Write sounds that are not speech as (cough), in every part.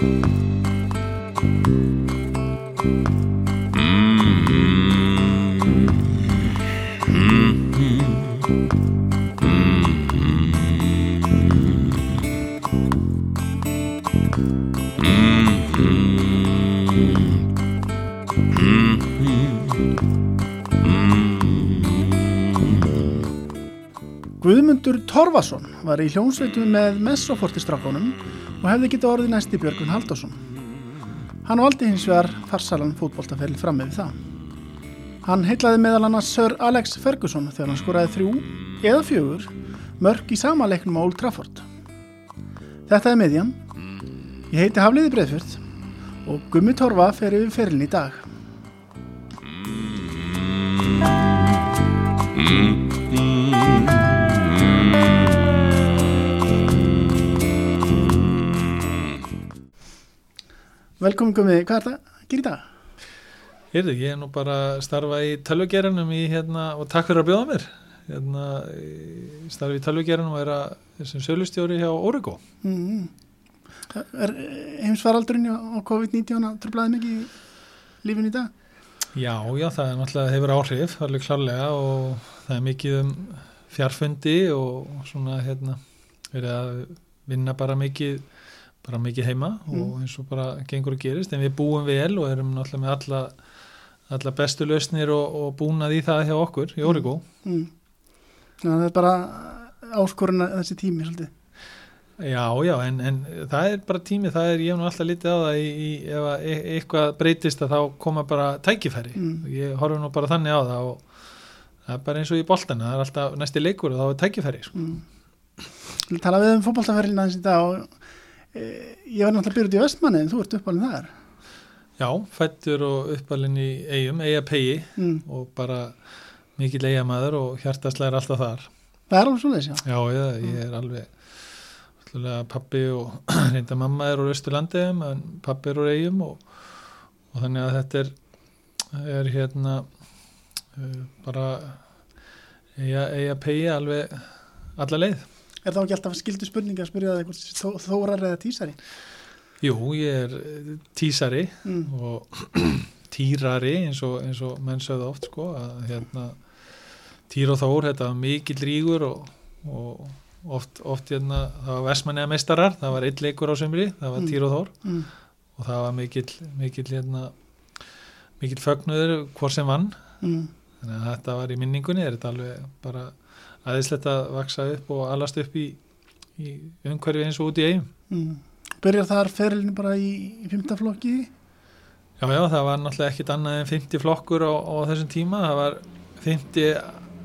Guðmundur Torfason var í hljómsveitu með Messofortistrákonum og hefði getið orðið næsti Björgun Haldásson. Hann valdi hins vegar farsalan fótboltaferil fram með það. Hann heitlaði meðal annars Sir Alex Ferguson þegar hann skoraði þrjú eða fjögur mörg í sama leiknum á Old Trafford. Þetta er miðjan. Ég heiti Hafliði Breðfjörð og Gummi Torfa fer yfir ferilin í dag. Velkomin Gummi, hvað er það að gera í dag? Heyrðu, ég er nú bara að starfa í tölvugeranum í hérna, og takk fyrir að bjóða mér hérna, ég starfa í tölvugeranum og er að þessum sölustjóri hjá Origo Mm. Er heimsfaraldurinn á COVID-19 að tröflaði mikið í lífin í dag? Já, já, það er náttúrulega hefur áhrif, alveg klárlega og það er mikið um fjarfundi og svona hérna verið að vinna bara mikið bara mikið heima og eins og bara gengur að gerist, en við búum vel og erum náttúrulega með alla, alla bestu lausnir og, og búnað í það hjá okkur í Origo Mm. Já, það er bara áskorun að þessi tími svolítið. Já, já, en, en það er bara tími, það er, ég hef nú alltaf litið á það í, í, ef e eitthvað breytist að þá koma bara tækifæri Mm. ég horfi nú bara þannig á það og það er bara eins og í boltana, það er alltaf næsti leikur og þá er tækifæri sko. Mm. Tala við um fótballtaferilina þessi dag og ég var náttúrulega byrjuð í Vestmanni en þú ert uppalinn þar. Já, fættur og uppalinn í eigum, eiga pegi Mm. og bara mikill eigamæður og hjartaslega er alltaf þar Það er alveg svolítið, já. Já, ég, ég er alveg pappi og (clears throat) reynda mamma er úr Östurlandi en pappi er úr eigum og, og þannig að þetta er, er hérna uh, bara eiga, eiga pegi alveg alla leið. Er það ekki alltaf skildu spurninga að spyrja það þórar eða tísari? Jú, ég er eh, tísari Mm. og (clears throat) týrari eins og, eins og menn sögðu oft sko að hérna týr og þór, þetta var mikill rígur og, og oft, oft hérna, það var vestmannega meistarar það var eitt leikur á sömri, það var Mm. týr og þór Mm. og það var mikill mikill hérna mikill fögnuður hvort sem vann Mm. þannig að þetta var í minningunni er þetta alveg bara aðeinslegt að vaksa upp og alast upp í, í umhverfi eins og út í eigum Mm. Byrjar þar ferilinu bara í, í fymtaflokki? Já, já, það var náttúrulega ekkit annað en 50 flokkur á, á þessum tíma, það var 50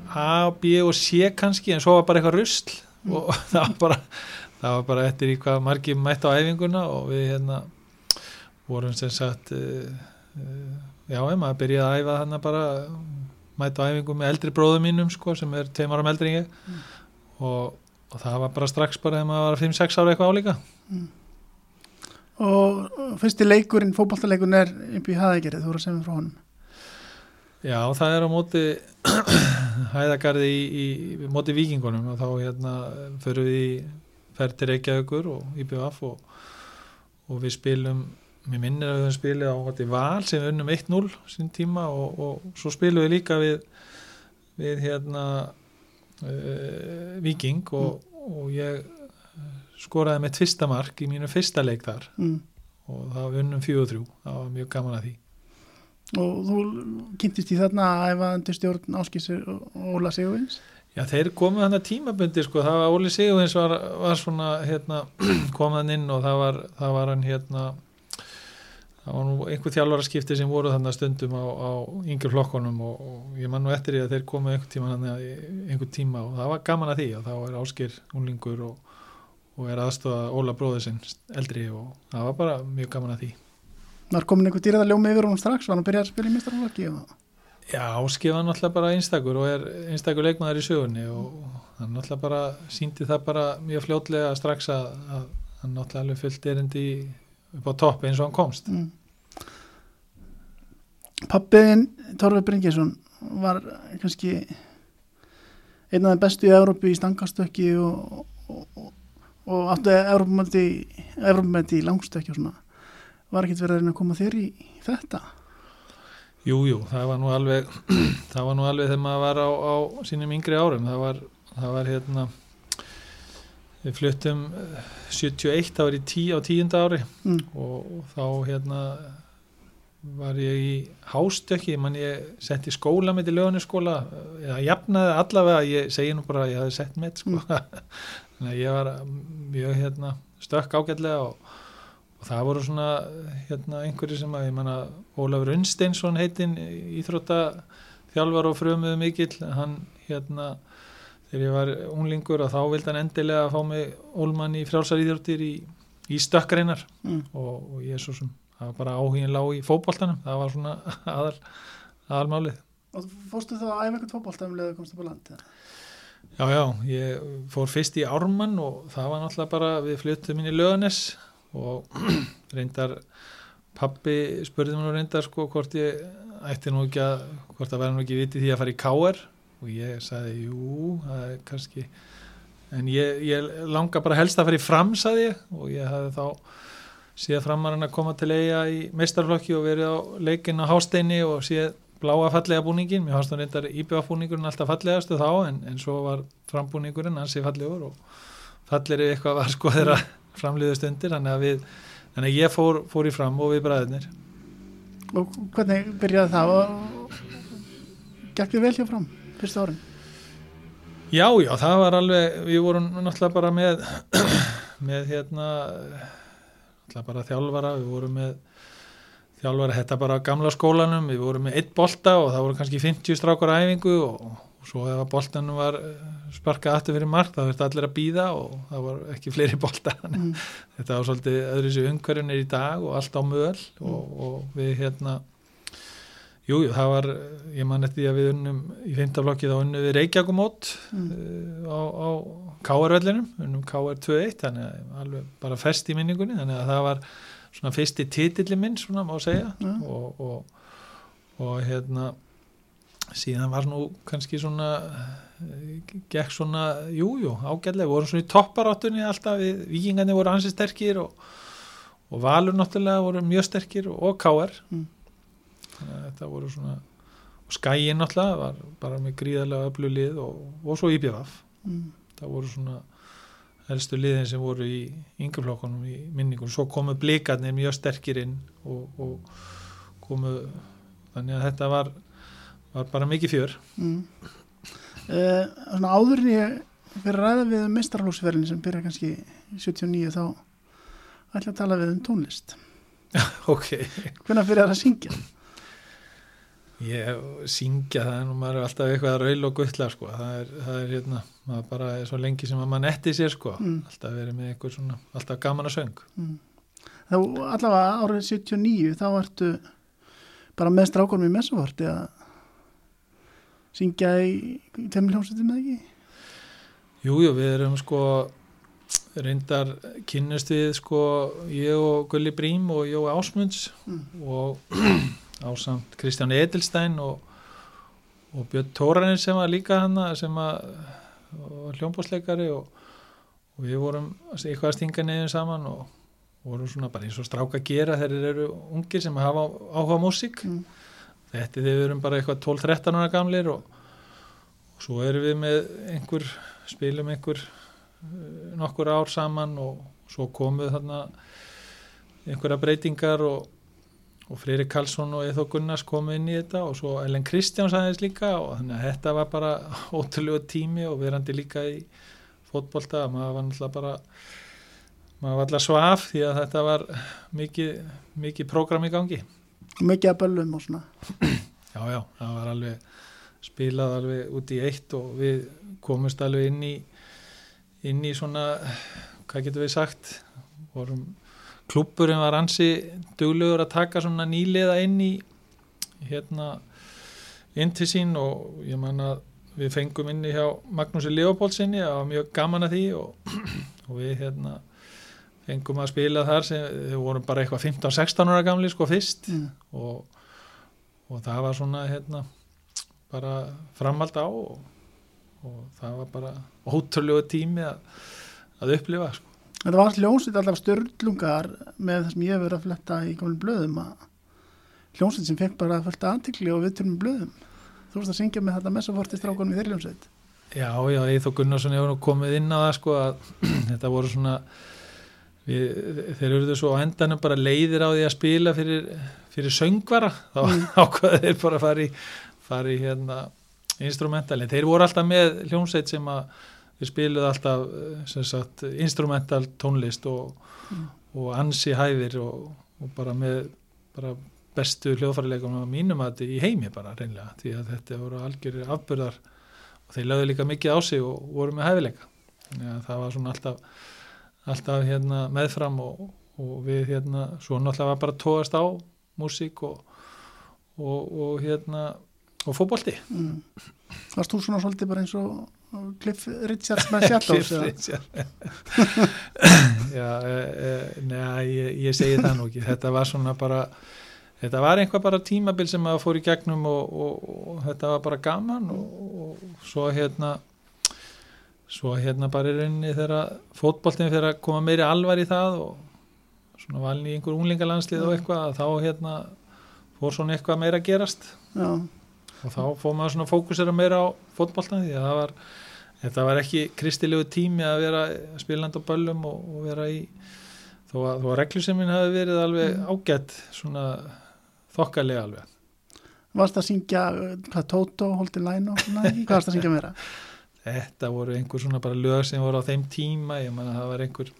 A, B og C kannski, en svo var bara eitthvað rusl og (laughs) það var bara það var bara eftir í hvað margir mætt á æfinguna og við hérna vorum sem sagt uh, uh, já, maður byrjaði að æfa þannig bara mætt á æfingu með eldri bróðum mínum sko, sem er tveimar árum eldri en ég. Og, og það var bara strax bara þegar maður var 5-6 ára eitthvað álíka. Og fyrsti leikurinn, fótballtaleikurinn er upp í haðegerið, þú voru að segja frá honum. Já, það er á móti (clears throat) hæðagarði í, í, móti vikingunum og þá hérna förum við í ferð til Reykjavíkur og IBF og, og við spilum mér minnir að við höfum spilið á móti Val sem við unnum 1-0 sín tíma og, og svo spilum við líka við við hérna uh, Viking og, og ég skoraði með tvista mark í mínu fyrsta leik þar Mm. og það var unnum 4-3 það var mjög gaman að því Og þú kynntist í þarna að æfa undir stjórn og Óla Sigurvins? Já, þeir komu þannig tímabundi sko, það var Óli Sigurvins var, var svona hérna, (clears throat) kom þann inn og það var, það var hann hérna það var nú einhver þjálfaraskipti sem voru þannig stundum á, á yngri flokkonum og, og ég man nú eftir því að þeir komu einhver tíma einhver tíma og það var gaman að því og þá er Áskir unlingur og, og er aðstofa Óla bróður sinn eldri og það var bara mjög gaman að því Var komin einhver dýrað að ljóma yfir honum strax? Var hann að byrja að spila í mistarflokki? Já, Áskir var náttúrulega bara einstakur og er einstakur leikmaður í sögunni og hann náttúrulega bara síndi það bara mjög fljótlega strax að, að hann náttúrulega alveg fullt erindi í- upp á topp eins og hann komst. Mm. Pappiðin Torfi Bringesson var kannski einn af þeim bestu í Európu í stangastökki og, og, og, og áttu Európumöndi í langstökki og svona var ekkert verið að koma þér í þetta Jú, jú, það var nú alveg (clears throat) það var nú alveg þegar maður var á, á sínum yngri árum, það var, það var hérna við fluttum eh, 71, það var í tí á tíunda ári. Mm. og, þá hérna var ég í hástökki, mann ég sett í skóla með í lögunaskóla, eða jafnaði allavega, ég segi nú bara að ég hafði sett með sko, (laughs) þannig að ég var mjög hérna stökk ágætlega og, og það voru svona hérna einhverju sem að ég manna Ólafur Unnsteinsson heitinn íþrótta þjálfar og frömuðu mikill hann hérna þegar ég var unglingur og þá vildi hann endilega fá mig ólmann í frjálsar íþróttir í, í stökkreinar Mm. og, og ég er svo sem það var bara áhugin lág í fótboltanum það var svona (laughs) aðal, aðalmálið og fórstu þá að æfa eitthvað fótbolta um leðu komstu upp á land eða? já já, ég fór fyrst í Ármann og það var náttúrulega bara við fluttum inn í Löganes og (clears throat) reyndar pappi spurði mér nú reyndar sko hvort ég ætti nú ekki að hvort það væri nú ekki vitið því að fara í K.R. og ég sagði jú, það er kannski en ég, ég langa bara helst að fara í fram sagði ég. Og ég hafði þá síðan framarinn að koma til eiga í meistarflokki og verið á leikinn á hásteini og síðan bláa fallega búningin mér fannst það reyndar íbjöða búningurinn alltaf fallegastu þá en, en svo var frambúningurinn ansi fallegur og falleri eitthvað var sko þeirra framliðust undir þannig að við þannig að ég fór, fór í fram og við bræðinir og hvernig byrjaði það? Og gekk þið vel hjá fram fyrsta árin Já, já, það var alveg, við vorum náttúrulega bara með, (clears throat) með hérna, náttúrulega bara þjálfara, við vorum með þjálfara, þetta bara á gamla skólanum, við vorum með eitt bolta og það voru kannski 50 strákar á æfingu og, og svo ef að boltanum var eh, sparkað aftur fyrir mark, það verður allir að býða og það var ekki (laughs) fleiri bolta, mm. þetta var svolítið öðru sér umhverjunir í dag og allt á möl og, og við hérna jú, það var, ég man eftir því að við unnum í fymtaflokki þá unnum við Reykjavíkumót Mm. uh, á, á KR-vellinum, unnum KR 2-1 þannig að alveg bara fest í minningunni þannig að það var svona fyrsti titilli minn svona má segja Ja. og, og, og hérna síðan var nú kannski svona eh, gekk svona, jújú, jú, ágætlega, voru svona í topparáttunni alltaf, við, vikingarnir voru ansi sterkir og, og Valur náttúrulega voru mjög sterkir og, og KR Mm. Þannig að þetta voru svona og Skæin náttúrulega var bara með gríðarlega öflug lið og, og svo IBF Mm. það voru svona helstu liðin sem voru í yngjaflokkunum í minningunum, svo komu blikarnir mjög sterkir inn og, og komu þannig að þetta var, var bara mikið fjör. Mm. Uh, svona áður en ég fyrir að ræða við um meistarlóksferðin sem byrja kannski í 79 þá ætla að tala við um tónlist. (laughs) Ok, hvernig byrjar að syngja ég syngja það en maður er alltaf eitthvað að raul og guttla sko. það, er, það er hérna bara er svo lengi sem að maður netti sér sko. Mm. alltaf verið með eitthvað svona alltaf gaman að söng mm. þá allavega árið 79 þá ertu bara með strákunum í messuvart eða syngja í temljónsettum eða ekki Jújú, jú, við erum sko reyndar kynnust við sko ég og Gulli Brím og Jói Ásmunds mm. og (clears throat) ásamt Kristján Edelstein og, og Björn Tóranin sem var líka hana sem að hljómbósleikari og, og við vorum eitthvað að stinga neyðin saman og vorum svona bara eins og stráka að gera þegar þeir eru ungir sem hafa áhuga á músík Mm. þetta er þegar við erum bara eitthvað 12-13 ára gamlir og, og svo erum við með einhver, spilum einhver uh, nokkur ár saman og svo komuð þarna einhverja breytingar og, og Freyri Karlsson og Eithó Gunnars komu inn í þetta og svo Ellen Kristjáns aðeins líka og þannig að þetta var bara (laughs) ótrúlega tími og verandi líka í fótbolta, maður var náttúrulega bara maður var alltaf svaf því að þetta var mikið, mikið prógram í gangi. Mikið að böllum og svona. (clears throat) Já, já, það var alveg spilað alveg út í eitt og við komumst alveg inn í inn í svona hvað getur við sagt? Vorum klúpurinn var ansi duglegur að taka svona nýliða inn í hérna inn til sín og ég man að við fengum inni hjá Magnúsi Leopoldsinni það var mjög gaman að því og, (clears throat) og við hérna fengum að spila þar sem við vorum bara eitthvað 15-16 ára gamli sko fyrst mm. og, og það var svona hérna bara framhald á og, og það var bara ótrúlega tími að, að upplifa sko. Þetta var hljómsveit alltaf störlungar með það sem ég hef verið að fletta í kominu blöðum að hljómsveit sem fekk bara fullt aðtikli og við með blöðum. Þú veist að syngja með þetta messafortistrákunum í þeirri hljómsveit. Já, já, Eithó Gunnarsson hefur komið inn á það sko að (clears throat) þetta voru svona við, þeir eruðu svo á endanum bara leiðir á því að spila fyrir, fyrir söngvara þá mm. (laughs) ákvaði þeir bara að fara í, fara í hérna instrumentalin. Þeir voru alltaf með hljómsveit sem að við spiluðu alltaf sagt, instrumental tónlist og, mm. og ansi hæðir og, og bara með bara bestu hljóðfærileikum á mínum að þetta í heimi bara reynlega því að þetta voru algjörður afbörðar og þeir lögðu líka mikið á sig og voru með hæfileika ja, það var svona alltaf, alltaf hérna, meðfram og, og við hérna svo náttúrulega var bara tóast á músík og, og, og hérna og fókbólti mm. Varst þú svona svolítið bara eins og Cliff Richards með (laughs) Shadows? (laughs) Já, e, e, neða, ég, ég segi það nú ekki þetta var svona bara þetta var einhvað bara tímabil sem að fór í gegnum og, og, og þetta var bara gaman og, og svo hérna svo hérna bara í rauninni þegar fótballtinn fyrir að koma meiri alvar í það og svona valin í einhver unglingalandslið og eitthvað þá hérna fór svona eitthvað meira að gerast Já. Og þá fór maður svona fókusera meira á fótballtinn því að það var þetta var ekki kristilegu tími að vera spiland á böllum og vera í þó að, að regluseminn hafi verið alveg mm. ágætt svona þokkalega alveg Varst að syngja, hvað, Toto, Holdi Læn og svona, hvað varst að syngja meira? (laughs) Þetta voru einhver svona bara lög sem voru á þeim tíma, ég manna það var einhver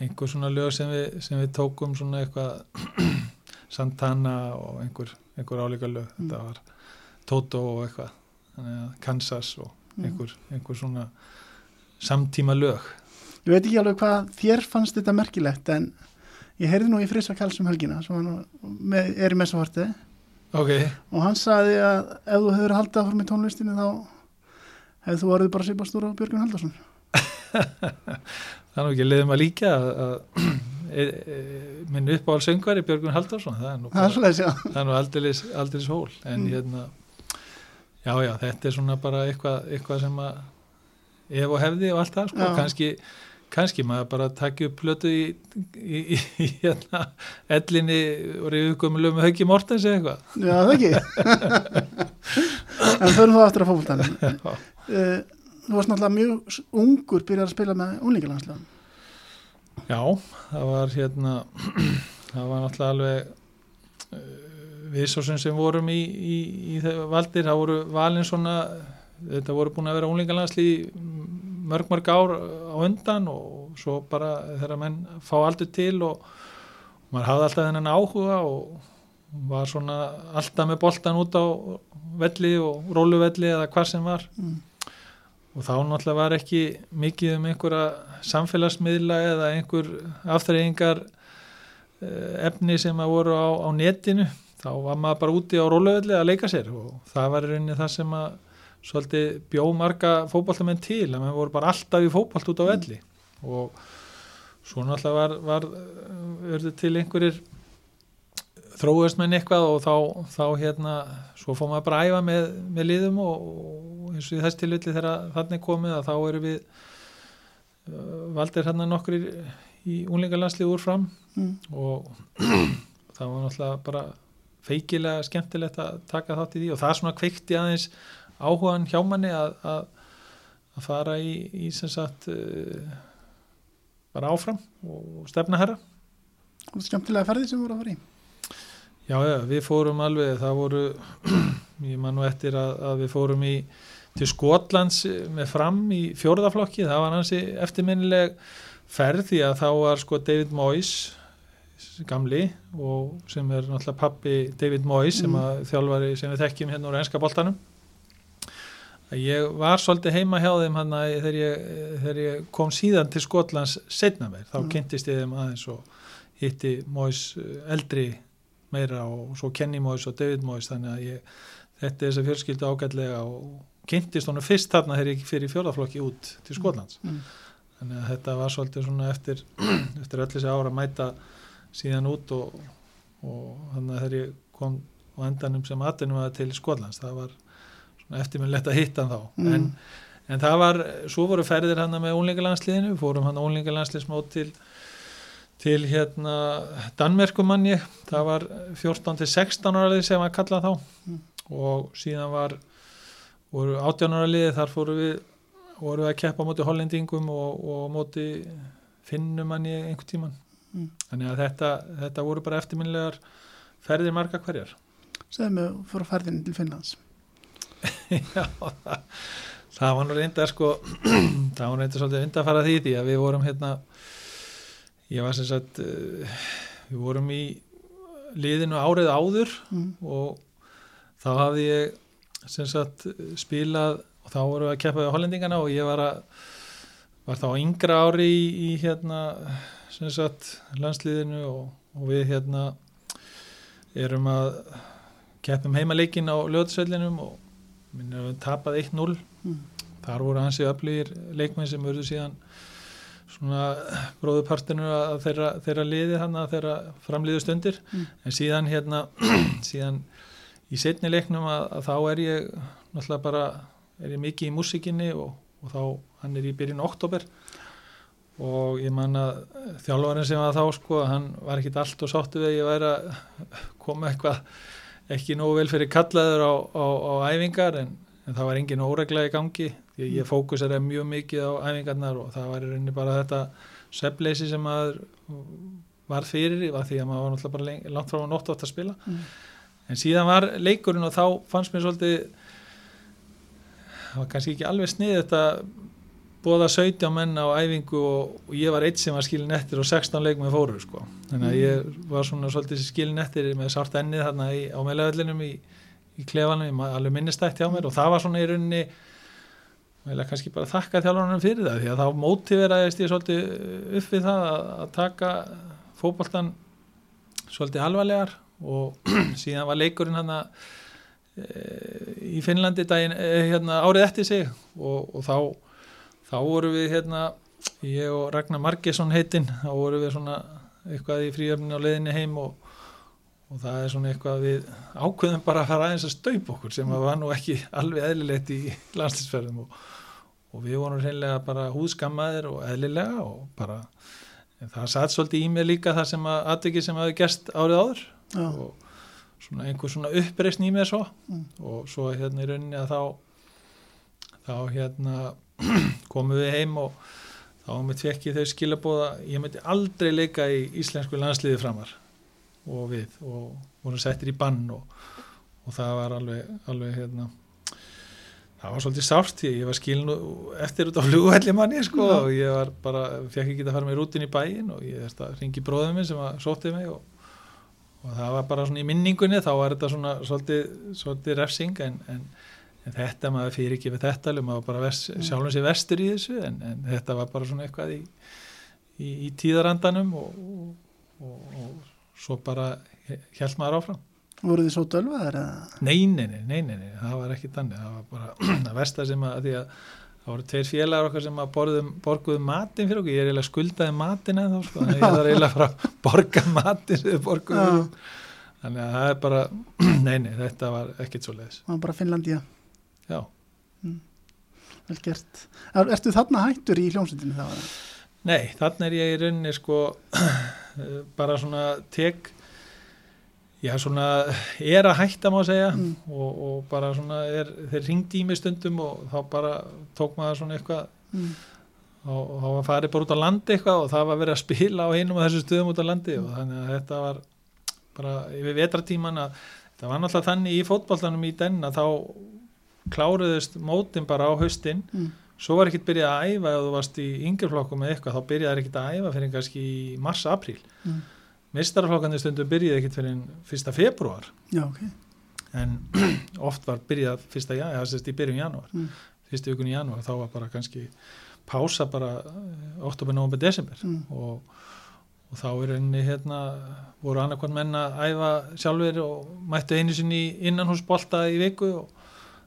einhver svona lög sem við, sem við tókum svona eitthvað (clears throat) Santana og einhver, einhver álíka lög, mm. þetta var Toto og eitthvað Kansas og mm. einhver, einhver svona samtíma lög Ég veit ekki alveg hvað þér fannst þetta merkilegt en ég heyrði nú í Frisa Kallsum helgina sem með, er í messaforti okay. og hann saði að ef þú hefur haldið áfram í tónlistinu þá hefðu þú orðið bara sípastúra á Björgun Haldarsson (laughs) Það er nú ekki leiðum að líka að e, e, minn uppáhaldsöngvar er Björgun Haldarsson það er nú, nú aldeilis hól. En mm. hérna já já þetta er svona bara eitthvað, eitthvað sem að ef og hefði og allt það sko, kannski kannski maður bara takja upp plötu í, í, í, í hérna, ellinni og reyðu komið með Hauki Mortens eða eitthvað. Já, það ekki. En förum þá aftur að fólkvöldan uh, Þú varst náttúrulega mjög ungur byrjar að spila með unlingalandslega Já, það var hérna (clears throat) það var náttúrulega alveg uh, við svo sem vorum í valdir, það voru valin svona þetta voru búin að vera unlingalandsli mörg mörg ár á undan og svo bara þegar menn fá aldrei til og maður hafði alltaf þennan áhuga og var svona alltaf með boltan út á velli og róluvelli eða hvað sem var mm. Og þá náttúrulega var ekki mikið um einhverja samfélagsmiðla eða einhver aftreyingar eh, efni sem að voru á, á netinu. Þá var maður bara úti á róluvelli að leika sér og það var rauninni það sem að svolítið bjóð marga fókbaltamenn til að maður voru bara alltaf í fókbalt út á velli. Og svo náttúrulega var, var verður til einhverjir þróast með eitthvað og þá, þá hérna, svo fóðum við að æfa með, með liðum og, og eins og í þess tilvilli þegar þannig komið að þá eru við uh, valdir hérna nokkur í, í unlingarlandslið úr fram mm. og (clears throat) það var náttúrulega bara feikilega skemmtilegt að taka þátt í því og það svona kveikti aðeins áhugan hjá manni að, að, að fara í, í sem sagt uh, bara áfram og stefna herra og er skemmtilega ferði sem voru að fara í Já, já, við fórum alveg það voru, (clears throat) ég man nú eftir að, að við fórum í til Skotlands með fram í fjórðaflokki, það var hansi eftirminnileg ferð því að þá var sko David Moyes gamli og sem er náttúrulega pappi David Moyes mm. sem að þjálfari sem við þekkjum hérna úr enska boltanum Ég var svolítið heima hjá þeim hann að þegar ég, þegar ég kom síðan til Skotlands setna meir, þá mm. kynntist ég þeim aðeins og hitti Móis eh, eldri meira og svo Kenny Móis og David Móis þannig að ég, þetta er þess að fjölskyldu ágætlega og kynntist honum fyrst þarna þegar ég fyrir fjörðarflokki út til mm. Skotlands. Mm. Þannig að þetta var svolítið svona eftir, (clears throat) eftir öll þessi ára að mæta síðan út og, og þannig að þegar ég kom á endanum sem aðdunum að til Skotlands, það var eftirminnlegt að hitta hann þá mm. en, en það var, svo voru ferðir hann með ólingalandsliðinu, fórum hann ólingalandsliðsmót til til hérna Danmerkumann ég, það var 14 til 16 ára liði sem að kalla þá. Mm. og síðan var voru 18 ára liði þar fóru við voru við að keppa á móti hollendingum og, og á móti finnum hann ég einhvern tíman Mm. þannig að þetta, þetta voru bara eftirminlegar ferðir marga hverjar. Segðu mig fyrir ferðinni til Finnlands? (laughs) Já, það, það var nú reynda sko, (clears throat) það var reynda svolítið undan að fara því því að við vorum hérna ég var sem sagt uh, við vorum í liðinu árið áður mm. og þá hafði ég sem sagt spilað og þá vorum við að keppa við hollendingana og ég var að var þá yngra ári í, í hérna sem sagt landsliðinu og, og við hérna erum að keppum heimaleikin á löðsvellinum og minn að við tapað 1-0 Mm. þar voru hansi öflugir leikmenn sem verður síðan svona bróðupartinu að þeirra, þeirra liði hann að þeirra framliðu stundir Mm. en síðan hérna (clears throat) síðan í setni leiknum að, að þá er ég náttúrulega bara er ég mikið í músikinni og, og þá hann er í byrjun oktober og ég man að þjálfarinn sem var þá sko hann var ekkit allt og sáttu við að ég væri að (laughs) koma eitthvað ekki nógu vel fyrir kallaður á, á, á æfingar en, en það var engin óregla í gangi að ég fókuseraði mjög mikið á æfingarnar og það var í rauninni bara þetta svefleysi sem að var fyrir var því að maður var náttúrulega bara lengi, langt frá nótt átt að spila Mm. en síðan var leikurinn og þá fannst mér svolítið það var kannski ekki alveg snið þetta bóða 17 menn á æfingu og, og ég var eitt sem var skilin eftir og 16 leik með fóru sko. þannig að ég var svona svolítið skilin eftir með sárt ennið þarna í, á meðlegavellinum í, í klefanum, ég maður alveg minnistætt hjá mér og það var svona í rauninni eða kannski bara þakka þjálfarnir fyrir það því að þá mótiveraðist ég svolítið upp við það að, að taka fótboltan svolítið alvarlegar og (clears throat) síðan var leikurinn hann í Finnlandi daginn, e, hérna, árið eftir sig og, og þá þá voru við hérna ég og Ragnar Margesson heitinn þá voru við svona eitthvað í fríöfninu á leiðinni heim og, og það er svona eitthvað við ákveðum bara að fara aðeins að staupa okkur sem var nú ekki alveg eðlilegt í landslýsferðum og, og við vorum reynilega bara húðskammaðir og eðlilega og bara það satt svolítið í mig líka það sem að aðvikið sem hafi gerst árið áður Já. og svona einhver svona uppreisn í mér svo Mm. og svo hérna í rauninni að þá þá hérna (clears throat) komum við heim og þá mitt fekk ég þau skilabóða ég myndi aldrei leika í íslensku landsliði framar og við og vorum settir í bann og, og það var alveg, alveg hérna það var svolítið sárt ég, ég var skilin eftir út á flugvelli manni sko og ég var bara, fekk ekki að fara með rútin í bæin og ég þurfti að ringi bróðum minn sem að sótti mig og, og það var bara svona í minningunni þá var þetta svona svolítið, svolítið refsing en, en, en þetta maður fyrir ekki við þetta alveg, maður bara vers, Mm. sjálfum sér vestur í þessu en, en þetta var bara svona eitthvað í, í, í tíðarandanum og, og, og, og svo bara held maður áfram voru þið svo dölvaðar Nei, nei, nei, nei, nei, það var ekki þannig. Það var bara (clears throat) það versta sem að því að það voru tveir félagar okkar sem að borðum, borguðu matinn fyrir okkur, ég er eiginlega skuldaði matinn eða þá, sko, að (laughs) ég þarf eiginlega að fara að borga matinn sem þau borguðu. Já. þannig að það er bara (clears throat) nei, nei, þetta var ekkit svo leiðis það var bara Finnlandía, Já, vel gert. Er, Ertu þarna hættur í hljómsveitinu þá? eða? nei, þannig er ég í rauninni sko (clears throat) bara svona tek já, svona er að hætta má segja Mm. og, og bara svona er, þeir ringdi í mig stundum og þá bara tók maður svona eitthvað Mm. og og þá var farið bara út á landi eitthvað og það var verið að spila á einum af þessu stöðum út á landi og þannig að þetta var bara yfir vetratíman að það var náttúrulega þannig í fótboltanum í den að þá kláruðust mótin bara á haustin Mm. svo var ekkert byrjað að æfa ef þú varst í yngjörflokkum eða eitthvað þá byrjaði ekkert að æfa fyrir kannski í mars-apríl Mistarflokkandi stundum byrjaði ekkert fyrir 1. februar Já, ok en (clears throat) oft var byrjað 1. janúar, eða sérst í byrjun janúar Mm. fyrstu vikun í janúar þá var bara kannski pása bara oktober, november, desember Mm. og, og þá er enni hérna voru annarkvæmt menn að æfa sjálfur og mættu einu sinni innanhúsbolta í viku og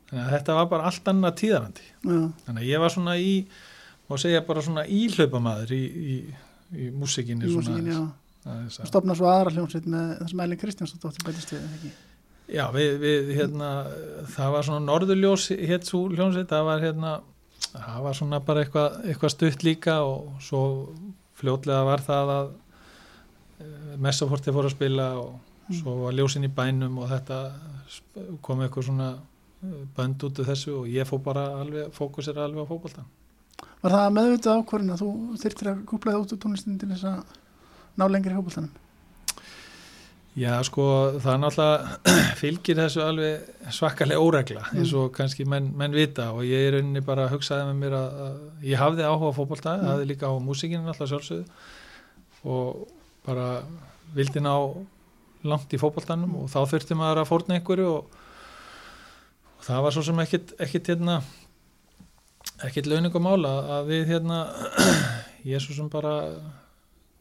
þannig að þetta var bara allt annað tíðarandi Já, þannig að ég var svona í má segja bara svona íhlaupamaður í, í, í músikinni í svona að- Stofna svo aðra hljómsveit með þessum Elin Kristjánsdóttir bætist við, ekki? Já, við, við hérna, það var svona norðurljós hétt svo hljómsveit, það var hérna það var svona bara eitthvað, eitthvað stutt líka og svo fljótlega var það að eh, Messaforti fór að spila og Mm. svo var ljósin í bænum og þetta kom eitthvað svona eh, bönd út af þessu og ég fór bara alveg, fókusera alveg á fótboltan Var það meðvitað ákvörðin að þú þyrftir að kúpla það út úr tónlistin til þess að ná lengri hópultanum? Já, sko, það er náttúrulega (clears throat) fylgir þessu alveg svakalega óregla eins og kannski menn, menn vita og ég er rauninni bara að hugsaði með mér að, að ég hafði áhuga á fótbolta, Mm. hafði líka á músikinu náttúrulega sjálfsögðu og bara vildi ná langt í fótboltanum og þá þurfti maður að fórna einhverju og, og það var svo sem ekkit, ekkit hérna ekkit launingum mála að við hérna (clears throat) ég svo sem bara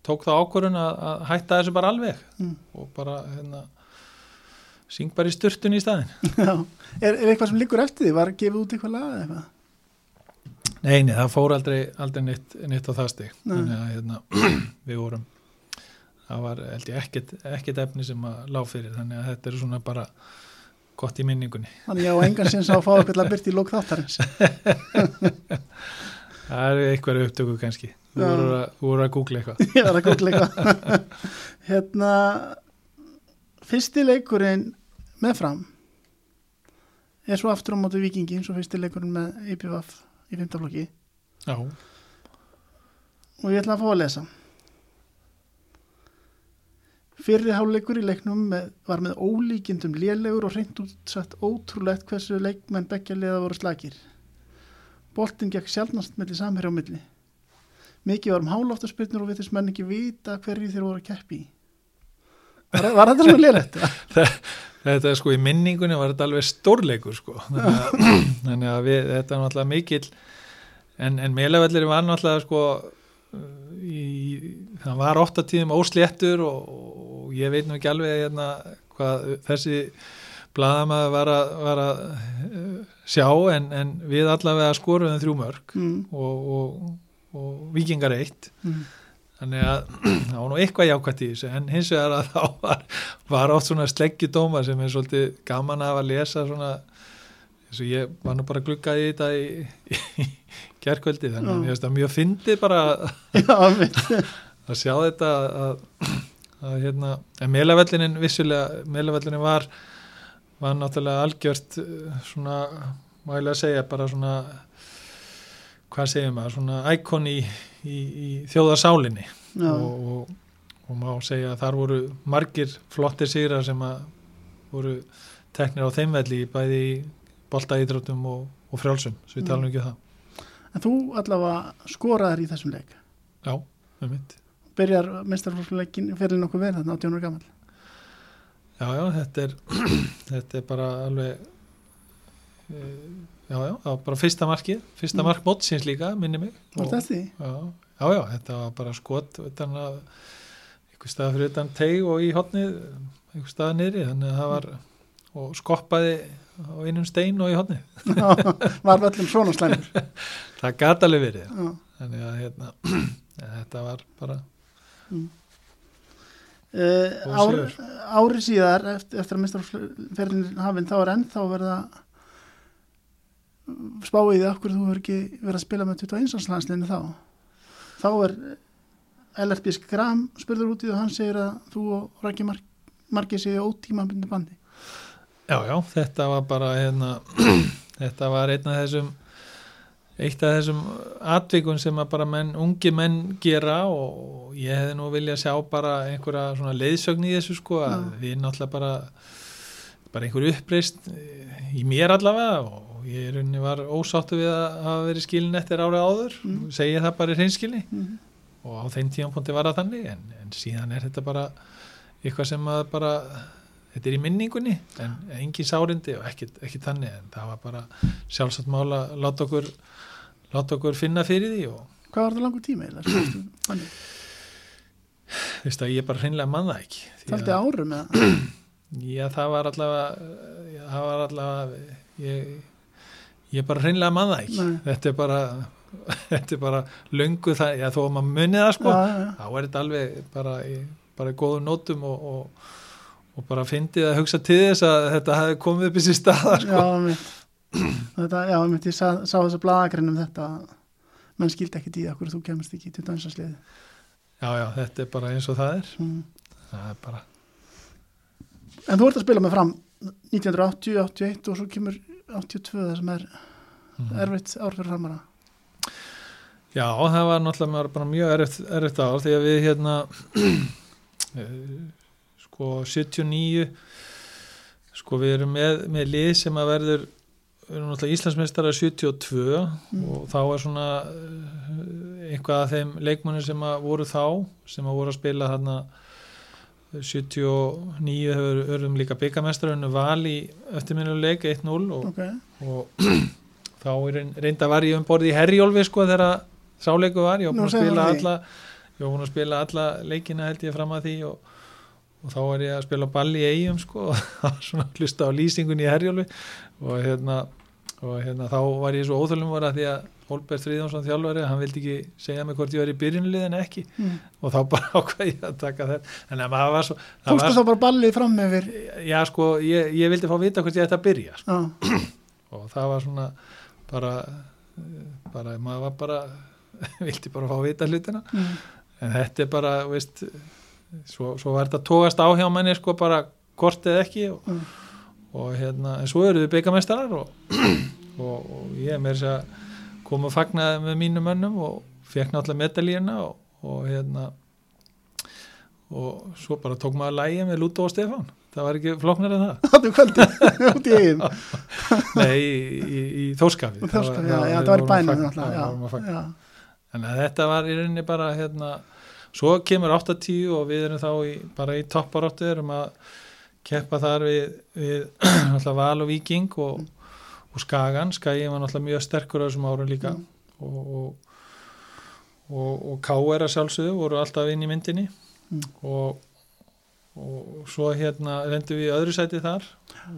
tók það ákvörun að, að hætta þessu bara alveg Mm. og bara hérna syng bara í styrtun í staðin. (laughs) Er, er eitthvað sem liggur eftir því? Var gefið út eitthvað lag eða eitthvað? Nei, nei, það fór aldrei, aldrei neitt, neitt á það stig að hérna, (clears throat) við vorum það var held ég ekkert, ekkert efni sem að lág fyrir þannig að þetta er svona bara gott í minningunni Þannig ég á engan sinns að fá eitthvað að byrta í lók þáttarins. (laughs) það er eitthvað upptöku kannski þú voru að, voru að googla eitthvað (laughs) ég var að googla eitthvað. (laughs) hérna, fyrsti leikurinn með fram er svo aftur á móti vikingi eins og fyrsti leikurinn með IPVF í fymtaflokki Já, og ég ætla að fá að lesa. Fyrri háleikur í leiknum með, var með ólíkindum lélegur og reynd útsagt ótrúlegt hversu leikmenn beggja liða voru slakir. Boltinn gekk sjálfnast melli samherja á milli. Mikið var um hálóftarspyrnur og við þess menn ekki vita hverju þeir voru að keppi. Var, (laughs) var þetta svona lélegt? þetta er sko í minningunni var þetta alveg stórleikur sko þannig að, (laughs) við, þetta er náttúrulega mikill en, en meilavellir var náttúrulega sko í, það var ofta tíðum ósléttur og, og ég veit nú ekki alveg hérna, hvað þessi blaðamaður var var að eh, sjá en, en við allavega skoruðum þrjú mörg Mm, og, og, og vikingar eitt. Mm, þannig að (clears throat) það var nú eitthvað jákvæmt í þessu en hins vegar að (laughs) þá var, var oft svona sleggjudóma sem er svolítið gaman af að lesa svona eins og ég var nú bara glukkað í þetta í, í gerkvöldi þannig að ég veist að mjög fyndi bara að, (laughs) (laughs) að sjá þetta að, að hérna, en meilavellinin vissulega, meilavellinin var var náttúrulega algjört eh, svona, má ég lega segja bara svona hvað segir maður, svona íkon í, í, í þjóðarsálinni og, og, og má segja að þar voru margir flottir sigrar sem að voru teknir á þeim velli bæði í boltaídrótum og, og frjálsum, svo við Mm. talum ekki um það en þú allavega skoraðir í þessum leik. Já, með mitt Byrjar meistarflokksleikin fyrir nokkuð verið þarna 18 ára gammal. Já, já, þetta er (clears throat) þetta er bara alveg eh, já, já, það var bara fyrsta markið, fyrsta Mm. mark mótsins líka, minni mig Var þetta því? já, já, já, þetta var bara skot utan að einhver stað fyrir utan teig og í hotnið einhver stað niðri, þannig að það var og skoppaði á einum stein og í hotnið, var völlum svona slæmur. (laughs) það gat alveg verið Já. þannig að hérna (clears throat) þetta var bara, Uh, Góð ár, ári síðar eftir, eftir að mistarferðin hafinn þá er ennþá verða spáið því okkur þú hefur ekki verið að spila með 21. landsliðinu þá þá er LRB Skram spurður út í og hann segir að þú og Rækki Mark, Marki séu ótíma bindi bandi já, já, þetta var bara hérna, (clears throat) þetta var einn af þessum eitt af þessum atvikun sem að bara menn, ungi menn gera og ég hefði nú viljað sjá bara einhverja svona leiðsögn í þessu sko að við náttúrulega bara bara einhver uppreist í mér allavega og ég er unni var ósáttu við að hafa verið skilin eftir árið áður, Mm. segi ég það bara í hreinskilni mm. og á þeim tímapunkti var það þannig en, en síðan er þetta bara eitthvað sem að bara þetta er í minningunni en engin sárindi og ekki, þannig en það var bara sjálfsagt mála láta okkur, láta okkur finna fyrir því og hvað var það langur tíma? Þannig, þú veist að ég bara hreinlega mann það ekki að- árum eða Já, það var allavega það var allavega ég, ég bara hreinlega mann það ekki Nei. þetta er bara (laughs) þetta er bara löngu það, já þó að maður muni það sko já, já, þá er þetta alveg bara í, bara í góðum nótum og, og, og bara fyndið að hugsa til þess að þetta hefði komið upp í sér staða sko. þetta, já, ég myndi, sá, sá þess að blaðagrinn um þetta að menn skildi ekki í okkur þú kemist ekki til dansasliði já, já, þetta er bara eins og það er mm. það er bara, En þú ert að spila með fram 1980, 81 og svo kemur 82 það sem er mm. erfitt ár fyrir framara já, það var náttúrulega bara mjög erfitt, erfitt ár því að við hérna (clears throat) eh, sko 79 sko við erum með, með lið sem að verður við erum náttúrulega Íslandsmeistara 72 Mm. og þá er svona eh, eitthvað af þeim leikmannir sem að voru þá sem að voru að spila þarna 79 hefur örðum líka byggamestrar unnu val í eftirminnuleik 1-0 og, Ok, og (clears throat) þá reyn- reynda var ég um borði í Herjólfi sko þegar sáleiku var, ég var búin að spila alla ég var búin að spila alla leikina held ég fram að því og, og þá var ég að spila ball í eigum sko (laughs) og svona hlusta á lýsingun í Herjólfi. Og hérna, og hérna þá var ég svo óþölum var að því að Holbert Fríðjónsson þjálfari, hann vildi ekki segja mig hvort ég var í byrjunlið en ekki mm. og þá bara (laughs) ákvað ég að taka þetta en að maður var svo það tókstu var, þá bara ballið fram yfir já sko, ég, ég vildi fá að vita hvort ég ætti að byrja sko Já, (clears throat) og það var svona bara, bara maður var bara (laughs) vildi bara fá að vita hlutina mm. en þetta er bara, veist svo, svo var þetta tókast á hjá manni sko bara hvort eða ekki og, Mm. og hérna, en svo eru við byggamestarar og, (clears throat) og, og ég er með þess að koma að fagna með mínum mönnum og fekk náttúrulega medalíuna og, og hérna og svo bara tók maður lægi með Lúto og Stefán. Það var ekki flóknar en það. (laughs) Þetta er kvöldi út í eigin. (laughs) Nei, í, í, í Þórskafi Þorskar, já, já, þetta var í bænum já, já, já, Þannig að þetta var í rauninni bara hérna, svo kemur 8-10 og við erum þá í, bara í topparáttu erum að keppa þar við, við (clears throat) náttúrulega Val og Víking og, og Skagan, Skagi var náttúrulega mjög sterkur á þessum árum líka Mm. og, og, og, og K.R. að sjálfsögðu voru alltaf inn í myndinni Mm. og, og svo hérna lendum við í öðru sæti þar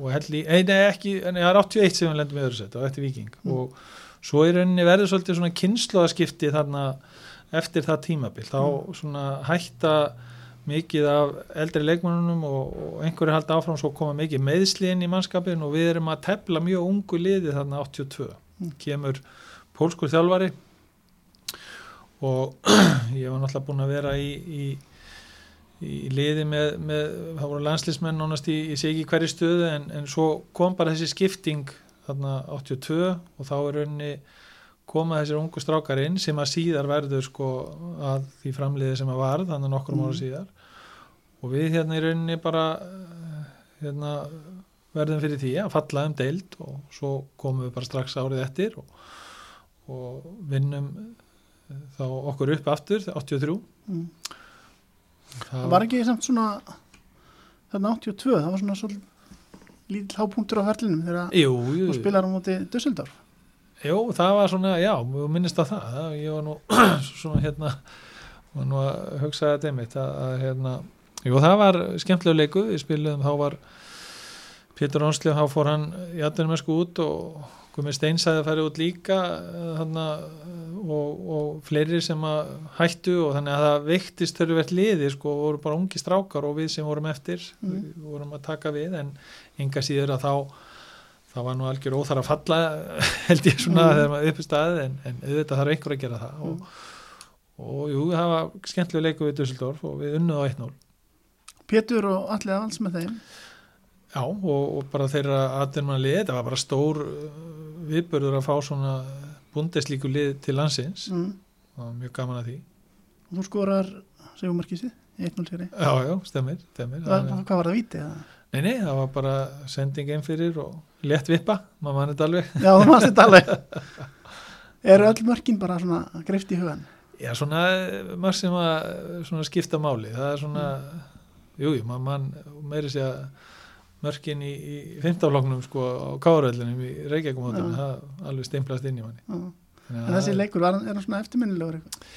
og held í, nei, ekki, nei, það er 81 sem við lendum í öðru sæti og eftir Víking Mm. og svo í rauninni verður svolítið svona kynnslóðaskipti þarna eftir það tímabil þá Mm. svona hætta mikið af eldri leikmannunum og, og einhverju halda áfram svo koma mikið meðsliðin í mannskapin og við erum að tefla mjög ungu liði þarna 82 Mm. kemur pólskur þjálfari og (clears throat) ég var náttúrulega búin að vera í, í, í liði með, með það voru landslýsmenn nánast í, í sig í hverju stöðu en, en svo kom bara þessi skipting þarna 82 og þá er rauninni koma þessir ungu strákar inn sem að síðar verður sko að því framliði sem að varð þannig nokkrum Mm. ára síðar og við hérna í rauninni bara eh, hérna verðum fyrir því að falla um deild og svo komum við bara strax árið eftir og, og vinnum eh, þá okkur upp aftur 83 mm. það var ekki samt svona þarna 82, það var svona svolítið lítill hápunktur á ferlinum þegar Jú, jú, þú spilar á móti Dusseldorf jú, það var svona, já, minnist á það, það ég var nú (clears throat) svona hérna var nú að hugsa þetta einmitt að, að hérna, jú, það var skemmtilegu leiku, við spilum, þá var Pétur Ónslið, þá fór hann í aðdunumessku út og Guðmur Steinsæði að færi út líka hana, og, og fleiri sem að hættu og þannig að það veiktist þurfið liði sko, voru bara ungi strákar og við sem vorum eftir Mm. vorum að taka við en enga síður að þá það var nú algjör óþar að falla (laughs) held ég svona Mm. þegar maður uppi staðið en, en auðvitað þarf einhver að gera það. Og, og jú, það var skemmtilega leiku við Dusseldorf og við unnuð á 1-0 Pétur og allir aðals með þeim? Já, og, og bara þeirra aðdurmann lið, þetta var bara stór uh, viðbörður að fá svona bundeslíku lið til landsins. Mm. það var mjög gaman að því. Og þú skorar segumarkísið 1-0 sér Já, já, stemmir, stemmir hvað, Það- hvað var það vítið? Nei, nei, það var bara sending einn fyrir og létt vippa, maður mann þetta alveg Já, þú mannst þetta alveg (laughs) eru öll mörkin bara svona greift í hugan Já, svona maður sem að svona skipta máli, það er svona jú, jú, maður mann meiri sé að mörkin í, í fimmtafloknum sko á Káröllinum í Reykjavíkumótunum, Já. það alveg steimplast inn í manni. Þannig að en þessi það- leikur, var, er hann svona eftirminnilegur eitthvað?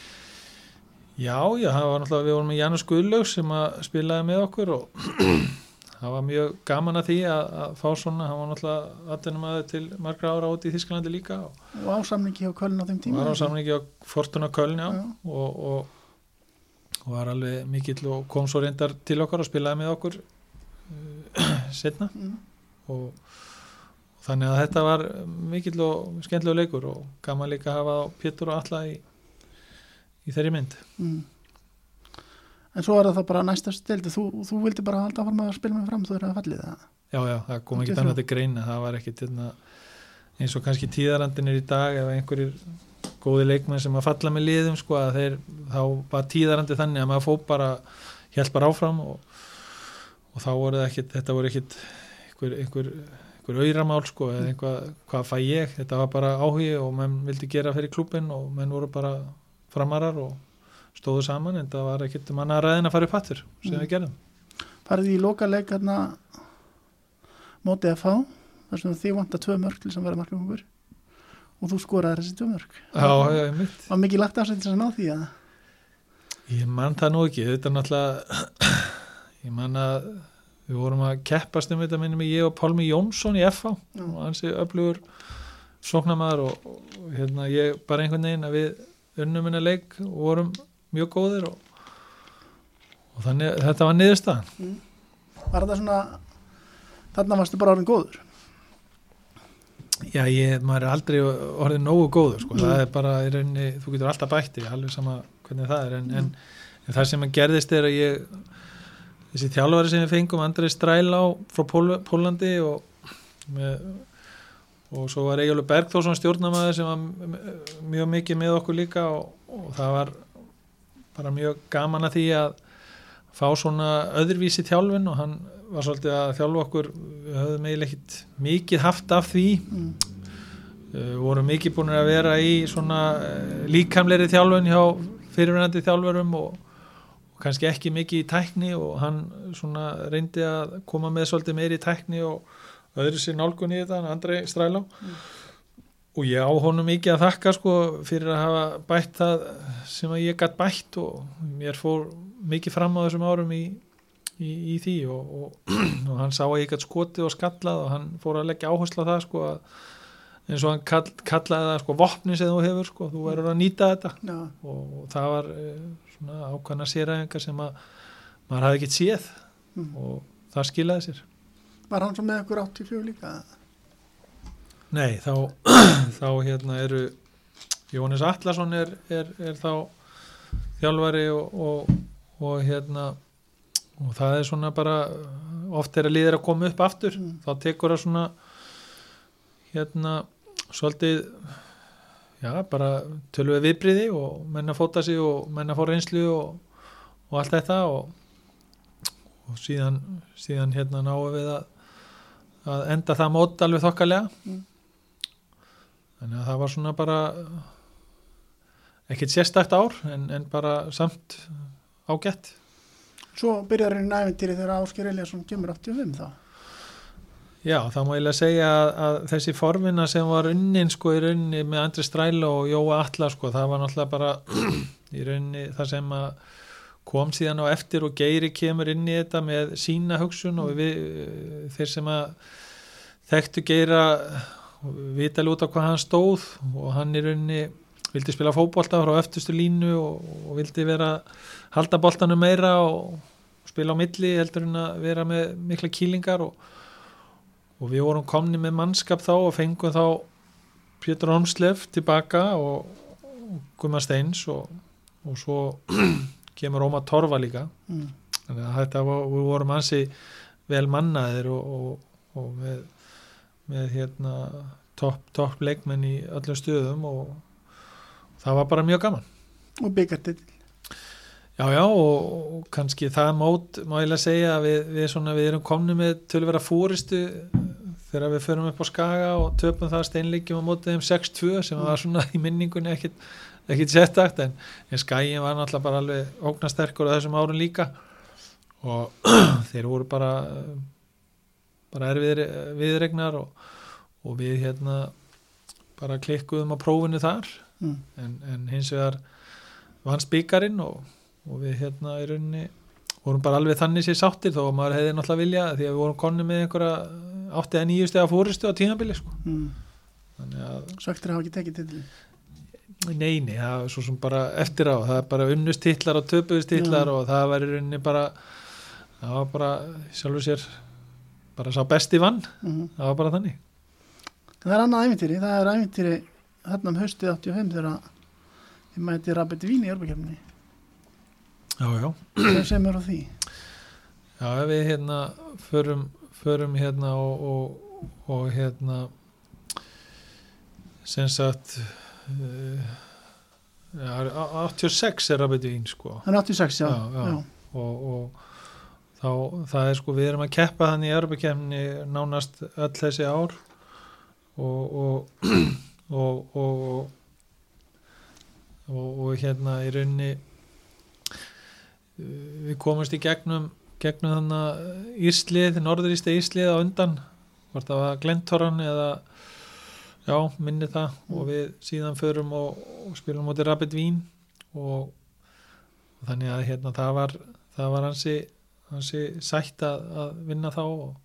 Já, já, það var náttúrulega, við vorum með Janus Guðlaug sem að spilaði með okkur og (clears throat) það var mjög gaman að því að, að fá svona, hann var náttúrulega aðdunum aðeins til margra ára út í Þísklandi líka og og ásamningi hjá Köln á þeim tíma var á samningi á Fortuna Köln, já, Já. Og, og, og var alveg mikill og kom svo reyndar til okkar og spilaði með okkur (clears throat) uh, setna Mm. og þannig að þetta var mikill og skemmtilegu leikur og gaman líka að hafa á Pétur og alla í, í þeirri mynd mm. En svo er það bara næsta stildi, þú, þú vildi bara halda áfram að spila með fram, þú er að fallið það. Já, já, það kom ekki 83. annað til greina það var ekki til eins og kannski tíðarandin er í dag ef einhverjir góði leikmenn sem að falla með liðum sko að þeir, þá var tíðarandi þannig að maður fór bara hjælt bara áfram og, og þá voru það ekkit, þetta voru ekkit einhver, einhver, einhver auðramál sko eða einhvað, hvað fæ ég, þetta var bara áhugi og menn vildi gera fyrir klubin og menn voru bara framarar og stóðu saman en það var ekkit manna ræðin að fara upp hattur sem Mm. við gerðum. Farið í loka leik hérna mótið að fá þar sem þið vanta tvö mörg til sem vera markakongur og þú skoraði þessi tvö mörg Var mikið lagt afsætt til að ná því að Ég man það nú ekki, þetta er náttúrulega ég man að við vorum að keppast um þetta minnum ég og Pálmi Jónsson í FH Já. og hansi öflugur sóknamaður og, og hérna ég bara einhvern veginn að við unnum minna leik og vorum mjög góðir og, og þannig þetta var niðurstaðan. Var þetta svona þarna varstu bara orðin góður? Já, ég, maður er aldrei orðið nógu góður sko, Mm. það er bara í rauninni, þú getur alltaf bætti, alveg sama hvernig það er, en, en, en það sem gerðist er að ég, þessi þjálfari sem við fengum, Andrei Strælá frá Pól, Pólandi og með, og svo var Egilur Bergþórsson stjórnamaður sem var mjög mikið með okkur líka og, og það var bara mjög gaman að því að fá svona öðruvísi þjálfin og hann var svolítið að þjálfa okkur. Við höfðum eiginlega ekkit mikið haft af því. Mm. uh, vorum mikið búin að vera í svona uh, líkamleiri þjálfun hjá fyrirverandi þjálfurum og, og kannski ekki mikið í tækni og hann svona reyndi að koma með svolítið meiri í tækni og öðru sér nálgun í þetta, hann Andrei Strælá og ég á honum mikið að þakka sko fyrir að hafa bætt það sem að ég gætt bætt og mér fór mikið fram á þessum árum í, í, í því og, og, (clears throat) og hann sá að ég gætt skotið og skallað og hann fór að leggja áherslu á það sko að eins og hann kall, kallaði það sko vopni sem þú hefur sko, þú verður að nýta þetta. Já, og, og það var eh, svona ákvæmna séræðingar sem að maður hafði ekkert séð mm. og það skilaði sér. Var hann svo með okkur 84 líka Nei, þá, (clears throat) þá hérna eru Jónis Atlason er, er, er þá þjálfari og, og, og hérna og það er svona bara oft er að liðir að koma upp aftur Mm. þá tekur það svona hérna svolítið já, bara tölum við viðbriði og menna fóta sig og menna fór reynslu og, og allt þetta og, og síðan, síðan hérna náum við að, að enda það mót alveg þokkalega Mm. Þannig að það var svona bara ekkert sérstakt ár en, en bara samt ágætt. Svo byrjar hann í æfintýri þegar Ásker Eliasson kemur 85 þá. Já, það má eiginlega segja að, að þessi formina sem var unnin sko í rauninni með Andri Stræla og Jóa Atla sko, það var náttúrulega bara (clears throat) í rauninni það sem að kom síðan á eftir og Geiri kemur inn í þetta með sína hugsun og við, þeir sem að þekktu Geira vita alveg út á hvað hann stóð og hann í rauninni vildi spila fótbolta frá öftustu línu og, og vildi vera halda boltanum meira og spila á milli heldur en að vera með mikla kýlingar og og við vorum komni með mannskap þá og fengum þá Pétur Holmslef tilbaka og, og Guma Steins og, og svo (clears throat) kemur Óma Torfa líka mm. þannig að þetta var, við vorum ansi vel mannaðir og, og, og með, með hérna topp top leikmenn í öllum stöðum og það var bara mjög gaman. Og byggartill Já, já, og, og kannski það mót, má ég lega segja að við, við, svona, við erum komni með tölvera fóristu þegar við förum upp á Skaga og töpum það steinleikjum á mótið þeim 6-2 sem var svona í minningunni ekkit, ekkit settakt en, en Skagin var náttúrulega bara alveg ógnasterkur á þessum árun líka. Og (clears throat) þeir voru bara bara erfiðir viðregnar og, og við hérna bara klikkuðum á prófinu þar mm. en, en hins vegar vann spíkarinn og, og við hérna í rauninni vorum bara alveg þannig sér sáttir þó að maður hefði náttúrulega vilja því að við vorum konni með einhverja átti að nýju stega fóristu á tímabili sko. Mm. þannig að Svektir hafa ekki tekið titil neini, það er svo sem bara eftir á það er bara unnustitlar og töpuðustitlar Já. og það var í rauninni bara það var bara sjálfur sér bara sá besti vann, mm. það var bara þannig Það er annað æfintýri, það er æfintýri þarna um haustið 85 þegar þið mæti Rabbit Vín í örbakefni já, já, sem er á því. já, ef við hérna förum, förum hérna og, og, og hérna sem sagt uh, já, 86 er Rabbit Vín sko Það er 86, já. Já, já. og, og þá það er sko við erum að keppa þannig í Europakefni nánast öll þessi ár (clears throat) og og, og, og, og, hérna í raunni við komumst í gegnum gegnum þannig Íslið, norðurísta Íslið á undan hvort það var Glentoran eða já, minni það og við síðan förum og, og spilum móti Rapid Vín og, og þannig að hérna það var það var hansi, hansi sætt að, að vinna þá og,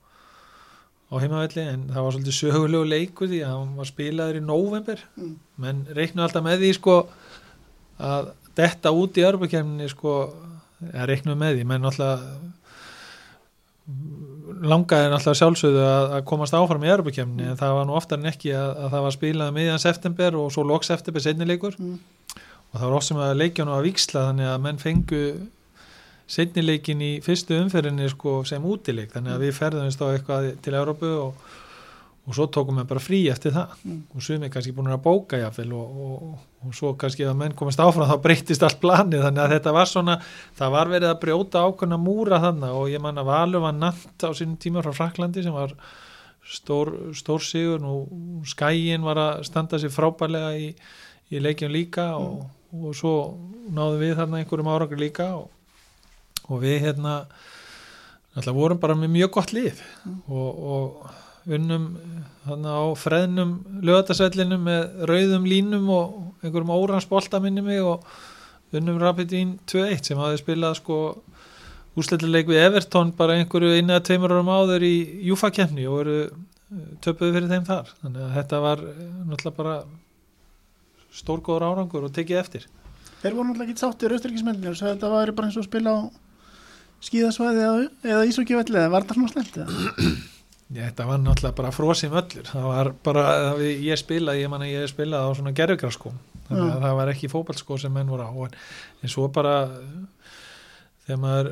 á heimavelli en það var svolítið sögulegu leikur því að hann var spilaður í november Mm. menn reiknu alltaf með því sko að detta út í örbukemni sko, eða reiknu með því menn alltaf langaði náttúrulega sjálfsögðu að, að komast áfram í örbukemni en það var nú oftar en ekki að, að það var spilað miðjan september og svo loks september seinnileikur Mm. og það var oft sem að leikjanu að viksla þannig að menn fengu seinnileikin í fyrstu umferðinni sko, sem útileik. Þannig að við ferðumst á eitthvað til Európu og, og svo tókum við bara frí eftir það. Mm. og sumi kannski búin að bóka jáfnvel og, og, og svo kannski að menn komist áfram þá breytist allt planið. Þannig að þetta var svona það var verið að brjóta ákveðna múra þannig og ég man að Valur var natt á sínum tíma frá Fraklandi sem var stór, stór sigur. Og skæin var að standa sér frábærlega í, í leikjum líka og, og svo náðum við þarna einhverjum árangur líka og, og við hérna alltaf vorum bara með mjög gott lið. Og, og unnum þarna á freðnum lögatarsvellinum með rauðum línum og einhverjum óransbolta minni mig og unnum Rapidín 2-1 sem hafði spilað sko úsleitileik við Everton bara einhverju einu eða tveimur árum áður í Júfa-kemni og eru töpuðu fyrir þeim þar. Þannig að þetta var eh, náttúrulega bara stórgóður árangur og tekið eftir. Þeir voru náttúrulega ekki sáttir austrikismennir og þetta var bara eins og að spila á skíðasvæði eða, eða ísokkivelli eða var þetta svona slemt eða? Þetta var náttúrulega bara frosim öllur það var bara, það við- ég spilaði ég að ég spilaði á svona gerfugraskóm þannig Já. að það var ekki fótballskó sem menn voru á. En, en svo bara þegar maður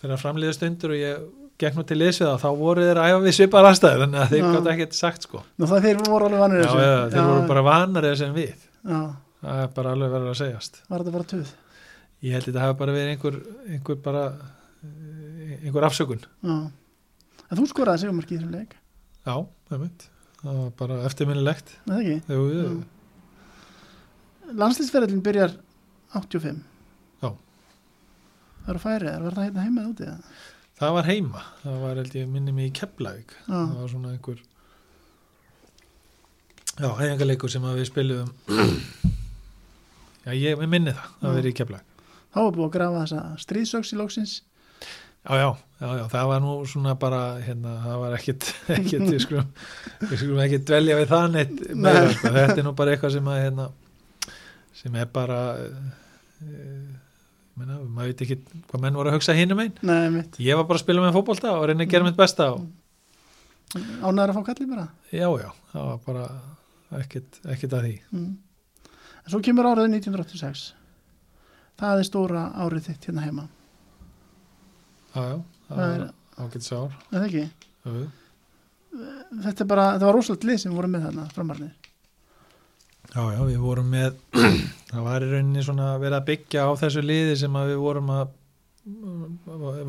fyrir að framlýða stundur og ég nú til liðs við það, þá voru þeir að æfa við svipar aðstæður, að þeir Já. gátt ekkert sagt sko. Nú það þeir voru alveg vanir Já, já, þeir voru bara vanar eða sem við. Já, það er bara alveg verið að segjast. Var þetta bara töð ég held þetta hafi bara verið einhver, einhver bara einhver afsökun. Já. En þú skoraði sigumarkið þessum leik? Já, það mynd það var bara eftirminnilegt. Er það. Landslýsferðin byrjar 85 Já. Það eru færið, var það hérna heima eða úti? það var heima. Það var held ég minni mig í Keflavík. Það var svona einhver já, hefingarleikur sem að við spiluðum. (clears throat) Já, ég minni það það Já. verið í Keflavík þá var búið að grafa þessa stríðsöks í lóksins Já, já, já, já, það var nú svona bara, hérna, það var ekkit, (laughs) ekkit, við skulum, við skulum ekki dvelja við það neitt Nei. sko, þetta er nú bara eitthvað sem að, hérna, sem er bara, uh, menna, maður veit ekki hvað menn voru að hugsa hinum einn. Nei, mitt, Ég var bara að spila með fótbolta og reyna að gera mitt besta og, ánæður að fá kallið bara já, já, það var bara ekkit, ekkit að því. mm. En svo kemur árið 1986 Það er stóra árið þitt hérna heima Já, já, það er- ágætt sár. Er það ekki? Já, já. Þetta er bara, það var rosalega lið sem voru með þarna framarnir Já, já, við vorum með (clears throat) það var í rauninni svona að vera að byggja á þessu liði sem að við vorum að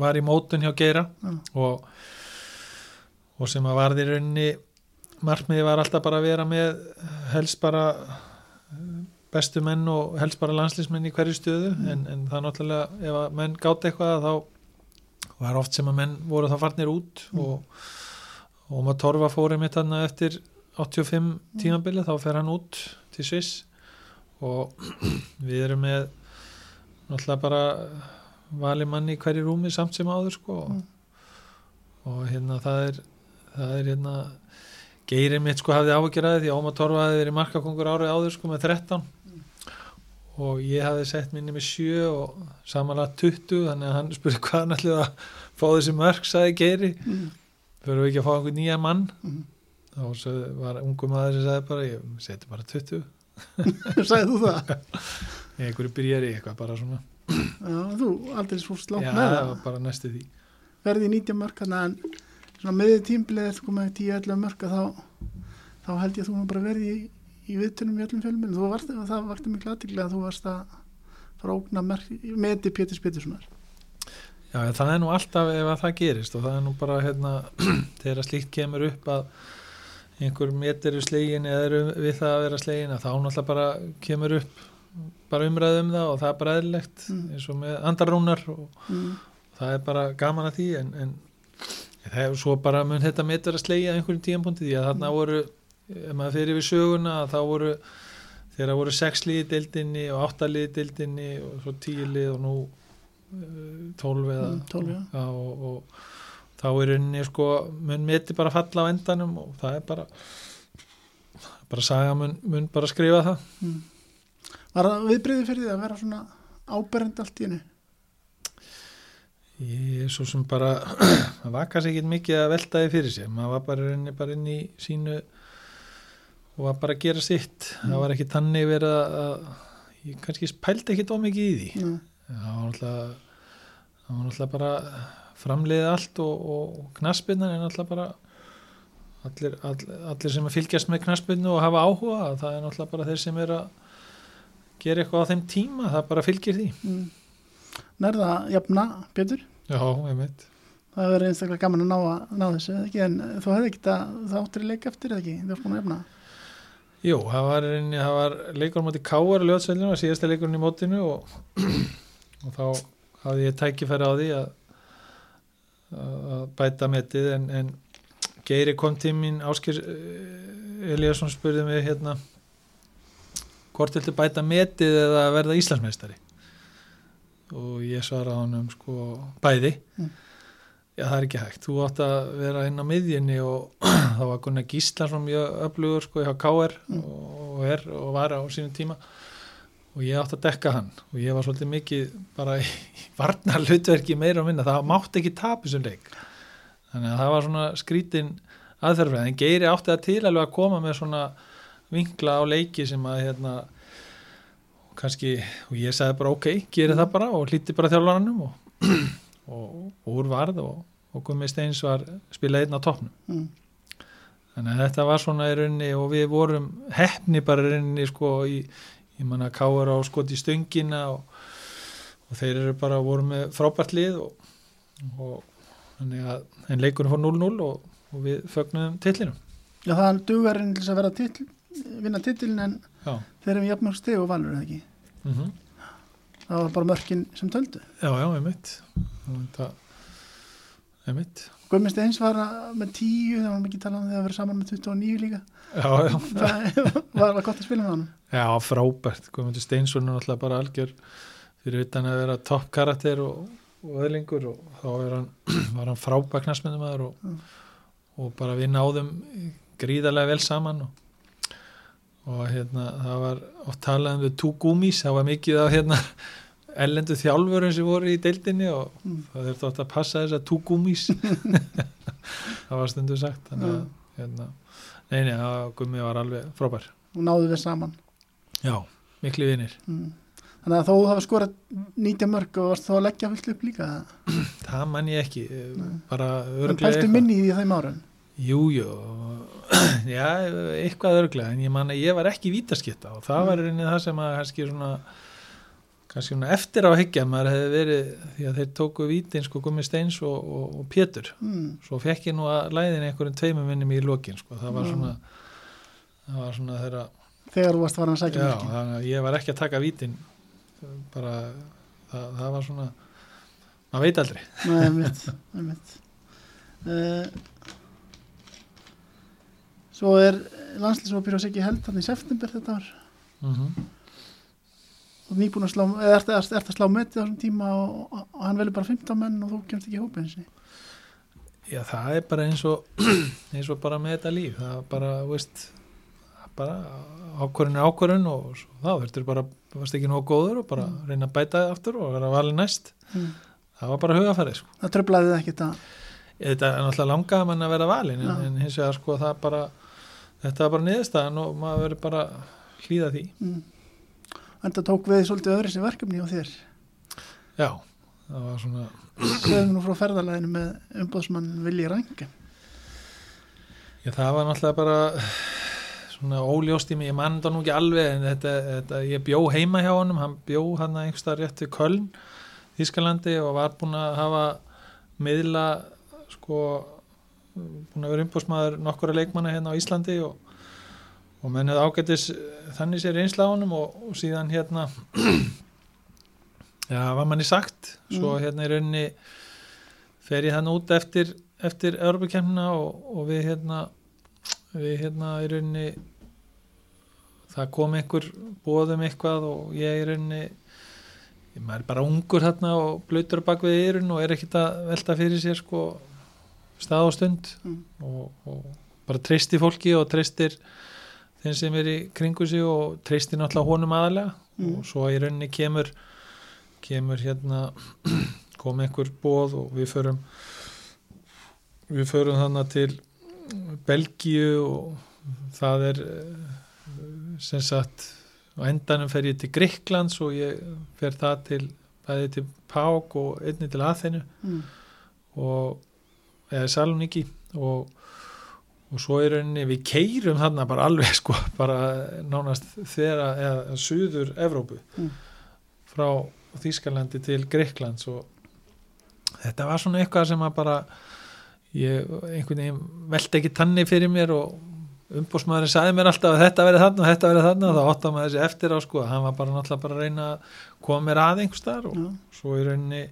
var í mótun hjá Geira Já. og, og sem að varði í rauninni markmiði var alltaf bara að vera með helst bara bestu menn og helst bara landslýsmenn í hverju stöðu en, en það náttúrulega ef að menn gátt eitthvað þá var oft sem að menn voru þá farnir út og, og maður torfa fóri mitt hann eftir 85 tímabilið þá fer hann út til Sviss og (clears throat) við erum með náttúrulega bara vali manni í hverju rúmi samt sem áður sko. Mm. og hérna það er það er hérna geirinn mitt sko hafði að því Ómar Torfa hafði verið markakongur árið áður sko með 13 og ég hafði sett minni með 7 og samanlega 20 þannig að hann spurði hvað hann ætlaði að fá þessi mörg sagði geiri mm. fyrir við ekki að fá einhvern nýja mann Mm. þá sögðu, var ungum maður sem sagði bara ég seti bara 20 (laughs) Sagði þú það? (laughs) í einhverju byrjar í eitthvað bara svona Já, þú aldrei langt já, með það var bara næstu því Verði í 90 mörg, að svona meðið tímbilið þú komið 10-11 mörg að þá, þá held ég að þú bara verið í, í viðtunum í öllum fjölmjölum. Þú varst, það vakti miklu aðtiklega að þú varst að fara að ógna meti Péturs Péturssonar. Já, það er nú alltaf ef að það gerist og það er nú bara hérna (clears throat) þegar slíkt kemur upp að einhver metir er slegin eða eru við það að vera slegin að þá náttúrulega bara kemur upp bara umræðum það og það er bara eðlilegt Mm. eins og með andarrúnar og Mm. það er bara gaman að því en, en það er svo bara mun þetta met vera slegið á einhverjum tíðanbúndi því að þarna voru ef maður fyrir við söguna þá voru þegar voru sex liði deildinni og átta liði deildinni og svo tíu lið og nú uh, tólf eða Mm, 12, já. og, og þá er rauninni sko mun meti bara falla á endanum og það er bara bara saga mun, mun bara skrifa það Mm. Var það viðbriði fyrir því að vera svona áberend allt í hennu? Ég er svo sem bara (clears throat) það var kannski ekki mikið að veltaði fyrir sér maður var bara bara inn í sínu og var bara að gera sitt það var ekki tannig verið að, að ég kannski pældi ekki mikið í því Mm. það var náttúrulega það var náttúrulega bara framleiðið allt og, og knaspinnan er náttúrulega bara allir, all, allir sem að fylgjast með knaspinnu og hafa áhuga það er náttúrulega bara þeir sem er að gera eitthvað á þeim tíma, það bara fylgir því Mm. Nærða jafna, Pétur? Já, ég veit Það hefur einstaklega gaman að ná, að, ná þessu, ekki, en þú hefði ekki það, það áttir í leik eftir, eða ekki, þú ert búin að jafna. Jú, það var, var leikur á móti Káar á ljótsveilinu, síðasta leikurinn í mótinu og, og þá hafði ég tækifæri á því að, að bæta metið en, en Geiri kom til mín Áskir Eliasson spurði mig hérna hvort viltu bæta metið eða verða Íslandsmeistari og ég svaraði honum sko bæði Mm. Já það er ekki hægt, þú átt að vera inn á miðjunni og (clears throat) þá var Gunnar Gíslason mjög öflugur sko hjá KR Mm. og er og var á sínum tíma. Og ég átt að dekka hann. Og ég var svolítið mikið bara (laughs) í varnar hlutverki meira og minna, það mátti ekki tapa þessum leik. Þannig að það var svona skrítin aðferðfræð, en Geiri átti það til alveg að koma með svona vinkla á leiki sem að hérna kannski, og ég sagði bara ok, geri það bara og hlíti bara þjálfaranum og, (clears throat) og, og úr varð og, og Gummi Steins var spilað einn á toppnum Mm. þannig að þetta var svona í rauninni og við vorum hefni bara í rauninni sko í, ég manna káur á skot í stöngina og, og þeir eru bara voru með frábært lið og, og þannig að en leikurinn fór 0-0 og, og við fögnuðum tillinum Já, það er dugarinn til að vera titl, vinna titilin en já, þeir eru jafnmörg steg og valur, eða ekki. mm Það var bara mörkin sem töldu. já, já, einmitt það einmitt Guðmist eins var með tíu, það var mikið talað um þegar að vera saman með 29 líka. já, já, (laughs) Það var gott að spila með honum. já, frábært Guðmundur Steinsson er náttúrulega bara algjör fyrir utan að vera topp karakter og, og öðlingur og þá er hann, (clears throat) var hann frábært knastmyndumæður og, Mm. og bara við náðum gríðarlega vel saman og, og hérna það var oft talað um við tú gúmís það var mikið af hérna ellendu þjálfurum sem voru í deildinni og Mm. það þurfti oft að passa þess að tú gúmís (laughs) það var stundu sagt þannig að hérna, nei, nei, það gummi var alveg frábær Og náðu við saman. já, miklu vinir Mm. Þannig að þó hafa skorað 90 mörg og varst þá að leggja fullt upp líka. (clears throat) það man ég ekki Nei. bara En örglega pæltu minni í því þeim árum. Jú, jú, (clears throat) já, eitthvað örglega, en ég man að ég var ekki vítaskitta og það var reyni það sem að kannski svona, kannski svona eftir á að hyggja maður hefði verið, því að þeir tóku vítin sko Gummi Steins og, og, og Pétur Mm. svo fekk ég nú að læðin einhverjum tveimum minnum í lokin, sko, það var Mm. svona það var svona þeirra Þegar þú varst að fara að sækja já, mörkin. þannig að ég var ekki að taka vítin bara, það, það var svona maður veit aldrei Nei, einmitt, (laughs) einmitt. Uh, svo er landslýsópir á sig ekki held þannig í september þetta var mm og nýbúin að slá, eða ert, ert að slá metið á þessum tíma og, og, og hann velur bara 15 menn og þú kemst ekki í hópið eins Já, það er bara eins og (clears throat) eins og bara með þetta líf. Það er bara, veist bara ákvörðun er ákvörðun og svo, þá verður bara, varst ekki nógu góður og bara reyna að bæta aftur og vera valið næst. Mm. það var bara hugafærið sko. það tröflaði það ekki þetta þetta er náttúrulega langaði mann að vera valin en, en hins vegar sko það bara þetta var bara niðurstaðan og maður verður bara hlýða því. Mm. en það tók við svolítið öðru sem verkefni á þér. Já, það var svona Sveðum nú frá ferðalæðinu með umbóðsmann Vilji Rænke já, það var náttúrulega bara svona óljóst í mig, ég mann það nú ekki alveg en þetta, þetta, ég bjó heima hjá honum. Hann bjó hann að einhverstað rétt við Köln Þískalandi og var búin að hafa miðla sko búin að vera umbúrsmaður nokkura leikmanna hérna á Íslandi og, og menn hefði ágættis þannig sér honum og, og síðan hérna (clears throat) já, var manni sagt svo Mm. hérna í rauninni fer ég þann út eftir eftir Europakemna og, og við hérna við hérna í rauninni það kom einhver bóðum eitthvað og ég í rauninni ég maður er bara ungur hérna og blöytur bak við eyrun og er ekkit að velta fyrir sér sko stað og stund Mm. og, og bara treysti fólki og treystir þeim sem er í kringu sig og treystir náttúrulega honum aðalega Mm. og svo í rauninni kemur kemur hérna (clears throat) kom einhver bóð og við förum við förum þannig til Belgíu og það er eh, sem sagt á endanum fer ég til Greiklands og ég fer það til bæði til Pák og einni til Aþenu mm. og eða Saloniki og, og svo er rauninni við keirum þarna bara alveg (laughs) sko bara nánast þeirra eða suður Evrópu Mm. frá Þýskalandi til Greiklands og þetta var svona eitthvað sem að bara ég einhvern veginn veldi ekki tanni fyrir mér og umbúrsmaðurinn sagði mér alltaf að þetta verið þarna og þetta verið þarna og þá áttum maður þessi eftir á sko hann var bara náttúrulega bara að reyna að koma mér að einhvers þar og Já. svo í rauninni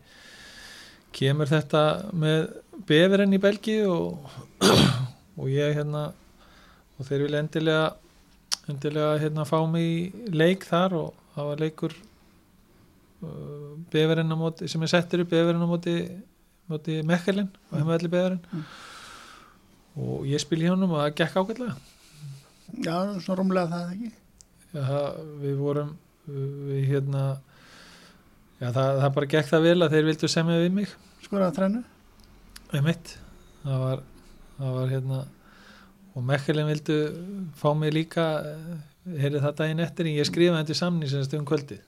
kemur þetta með befirinn í Belgi og, (clears throat) og ég hérna og þeir vilja endilega endilega hérna fá mig í leik þar og það var leikur uh, befirinn á móti sem er settur upp befirinn á móti, móti Mekkelin og hefum allir befirinn. Mm. og ég spil í honum og það gekk ágætlega. Já, svona rúmlega það ekki? Já, það, við vorum við hérna já, það, það bara gekk það vel að þeir vildu semja við mig. Skoraða þrennu? Einmitt. það var, það var hérna og Mekkelin vildu fá mig líka heyrði það daginn eftir en ég skrifaði þetta samning sem stöðum kvöldi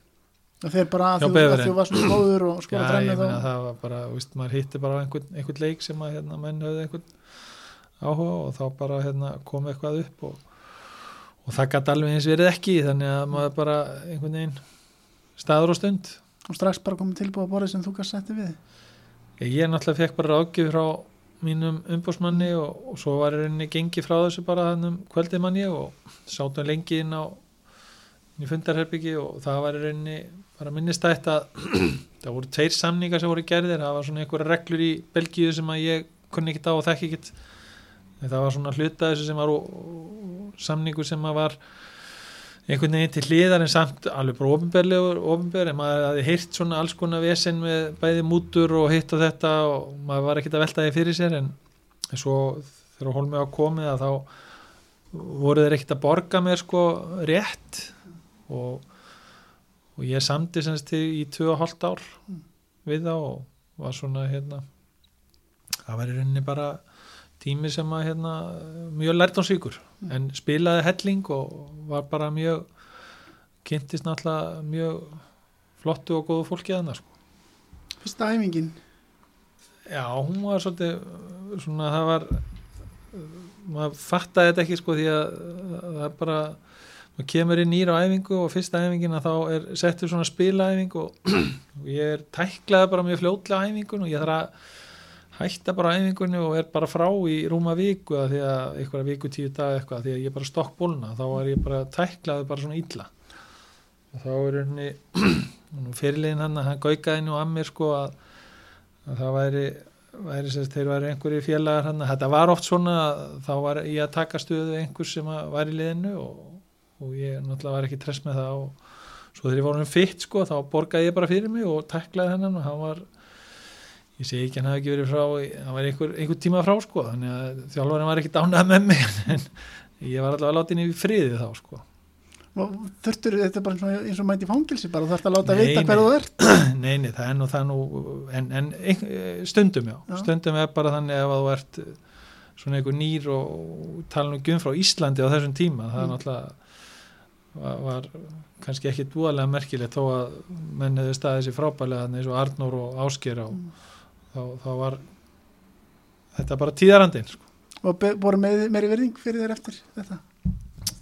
það fer bara að þú, þú varst góður og Já, þrennu meina þá? það var bara, víst, maður hitti bara einhvern, einhvern leik sem að hérna, menn höfðu einhvern áhuga og þá bara hérna, kom eitthvað upp og, og það gæti alveg eins verið ekki þannig að maður bara einhvern veginn staður og stund og strax bara komið tilbúið að borðið sem þú gæst setti við. Ég, ég náttúrulega fekk bara ráðgjöf frá mínum umbúrsmanni og, og svo var í rauninni gengi frá þessu bara þannig kvöldið manni og sátum lengi inn á í fundarherbyggi og það var í rauninni bara minnistætt að (clears throat) það voru tveir samningar sem voru gerðir. Það var svona einhverja reglur í Belgíu sem að ég kunni ekkit á og þekki ekkit það var svona hluta þessu sem var samningur sem að var einhvern veginn til hliðar en samt alveg bara ofinberlegur, ofinber en maður hafði heyrt svona alls konar vesen með bæði mútur og hitt og þetta og maður var ekkert að velta því fyrir sér en, en svo þegar hólmið á komið að þá voru þeir ekkert að borga mér sko rétt og, og ég samdi semst í 2,5 ár við þá og var svona hérna það var í rauninni bara tími sem að hérna mjög lærtánsvíkur en spilaði helling og var bara mjög kynntist náttúrulega mjög flottu og góðu fólki að hana sko. fyrsta æfingin? Já, hún var svolítið svona það var maður fattaði þetta ekki sko því að það er bara maður kemur inn nýra á æfingu og fyrsta æfingin að þá er settur svona spilaæfing og, og (clears throat) ég er tæklaði bara mjög fljótlega á æfingun og ég þarf að hætta bara æfingunni og er bara frá í rúma viku að því að einhverja viku tíu dag eitthvað því að ég bara stokk bólna þá er ég bara tæklaði bara svona illa. Og þá er henni (clears throat) fyrirlegin hann að hann gaukaði nú að mér sko að, að það væri væri sérst, þeir væri einhverju félagar hann þetta var oft svona að þá var ég að taka stöðu einhvers sem að var í liðinu og, og ég náttúrulega var ekki tress með það og svo þegar ég var hann fitt sko þá borgaði ég bara fyrir mig og tæklaði hennan og hann var ég segi ekki hann hafi ekki verið frá hann var einhver, einhver tíma frá sko þannig að þjálfarinn var ekki dánað með mig (laughs) en ég var allavega látið í friði þá sko þurftur þetta bara eins og, eins og mæti fangilsi bara þú þarft að láta Nei, vita nei. hver þú ert (clears throat) nei, nei, það er nú það nú en, en stundum já. Já. stundum er bara þannig ef að þú ert svona einhver nýr og, tala um frá Íslandi á þessum tíma það Mm. náttúrulega var, var kannski ekki dúalega merkilegt þó að menn hefði staðið sér frábælega eins og Arnór og Ásker og Mm. Þá, þá var þetta bara tíðarandinn sko. og voru meiri virðing fyrir þér eftir þetta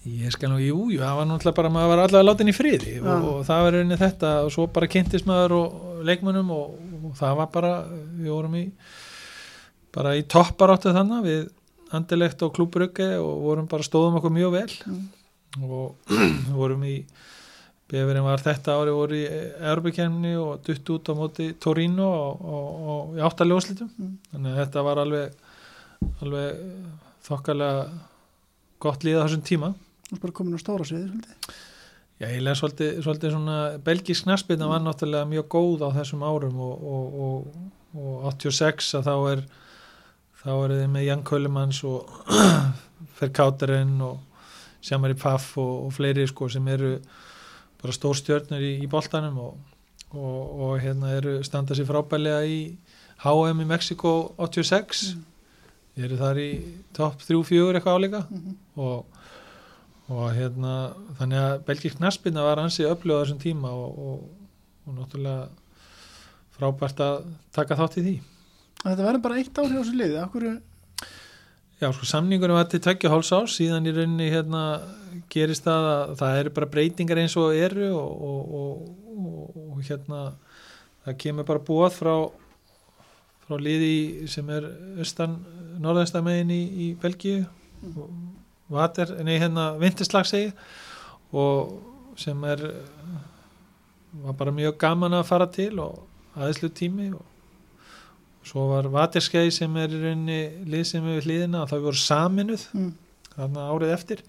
Ég skal nú, jú, jú, það var náttúrulega bara maður var allavega látin í friði Já. og, og það var rauninni þetta og svo bara kynntist maður og, leikmönnum og, og það var bara, við vorum í bara í topparáttu þannig við andilegt og klúbrugge og vorum bara stóðum okkur mjög vel Mm. og (clears throat) vorum í Befurinn var þetta ári voru í Erbukemni og dutt út á móti Torino og, og, og í áttaljóslitum Mm. þannig að þetta var alveg alveg þokkalega gott líða þessum tíma og bara komin á stóra sviði svolítið. Já, eiginlega svolítið, svolítið svona belgisk knaspinna var náttúrulega mjög góð á þessum árum og, og, og, og 86 að þá er þá er þið með Jan Köllemans og (clears throat) Ferkáterinn og Sjamari Paff og fleiri sko sem eru bara stórstjörnur í, í boltanum og, og, og hérna eru standa sér frábælega í HM í Mexiko 86 Mm. eru þar í topp 3-4 eitthvað áleika Mhm. og, og hérna þannig að belgísk knaspinna var ansi öflöð á þessum tíma og, og, og náttúrulega frábært að taka þátt í því. Þetta verður bara eitt ár hjá þessu liði. Akkur, Já, sko, samningunum var til tveggja hálfs ás síðan í rauninni hérna gerist það að það eru bara breytingar eins og eru og, og, og, og, hérna það kemur bara búað frá frá liði sem er austan, norðaustamegin í, í Belgíu. Vater, nei hérna vinterslag segi og sem er var bara mjög gaman að fara til og aðeinslu tími og svo var Vaterskei sem er í rauninni lið sem við hlýðina þau voru saminuð mm. þarna árið eftir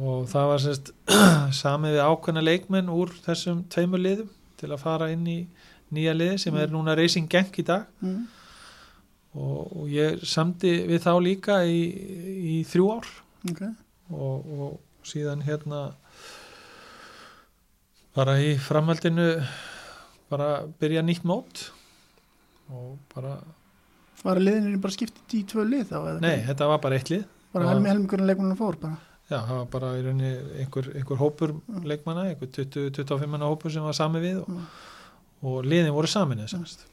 og það var sérst (clears throat) samið við ákveðna leikmenn úr þessum tveimur liðum til að fara inn í nýja liði sem er núna Racing Genk í dag. Mm. og, og ég samdi við þá líka í, í þrjú ár. Ok. Og, og síðan hérna bara í framhaldinu bara byrja nýtt mót. Og bara, Var liðinni bara skiptið í tvö lið þá? nei, þetta var bara eitt lið. Bara helmingurinn leikunum fór bara Já, það var bara í rauninni einhver, einhver hópur Mm. leikmanna, einhver 20-25 manna hópur sem var sami við og, Mm. og liðin voru samin semst.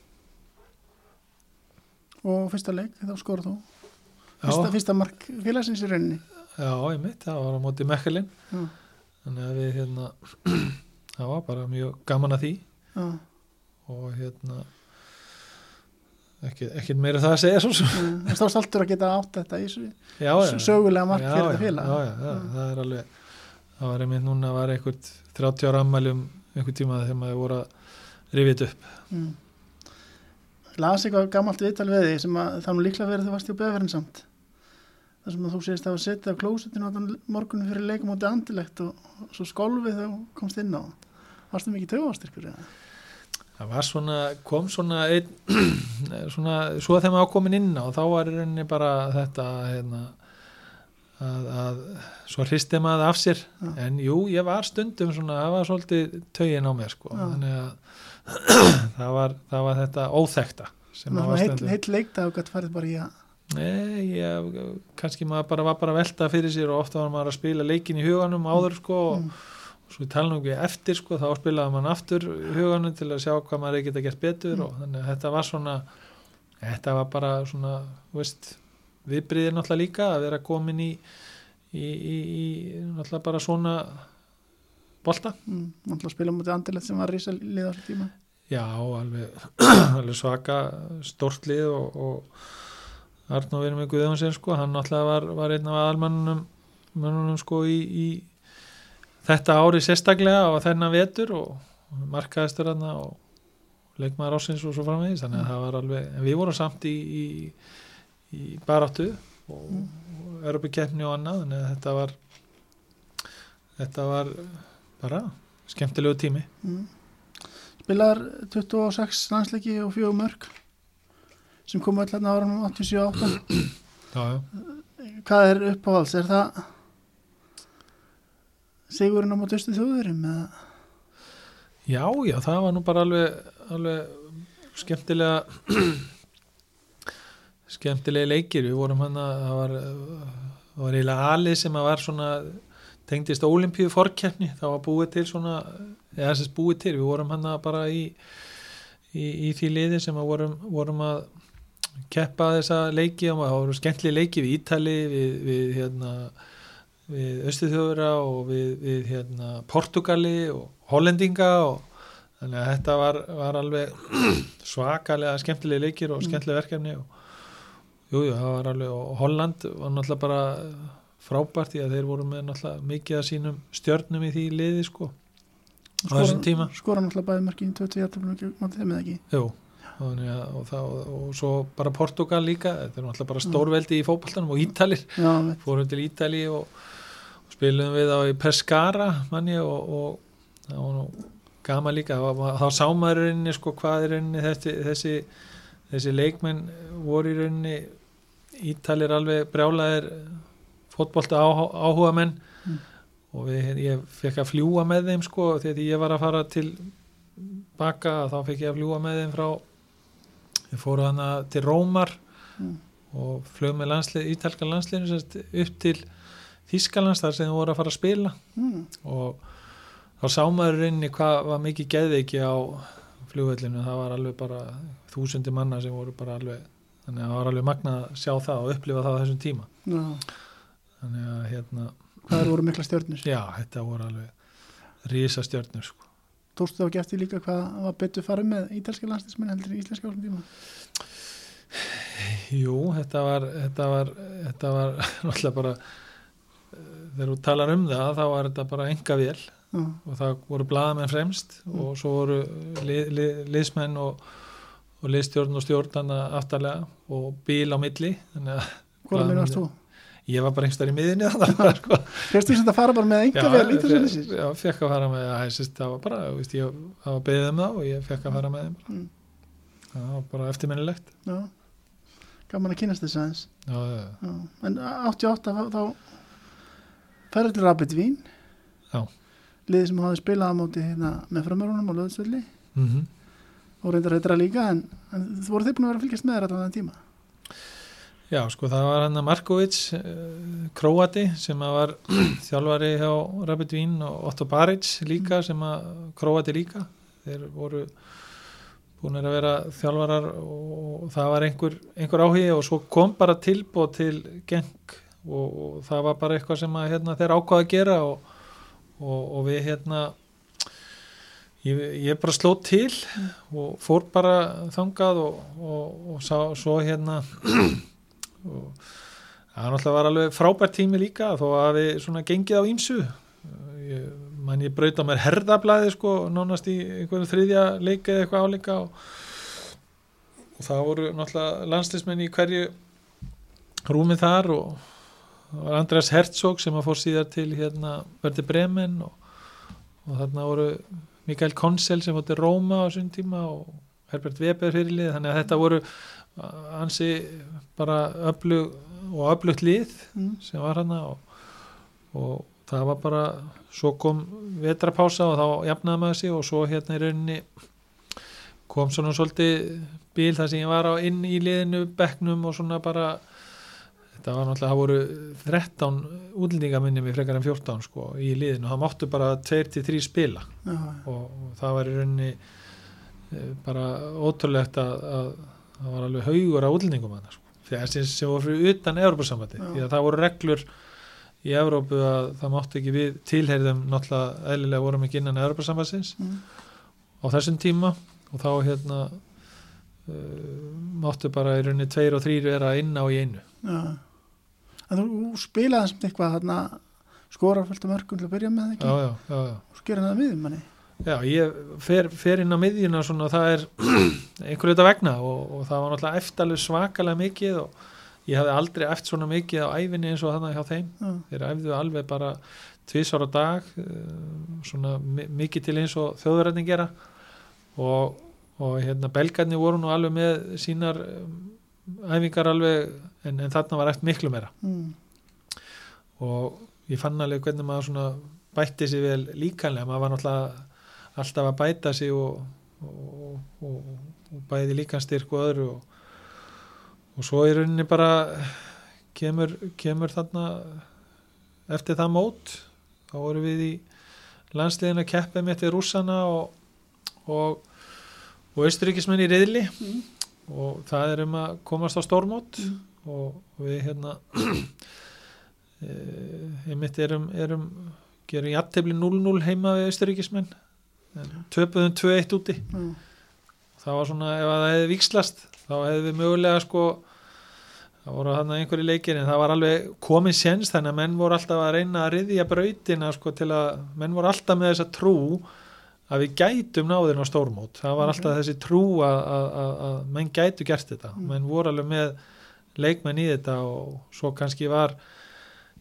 Og fyrsta leik, þá skora þú? Fyrsta, fyrsta mark félagsins í rauninni? Já, ég mitt, það var á móti Mekkelin Já, þannig að við hérna (clears throat) það var bara mjög gaman að því. Já. Og hérna ekki, ekki meira það að segja svo En þá stoltur að geta átt þetta í já, sögulega mark já, fyrir þetta félag. já, já, já, Mm. það er alveg það var einmitt núna var einhvert 30 ára ammæli um einhver tíma þegar maður voru að rifið þetta upp. Mm. Las eitthvað gammalt viðtal við þig sem að það er nú líklega verið þú varst í beðverðin samt. Þar sem að þú segist að hafa setið á klósitinu á morgunum fyrir leikum átti andilegt og, svo skólfið þá komst inn á. Varstu mikið tögastyrkur eða? Það var svona, kom svona einn, (clears throat) svona, svo þegar maður komin inn á þá var rauninni bara þetta hérna að, að svo hristi maður af sér Já. en jú, ég var stundum svona, það var svolítið tögin á mér sko, Já. þannig að (clears throat) það var, það var þetta óþekta sem maður var stundum heill leikdag og gætt farið bara í að Nei, ég, kannski maður bara var bara að velta fyrir sér og ofta var maður að spila leikin í huganum áður sko og mm. Svo nú ekki eftir sko, þá spilaði mann aftur í huganum til að sjá hvað maður geta gert betur Mm. og þannig að þetta var svona þetta var bara svona veist, viðbriðir náttúrulega líka að vera komin í í, í, í náttúrulega bara svona bolta Mm. Náttúrulega spila mútið andilegt sem var rísa lið á þessu tíma Já, alveg, (clears throat) alveg svaka stórt lið og, og Arnó verið með Guðjónsson sko, hann náttúrulega var, var einn af aðalmannunum mannunum sko í, í þetta ári sérstaklega og þennan vetur og markaðistur hann og leikmaður ásins og svo framvegis þannig að það var alveg, en við vorum samt í, í, í baráttu og, og Europakefni og annað þannig að þetta var þetta var bara skemmtilegu tími. Mm. Spilar 26 landsleiki og fjögur mörg sem komu hérna ára 87-8 Já, já. Hvað er uppáhalds? Er það Sigurinn á móti östu þjóðurum eða? Já, já, það var nú bara alveg, alveg skemmtilega (clears throat) skemmtilegi leikir. Við vorum hann að það var, var eiginlega alið sem að var svona tengdist ólimpíu fórkeppni það var búið til svona eða þess að búið til, við vorum hann að bara í, í, í því liði sem að vorum, vorum að keppa þessa leiki. Og það voru skemmtli leiki við Ítali, við, við hérna við Östuþjóðura og við, við hérna, Portugali og Hollendinga og þannig að þetta var, var alveg (clears throat) svakalega skemmtilega leikir og skemmtilega verkefni og jújú, jú, það var alveg og Holland var náttúrulega bara frábært í að þeir voru með náttúrulega mikið af sínum stjörnum í því liði sko á þessum tíma. skora náttúrulega bæði mörgin 20 hjartaflunum mátti þeim eða ekki? Jú, og, og, það, og svo bara Portugal líka þetta er náttúrulega bara stórveldi í fókbaltanum og Ítalir. Fórum til Ítali og, og spilum við á í Pescara manni og það var nú gama líka þá sá maður í rauninni sko hvað er rauninni þessi, þessi, þessi leikmenn voru í rauninni Ítalir alveg brjálaðir fótbolta áhuga menn mm. og við, ég fekk að fljúa með þeim sko þegar ég var að fara til baka þá fekk ég að fljúa með þeim frá við fórum hana til Rómar mm. og flög með landslið, ítalska landsliðinu upp til Þískalands þar sem þið voru að fara að spila mm. og þá sá maður inni hvað var mikið geðveiki á flugvellinu, það var alveg bara þúsundi manna sem voru bara alveg þannig að það var alveg magna að sjá það og upplifa það á þessum tíma Já. þannig að hérna eru voru mikla stjörnur? Já, þetta voru alveg rísa stjörnur sko. Tóstu þá eftir líka hvað var betur farið með ítalska landslismenn heldur í íslenska ásum tíma? Jú, þetta var þetta var, þetta var (laughs) náttúrulega bara þegar þú talar um það þá var þetta bara enga vel Já. og það voru bladamenn fremst Mm. og svo voru lið, lið, liðsmenn og, og liðstjórn og stjórn aftarlega og bíl á milli að Hvað Blaðamenn- varst þú? ég var bara einhverstað í miðinni (laughs) að sko, Fyrst þú sem þetta fara bara með enga vel ég, ítalslisins? já, fekk að fara með að það var bara, veist, ég það var beðið um það og ég fekk að fara með bara. Mm. það var bara eftirminnilegt Já, gaman að kynast þess aðeins já, já, já. Já. En 88 þá, til Rapid Vín liðið sem hafði spilað á móti hérna, með framörunum á löðsvöldi Mm og reyndar heitra líka en, en þú voru þið búin að vera að fylgjast með þér allan þann tíma? Já, sko það var hann að Markovic uh, Króati sem að var (clears throat) þjálfari hjá Rapid Vín og Otto Baric líka sem að Króati líka. Þeir voru búin að vera þjálfarar og það var einhver, einhver áhugi og svo kom bara tilbúð til geng og, og það var bara eitthvað sem að hérna, þeir ákvaða að gera og, og, og við hérna ég, ég bara sló til og fór bara þangað og, sá, svo hérna (clears throat) og það náttúrulega var alveg frábært tími líka þó að við svona gengið á ímsu ég, man ég braut á mér herðablaði sko nánast í einhverju þriðja leik eða eitthvað áleika og, og það voru náttúrulega landslismenn í hverju rúmið þar og það var Andreas Herzog sem að fór síðar til hérna verði Bremen og, og þarna voru Mikael Konsel sem fór til Róma á þessum tíma og Herbert Weber fyrirlið þannig að þetta voru ansi bara öflug og öflugt lið mm. sem var hana og, og það var bara svo kom vetrapása og þá jafnaði maður sig og svo hérna í rauninni kom svona svolítið bíl þar sem ég var á inn í liðinu bekknum og svona bara þetta var náttúrulega, það voru 13 útlendingaminni með frekar en 14 sko í liðinu, það máttu bara 2-3 spila. Já, og, og það var í rauninni eh, bara ótrúlegt að, að það var alveg haugur á útlendingum sko. þegar sem, voru fyrir utan Európa-sambandi því að það voru reglur í Európu að það máttu ekki við tilheyrðum náttúrulega eðlilega vorum ekki innan Európa-sambandsins mm. á þessum tíma. Og þá hérna uh, máttu bara í rauninni tveir og þrýr vera inn á í einu. Já. En þú spilaði sem eitthvað þarna skorar fullt af mörgum til að byrja með ekki? Já, já, já, og skera það miðum manni? Já, ég fer, fer inn á miðjuna svona, það er (clears throat) einhverju þetta vegna og, og það var náttúrulega eftir alveg svakalega mikið og ég hafði aldrei eftir svona mikið á æfinni eins og þannig hjá þeim. Já, þeir æfðu alveg bara tvisvar á dag eh, svona mi- mikið til eins og þjóðverðin gera. Og, og hérna belgarnir voru nú alveg með sínar æfingar alveg en, en þarna var eftir miklu meira mm. og ég fann alveg hvernig maður svona bætti sig vel líkanlega, maður var náttúrulega alltaf að bæta sig og, og, og, og bæði líkanstyrk og öðru og, og svo í rauninni bara kemur, kemur þarna eftir það mót þá vorum við í landsliðin að keppa mitt við rússana og og, og austuríkismenn í riðli Mm. Og það er um að komast á stórmót Mm. og við hérna (clears throat) e, einmitt erum, erum gerum jættefli 0-0 heima við austuríkismenn en töpuðum 2-1 úti Já. það var svona ef að það hefði vikslast þá hefði við mögulega sko það voru hann einhverju leikir en það var alveg komið séns þannig að menn voru alltaf að reyna að riðja brautina sko til að menn voru alltaf með þessa trú að við gætum náðin á stórmót. Það var alltaf þessi trú að, að, að, að menn gætu gert þetta. Mm. menn voru alveg með leikmenn í þetta og svo kannski var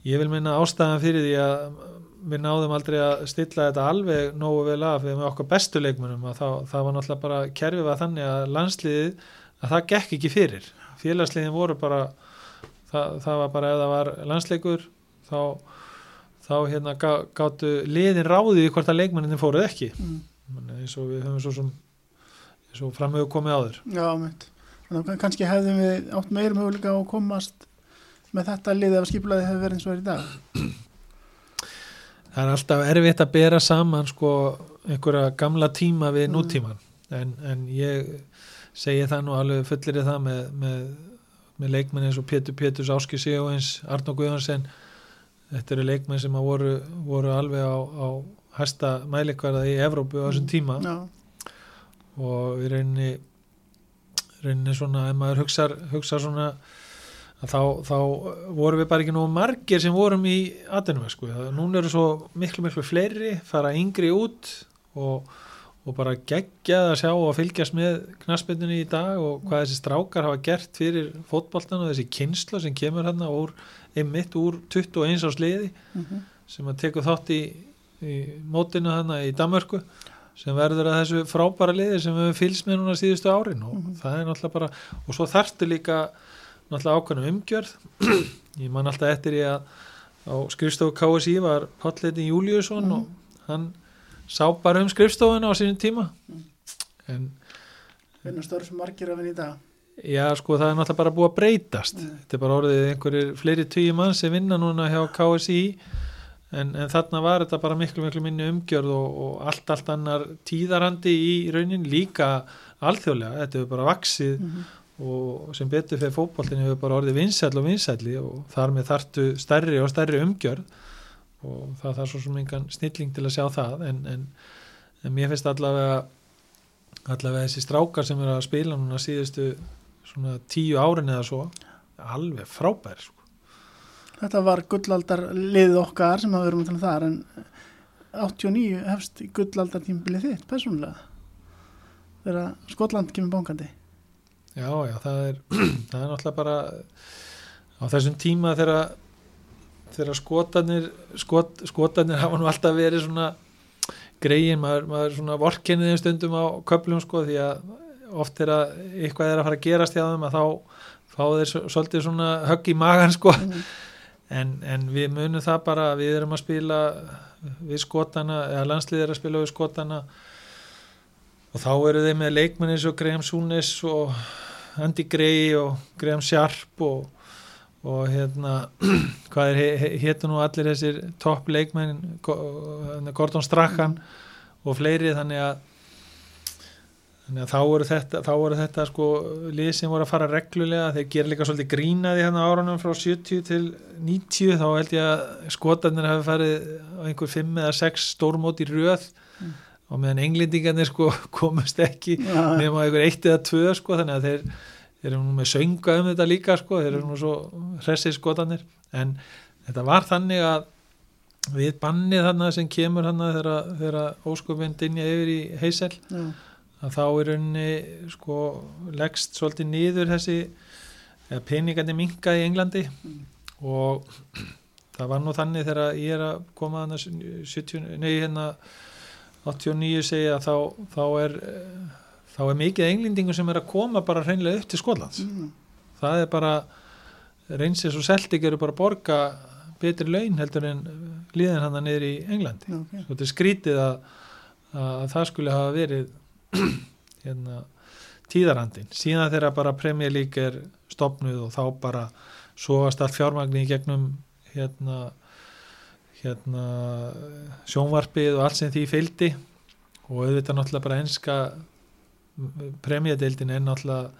ég vil minna ástæðan fyrir því að við náðum aldrei að stilla þetta alveg nógu vel af við með okkar bestu leikmennum að það, það var náttúrulega bara kerfið var þannig að landsliðið að það gekk ekki fyrir. Félagsliðin voru bara það, það var bara ef það var landsleikur þá, þá hérna gá, gáttu liðin ráðið í hvort að leikmennin fóruð ekki Mm. Eins og við höfum svo sem eins og framöfu komið áður Já, mitt. Þannig að kannski hefðum við átt meira möguleika á að komast með þetta liðið af skipulaði hefur verið eins og er í dag. það er alltaf erfitt að bera saman sko einhverja gamla tíma við Mm. nútíman en, en ég segi það nú alveg fullir það með, með, með leikmenn eins og Pétur Péturs Áski Sigurins, Arnó Guðhansen þetta eru leikmenn sem voru, voru alveg á, á hæsta mælikvarða í Evrópu á þessum tíma. Já, og við reyni reyni svona, ef maður hugsa, hugsa svona þá, þá vorum við bara ekki nógu margir sem vorum í atvinnum sko. núna eru svo miklu miklu fleiri fara yngri út og, og bara geggjað að sjá og fylgjast með knaspindunni í dag og hvað þessi strákar hafa gert fyrir fótboltan og þessi kynsla sem kemur hérna úr, einmitt úr 21 árs liði mhm. sem að teku þátt í, í mótinu þarna í Danmörku sem verður að þessu frábæra liði sem við fylgst með núna síðustu árin og Mhm. það er náttúrulega bara og svo þarftu líka náttúrulega ákveðnum umgjörð (clears throat) ég man alltaf eftir ég að á skrifstofu KSI var Palletin Júliusson Mhm. og hann sá bara um skrifstofuna á sínum tíma Mhm. en vinna stöður sem margir að vinna í dag. já sko það er náttúrulega bara búið að breytast Mm. þetta er bara orðið einhverjir fleiri tíu mann sem vinna núna hjá KSI en, en þarna var þetta bara miklu miklu minni umgjörð og, og allt allt annar tíðarandi í raunin líka alþjóðlega, þetta hefur bara vaksið Mhm. og sem betur fyrir fótboltin hefur bara orðið vinsæll og vinsælli og þar með þartu stærri og stærri umgjörð og það þarf svo sem engan snilling til að sjá það en, en, en mér finnst allavega allavega þessi strákar sem eru að spila núna síðustu svona tíu árin eða svo alveg frábær sko. Þetta var gullaldar liðið okkar sem að tala um þar en 89 hefst gullaldar tímbilið þitt, persónulega. Þegar Skotland kemur bóngandi. já já það er (clears throat) það er náttúrulega bara á þessum tíma þegar þegar skotanir skot, skotanir hafa nú alltaf verið svona greiðin, maður, maður svona vorkenið þeim stundum á köflum sko því að oft er að eitthvað er að fara að gerast hjá þeim að þá fá þeir svo- svolítið svona högg í magan sko Mhm. en, en við munum það bara við erum að spila við skotana eða landsliðið er að spila við skotana og þá eru þeir með leikmenn eins og Graham Súnes og Andy Gray og Graham Sharp og, og hérna (clears throat) hvað er héttu nú allir þessir topp leikmenn Go- Gordon Strachan og fleiri þannig að Þannig að þá voru þetta, þá voru þetta sko lið sem voru að fara reglulega, þeir gera líka svolítið grínaði hérna árunum frá 70 til 90, þá held ég að skotarnir hafi farið á einhver 5 eða 6 stórmót í röð. Mm. og meðan englendingarnir sko (laughs) komast ekki Já, nema einhver 1 eða 2 sko, þannig að þeir, þeir eru nú með sönga um þetta líka sko, þeir eru nú svo hressið skotarnir, en þetta var þannig að við bannið þarna sem kemur þarna þegar, óskupin dinja yfir í heysel já, að þá er unni sko leggst svolítið niður þessi peningandi minka í Englandi. Mm. og það var nú þannig þegar ég er að koma þannig 70, nei hérna 89 segja að þá, þá er þá er mikið englendingur sem er að koma bara hreinlega upp til Skotlands. Mm, það er bara reynsins og seltik eru bara að borga betri laun heldur en liðin hann niður í Englandi. Já, ok. svo þetta er skrítið að, að það skulle hafa verið (clears throat) hérna, tíðarandin síðan þegar bara Premier League er stopnuð og þá bara sóast allt fjármagni í gegnum hérna hérna sjónvarpið og allt sem því fylgdi. Og auðvitað náttúrulega bara enska premjadeildin er náttúrulega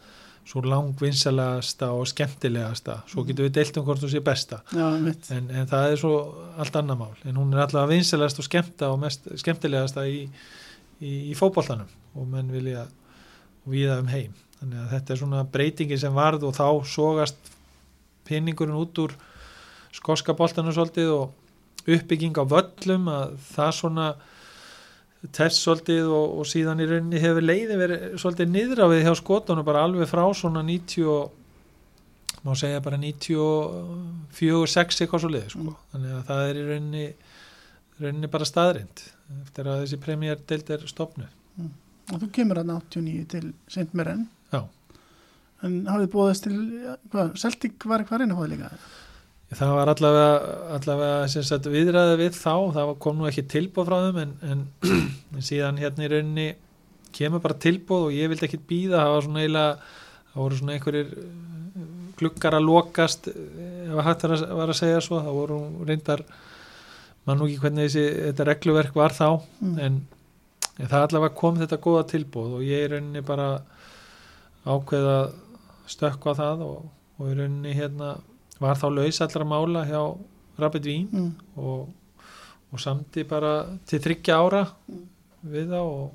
svo langvinsalagasta og skemmtilegasta. Svo getur við deilt um hvort þú sé besta. Já, en, en það er svo allt annað mál. En hún er allavega vinsalagast og skemmta og mest skemmtilegasta í, í, í fótboltanum. Og menn vilja viða um heim. Þannig að þetta er svona breytingi sem varð og þá sogast pinningurinn út úr skoska boltanum svolítið og uppbygging á völlum að það svona test svolítið og, og síðan í rauninni hefur leiði verið svolítið niðra við hjá skotunum bara alveg frá svona 90 og má segja bara 94-6 eitthvað svo liði sko. Mm. þannig að það er í rauninni rauninni bara staðrind eftir að þessi premjardeild er stopnu Og þú kemur að 89 til Saint Meren. En hafið búðast til, hvað, Celtic var eitthvað reyna hóði líka? Það var allavega, allavega sagt, viðræði við þá, það kom nú ekki tilbúð frá þeim en, en, (clears throat) en síðan hérna í rauninni kemur bara tilbúð og ég vildi ekkit býða það var svona eiginlega það voru svona einhverjir eh, gluggar að lokast eh, ef hægt var að, var að segja svo það voru reyndar mann nú ekki hvernig þessi, þetta regluverk var þá Mm. en, en það allavega kom þetta góða tilbúð og ég í rauninni bara ákveða stökkva það og, og í rauninni hérna var þá laus allra mála hjá Rapid Vín Mm. og, og samti bara til þryggja ára Mm. við það og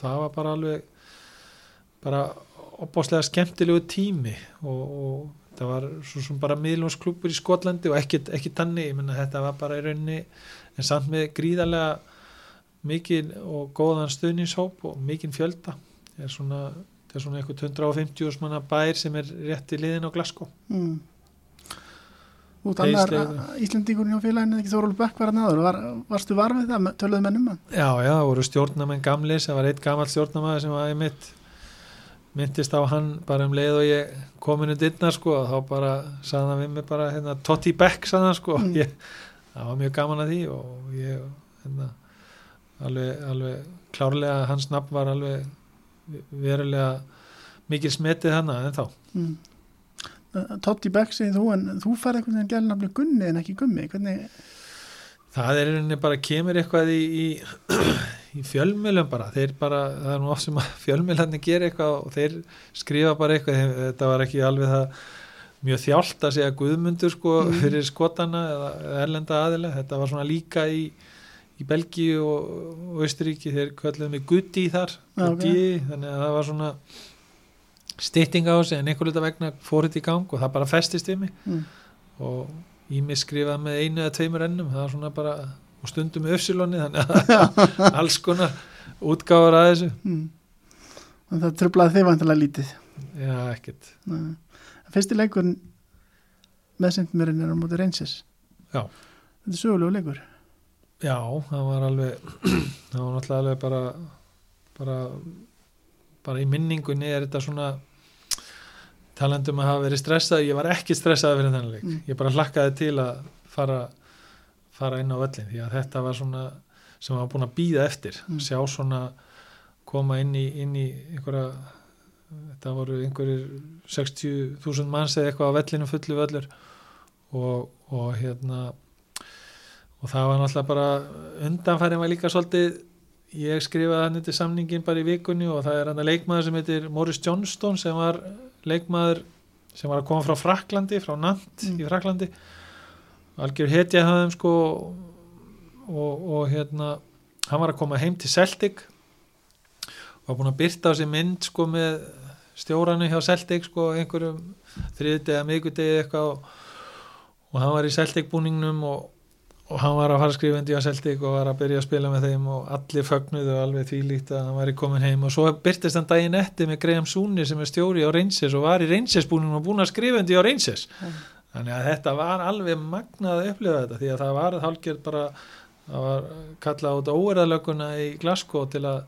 það var bara alveg bara opbáslega skemmtilegu tími og, og það var svo sem bara miðlumsklubur í Skotlandi og ekki, ekki tanni, ég menna þetta var bara í rauninni en samt með gríðarlega mikil og góðan stuðningshóp og mikil fjölda það er svona, er svona eitthvað 150 manna bær sem er rétt í liðin á Glasgow Mm. Teisleif. annar Íslandíkurinn hjá félaginu ekki Þórólu Bekk var að náður. Var, varstu varfið það, töluðu menn um hann? Já, já, það voru stjórnamenn gamli sem var eitt gamall stjórnamaður sem var einmitt myndist á hann bara um leið og ég komin um dittna sko og þá bara sagði hann við mig bara hérna, Totti Beck sagði hann sko Mm. ég, það var mjög gaman að því og ég hérna, alveg, alveg klárlega hans nafn var alveg verulega mikil smetið hann en þá Mm. Totti Beck segir þú en þú farið einhvern veginn gælum nafni Gunni en ekki Gummi. Hvernig, Það er í rauninni bara kemur eitthvað í, í, í fjölmjölum bara, þeir bara, það er nú oft sem að fjölmjölarnir gera eitthvað og þeir skrifa bara eitthvað, þetta var ekki alveg það mjög þjált að segja guðmundur sko Mm. fyrir skotana eða erlenda aðila, þetta var svona líka í, í Belgíu og, Austuríki, þeir kölluðu mig Gutti þar, Já, ok. Gutti, þannig að það var svona stytting á þessu en einhver luta vegna fór þetta í gang og það bara festist við mig mm. og ég mig skrifað með einu eða tveimur ennum það var svona bara, og stundum með öfsilonni þannig að (laughs) alls konar útgáður að þessu Mm. En það trublaði þig vantilega lítið. já, ekkert. Fyrsti leikur með Saint Meren er á móti Rangers. Já. Þetta er sögulegu leikur. já, það var alveg (clears throat) það var náttúrulega alveg bara bara bara í minningunni er þetta svona talandum að hafa verið stressað ég var ekki stressað fyrir þennan leik Mm. ég bara hlakkaði til að fara fara inn á völlin því að þetta var svona sem var búin að býða eftir Mm. sjá svona koma inn í, inn í einhverja þetta voru einhverjir 60.000 manns eða eitthvað á vellinu fullu völlur og, og hérna og það var náttúrulega bara undanfærin var líka svolítið ég skrifaði hann til samningin bara í vikunni og það er hann að leikmaður sem heitir Morris Johnston sem var leikmaður sem var að koma frá Fraklandi, frá Nant Mm. í Fraklandi algjör hetja hafðum sko og, og hérna hann var að koma heim til Celtic og var búin að byrta á sér mynd sko með stjóranu hjá Celtic sko einhverjum þriðdegi eða miðgudegi eitthvað og, og hann var í Celtic búningnum og, og hann var að fara skrifandi á Celtic og var að byrja að spila með þeim og allir fögnuðu alveg þvílíkt að hann var í komin heim. Og svo byrtist hann daginn eftir með Graham Súni sem er stjóri á Rangers og var í Rangers búningnum og búin að skrifandi á Rangers. Mm. þannig að þetta var alveg magnað að upplifa þetta því að það var hálfgerð bara það var kallað út óerðalöguna í Glasgow til að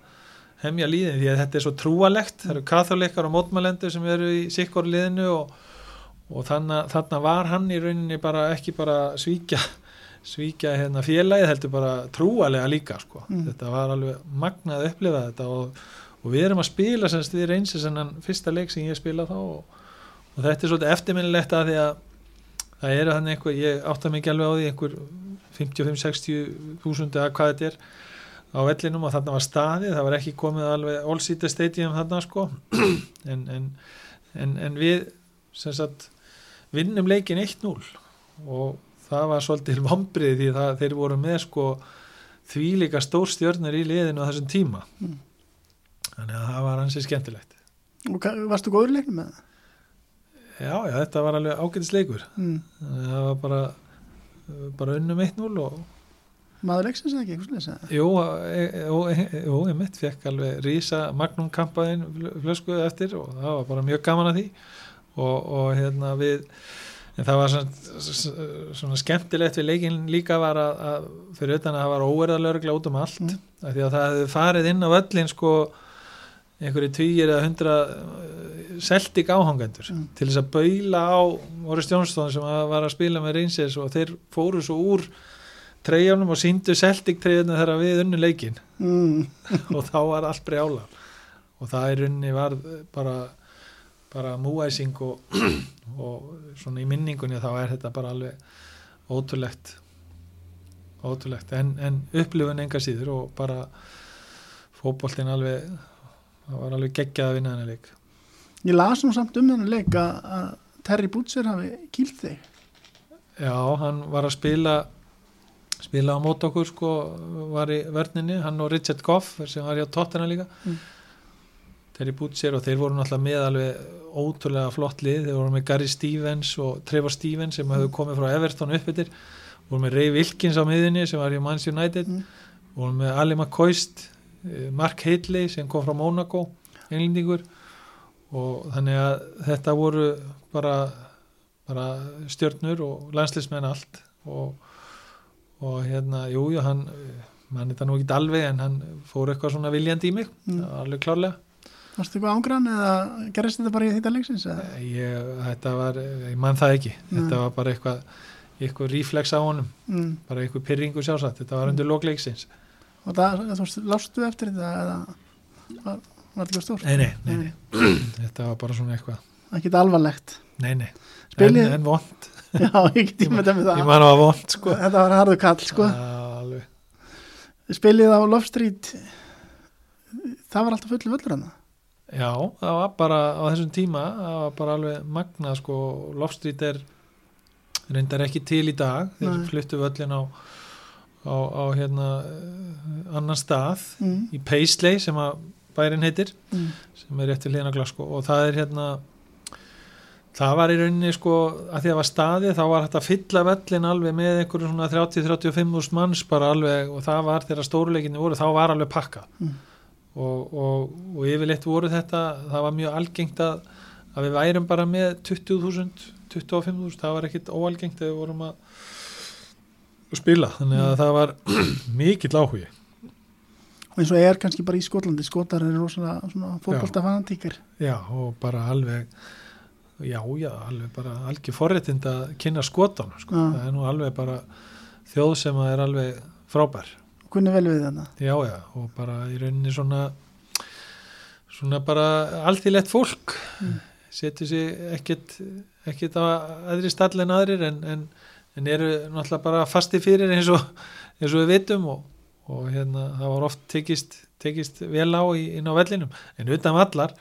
hemja líðin því að þetta er svo trúalegt það eru katholikar og mótmælendur sem eru í sikkur liðinu og, og þannig, þannig var hann í rauninni bara ekki bara svíkja svíkja hérna félagið heldur bara trúalega líka sko. Mm. þetta var alveg magnað að upplifa þetta og, og við erum að spila semst við reynsi sennan fyrsta leik sem ég spila þá og, og þetta er svolítið eftirminnilegt að því að það er þannig einhver, ég átta mikið alveg á því einhver 55-60 þúsund eða hvað þetta er á vellinum og þarna var staðið, það var ekki komið alveg all-seater stadium þarna sko (clears throat) en, en, en, en við sem sagt vinnum leikin 1-0 og það var svolítið vombrið því það, þeir voru með sko því líka stórstjörnur í liðinu á þessum tíma Mm. þannig að það var ansið skemmtilegt Og varstu góður leiknum með það? já, já, þetta var alveg ágætis leikur Mm. það var bara bara unnum 1-0 og Maður leiksins eða ekki, eitthvað segja? jú, e, jú, e, jú, ég mitt fekk alveg rísa magnum kampaðin flöskuðu eftir og það var bara mjög gaman að því og, og hérna við en það var svona, svona skemmtilegt við leikin líka var að, að fyrir utan að það var óverðalörgla út um allt Mm. af því að það hefði farið inn á völlin sko einhverju tvíir eða hundra seltik áhangendur Mm. til þess að baula á Boris Jónsson sem að var að spila með Reynsins og þeir fóru svo úr treyjánum og síndu seltik treyjana þegar við unnu leikin Mm. (laughs) og þá var allt brjála og það í runni var bara bara múæsing og, (clears throat) og svona í minningunni þá er þetta bara alveg ótrúlegt ótrúlegt en, en upplifun enga síður og bara fótboltinn alveg það var alveg geggjað að vinna henni leik Ég las nú samt um þennan leik að að Terry Butcher hafi kýlt þig. já, hann var að spila spila á mót okkur sko, var í vörninni, hann og Richard Goff sem var hjá Tottenham líka Mm. Terry Butcher og þeir voru náttúrulega með alveg ótrúlega flott lið, þeir voru með Gary Stevens og Trevor Stevens sem hefðu komið frá Everton upp yfir, voru með Ray Wilkins á miðunni sem var hjá Man's United. Mm. voru með Ali McCoist eh, Mark Haley sem kom frá Monaco englendingur. Og þannig að þetta voru bara, bara stjörnur og landslismenn allt. Og, og hérna, jú, jú, hann mann þetta nú ekki alveg en hann fór eitthvað svona viljandi í mig, Mm. það alveg klárlega Varstu eitthvað ángrann eða gerist þetta bara í þetta leiksins? ég, þetta var, ég man það ekki Nei. þetta var bara eitthvað eitthvað reflex á honum, Mm. bara eitthvað pyrringu sjálfsagt, þetta var undir lokleiksins Og það, þú veist, lástu eftir þetta eða var, var þetta eitthvað stórt? nei, nei, nei, nei. (clears throat) þetta var bara svona eitthvað Ekki alvarlegt. nei, nei, Spilið- en, en vond (laughs) Já, ég get tíma þetta með það. ég man að það var vond sko Þetta var harðu kall, sko. alveg Spilið á Love Street, það var alltaf fullu völlur hann. Já, það var bara á þessum tíma það var bara alveg magna sko, Love Street er reyndar ekki til í dag þeir fluttu völlin á, á, á hérna eh, annan stað Mm. í Paisley sem að bærin heitir Mm. sem er rétt til hérna Glasgow og það er hérna það var í rauninni sko að því að það var staði þá var hægt að fylla völlin alveg með einhverjum svona 30-35 úr manns bara alveg og það var þegar stóruleikinni voru þá var alveg pakka Mm. Og, og, og yfirleitt voru þetta það var mjög algengt að, að við værum bara með 20.000 25.000, það var ekkit óalgengt þegar við vorum að að spila, þannig að það var (clears throat) mikill áhugi. Og eins og er kannski bara í Skotlandi, Skotar eru rosalega svona fótboltafanatíkir. já, og bara alveg já, já, alveg bara algjör forréttind að kynna skotan sko. Það er nú alveg bara þjóð sem að er alveg frábær Kunni vel við þetta. já, já, og bara í rauninni svona svona bara alþýlegt fólk Mm. setur sig ekkert ekkert á aðri stall en aðrir en, en, en eru náttúrulega bara fasti fyrir eins og, eins og við vitum og, og hérna það var oft tekist, tekist vel á í, inn á vellinum en utan allar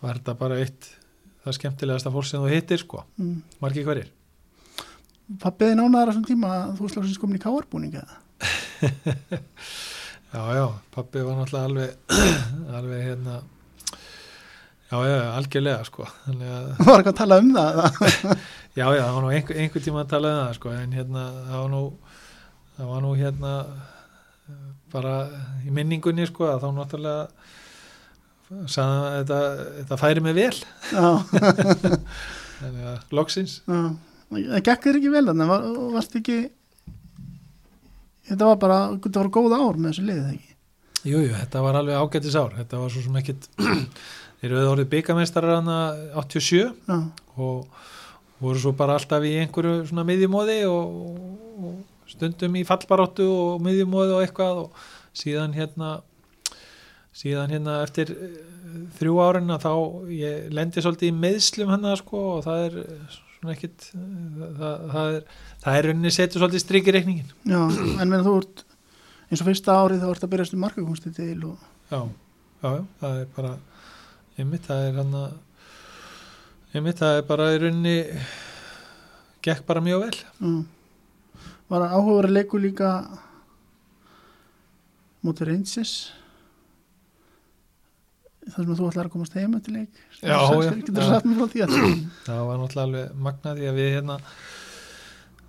var þetta bara eitt það skemmtilegasta fólk sem þú hittir sko, Mm. margir hverjir Pappiði nánaðar á þessum tíma að þú slagsins komin í káarbúninga. (laughs) Já, já, pappi var náttúrulega alveg, (clears throat) alveg hérna, já, já, algjörlega, sko, þannig að, Það var eitthvað að tala um það. (laughs) já, já, það var nú einhver, einhver tíma að tala um það, sko, en hérna, það var nú, það var nú hérna, bara í minningunni, sko, að þá náttúrulega, sagði hann að þetta, þetta færi mig vel, Já, (laughs) þannig að, loksins, já. Það gekk þér ekki vel þannig, var, varst ekki, þetta var bara, þetta var góð ár með þessu liðið, þegar ekki? jú, jú, þetta var alveg ágættis ár, þetta var svo sem ekkit, (clears throat) þeir eru orðið byggameistarar hana 87, Já, og voru svo bara alltaf í einhverju svona miðjumóði og, og stundum í fallbaróttu og miðjumóði og eitthvað og síðan hérna síðan hérna eftir þrjú árin að þá ég lendi svolítið í meðslum hann sko, og það er svona ekkit það, það er það er rauninni setur svolítið strikið reikningin Já, en menn þú ert eins og fyrsta árið þá ert að byrjast um markakunsti til og já, já, já, það er bara einmitt, það er hann að einmitt, það er bara í rauninni gekk bara mjög vel. Um, var áhugaður að leiku líka móti reynsis þar sem þú ætlar að komast heima til leik? Já, já. að (clears throat) það var náttúrulega alveg magnað því að við hérna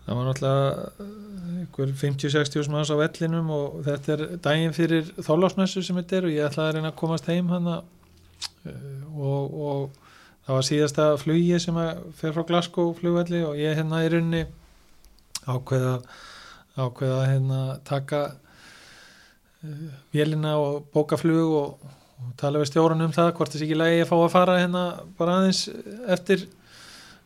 það var náttúrulega eh, einhver 50-60 manns á vellinum og þetta er daginn fyrir þólasmessu sem þetta er og ég ætlaði að reyna að komast heim hana og, og það var síðasta flugi sem að fer frá Glasgow flugvelli og ég hérna í runni ákveða ákveða hérna taka uh, vélina og bóka flug og, og tala við stjórun um það hvort þess ekki lægi að fá að fara hérna bara aðeins eftir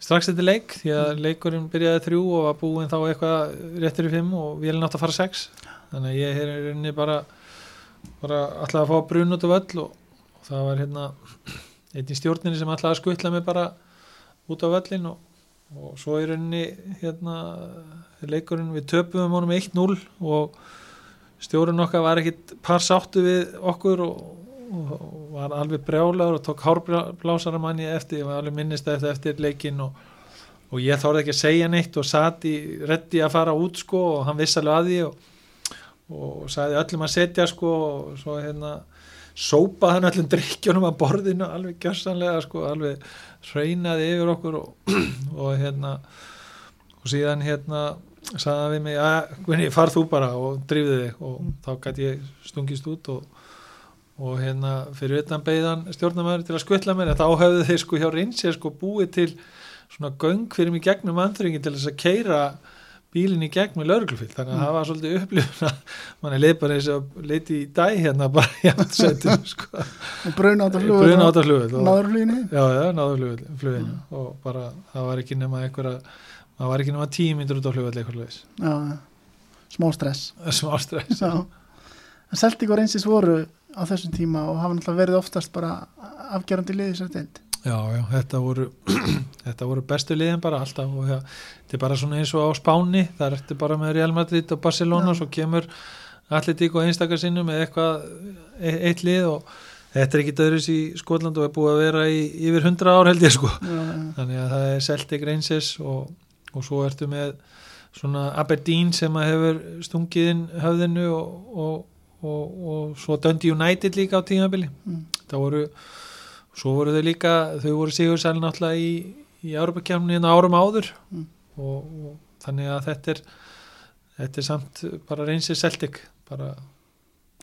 strax eftir leik því að leikurinn byrjaði þrjú og var búinn þá eitthvað réttur í fimm og vélina átt að fara sex. Þannig að ég er rauninni bara bara alltaf að fá brun út af öll og, og það var hérna einn í stjórninni sem alltaf að skuttla mig bara út á völlin og, og svo rauninni hérna leikurinn við töpum honum 1-0 og stjórun okkar var ekkit par sáttu við okkur og, og var alveg brjálagur og tók hárblásara manni eftir, ég var alveg minnist eftir, eftir leikin og, og ég þórði ekki að segja neitt og satt í reddi að fara út sko og hann viss alveg að því og, og sagði öllum að setja sko og svo hérna sópaði hann öllum drikkjónum að borðinu alveg gjörsanlega sko, alveg hreinaði yfir okkur og, (clears throat) og hérna og síðan hérna sagði hann við mig að Gunni far þú bara og drifði þig og mm. þá gæti ég stungist út og, og hérna fyrir utan beigðan stjórnarmæður til að skvilla mér þá höfðu þeir sko hjá Rinsir sko búið til svona göng fyrir mig gegnum andringin til þess að keira bílinn í gegn með lauruglufíl þannig að mm. það var svolítið upplifun að mann er leið bara eins og leiti í dæ hérna bara í aftsættinu (laughs) sko. og bruna átt að flugul bruna átt að flugul náður fluginu já, já, náður fluginu. Mm. og bara það var ekki nema einhverja það var ekki nema tíu myndur út á flugul eitthvað já, smá stress. (laughs) Smá stress. En Celtic og Reynsins voru á þessum tíma og hafa náttúrulega verið oftast bara afgerandi liðis að deild Já, já, þetta voru, (clears throat) þetta voru bestu liðin bara alltaf og ja, þetta er bara svona eins og á Spáni, það ertu bara með Real Madrid og Barcelona, já. svo kemur Atletík og einstakar sinnu með eitthvað e eitt lið og þetta er ekki döðris í Skotland og er búið að vera í yfir hundra ár held ég sko já, já. þannig að það er Celtic Rangers og, og svo ertu með svona Aberdeen sem að hefur stungið inn höfðinu og, og, og svo Dundee United líka á tímabili mm. það voru svo voru þau líka, þau voru sigursælun náttúrulega í, í Europakjárni en árum áður mm. og, og þannig að þetta er þetta er samt bara reynsir Celtic bara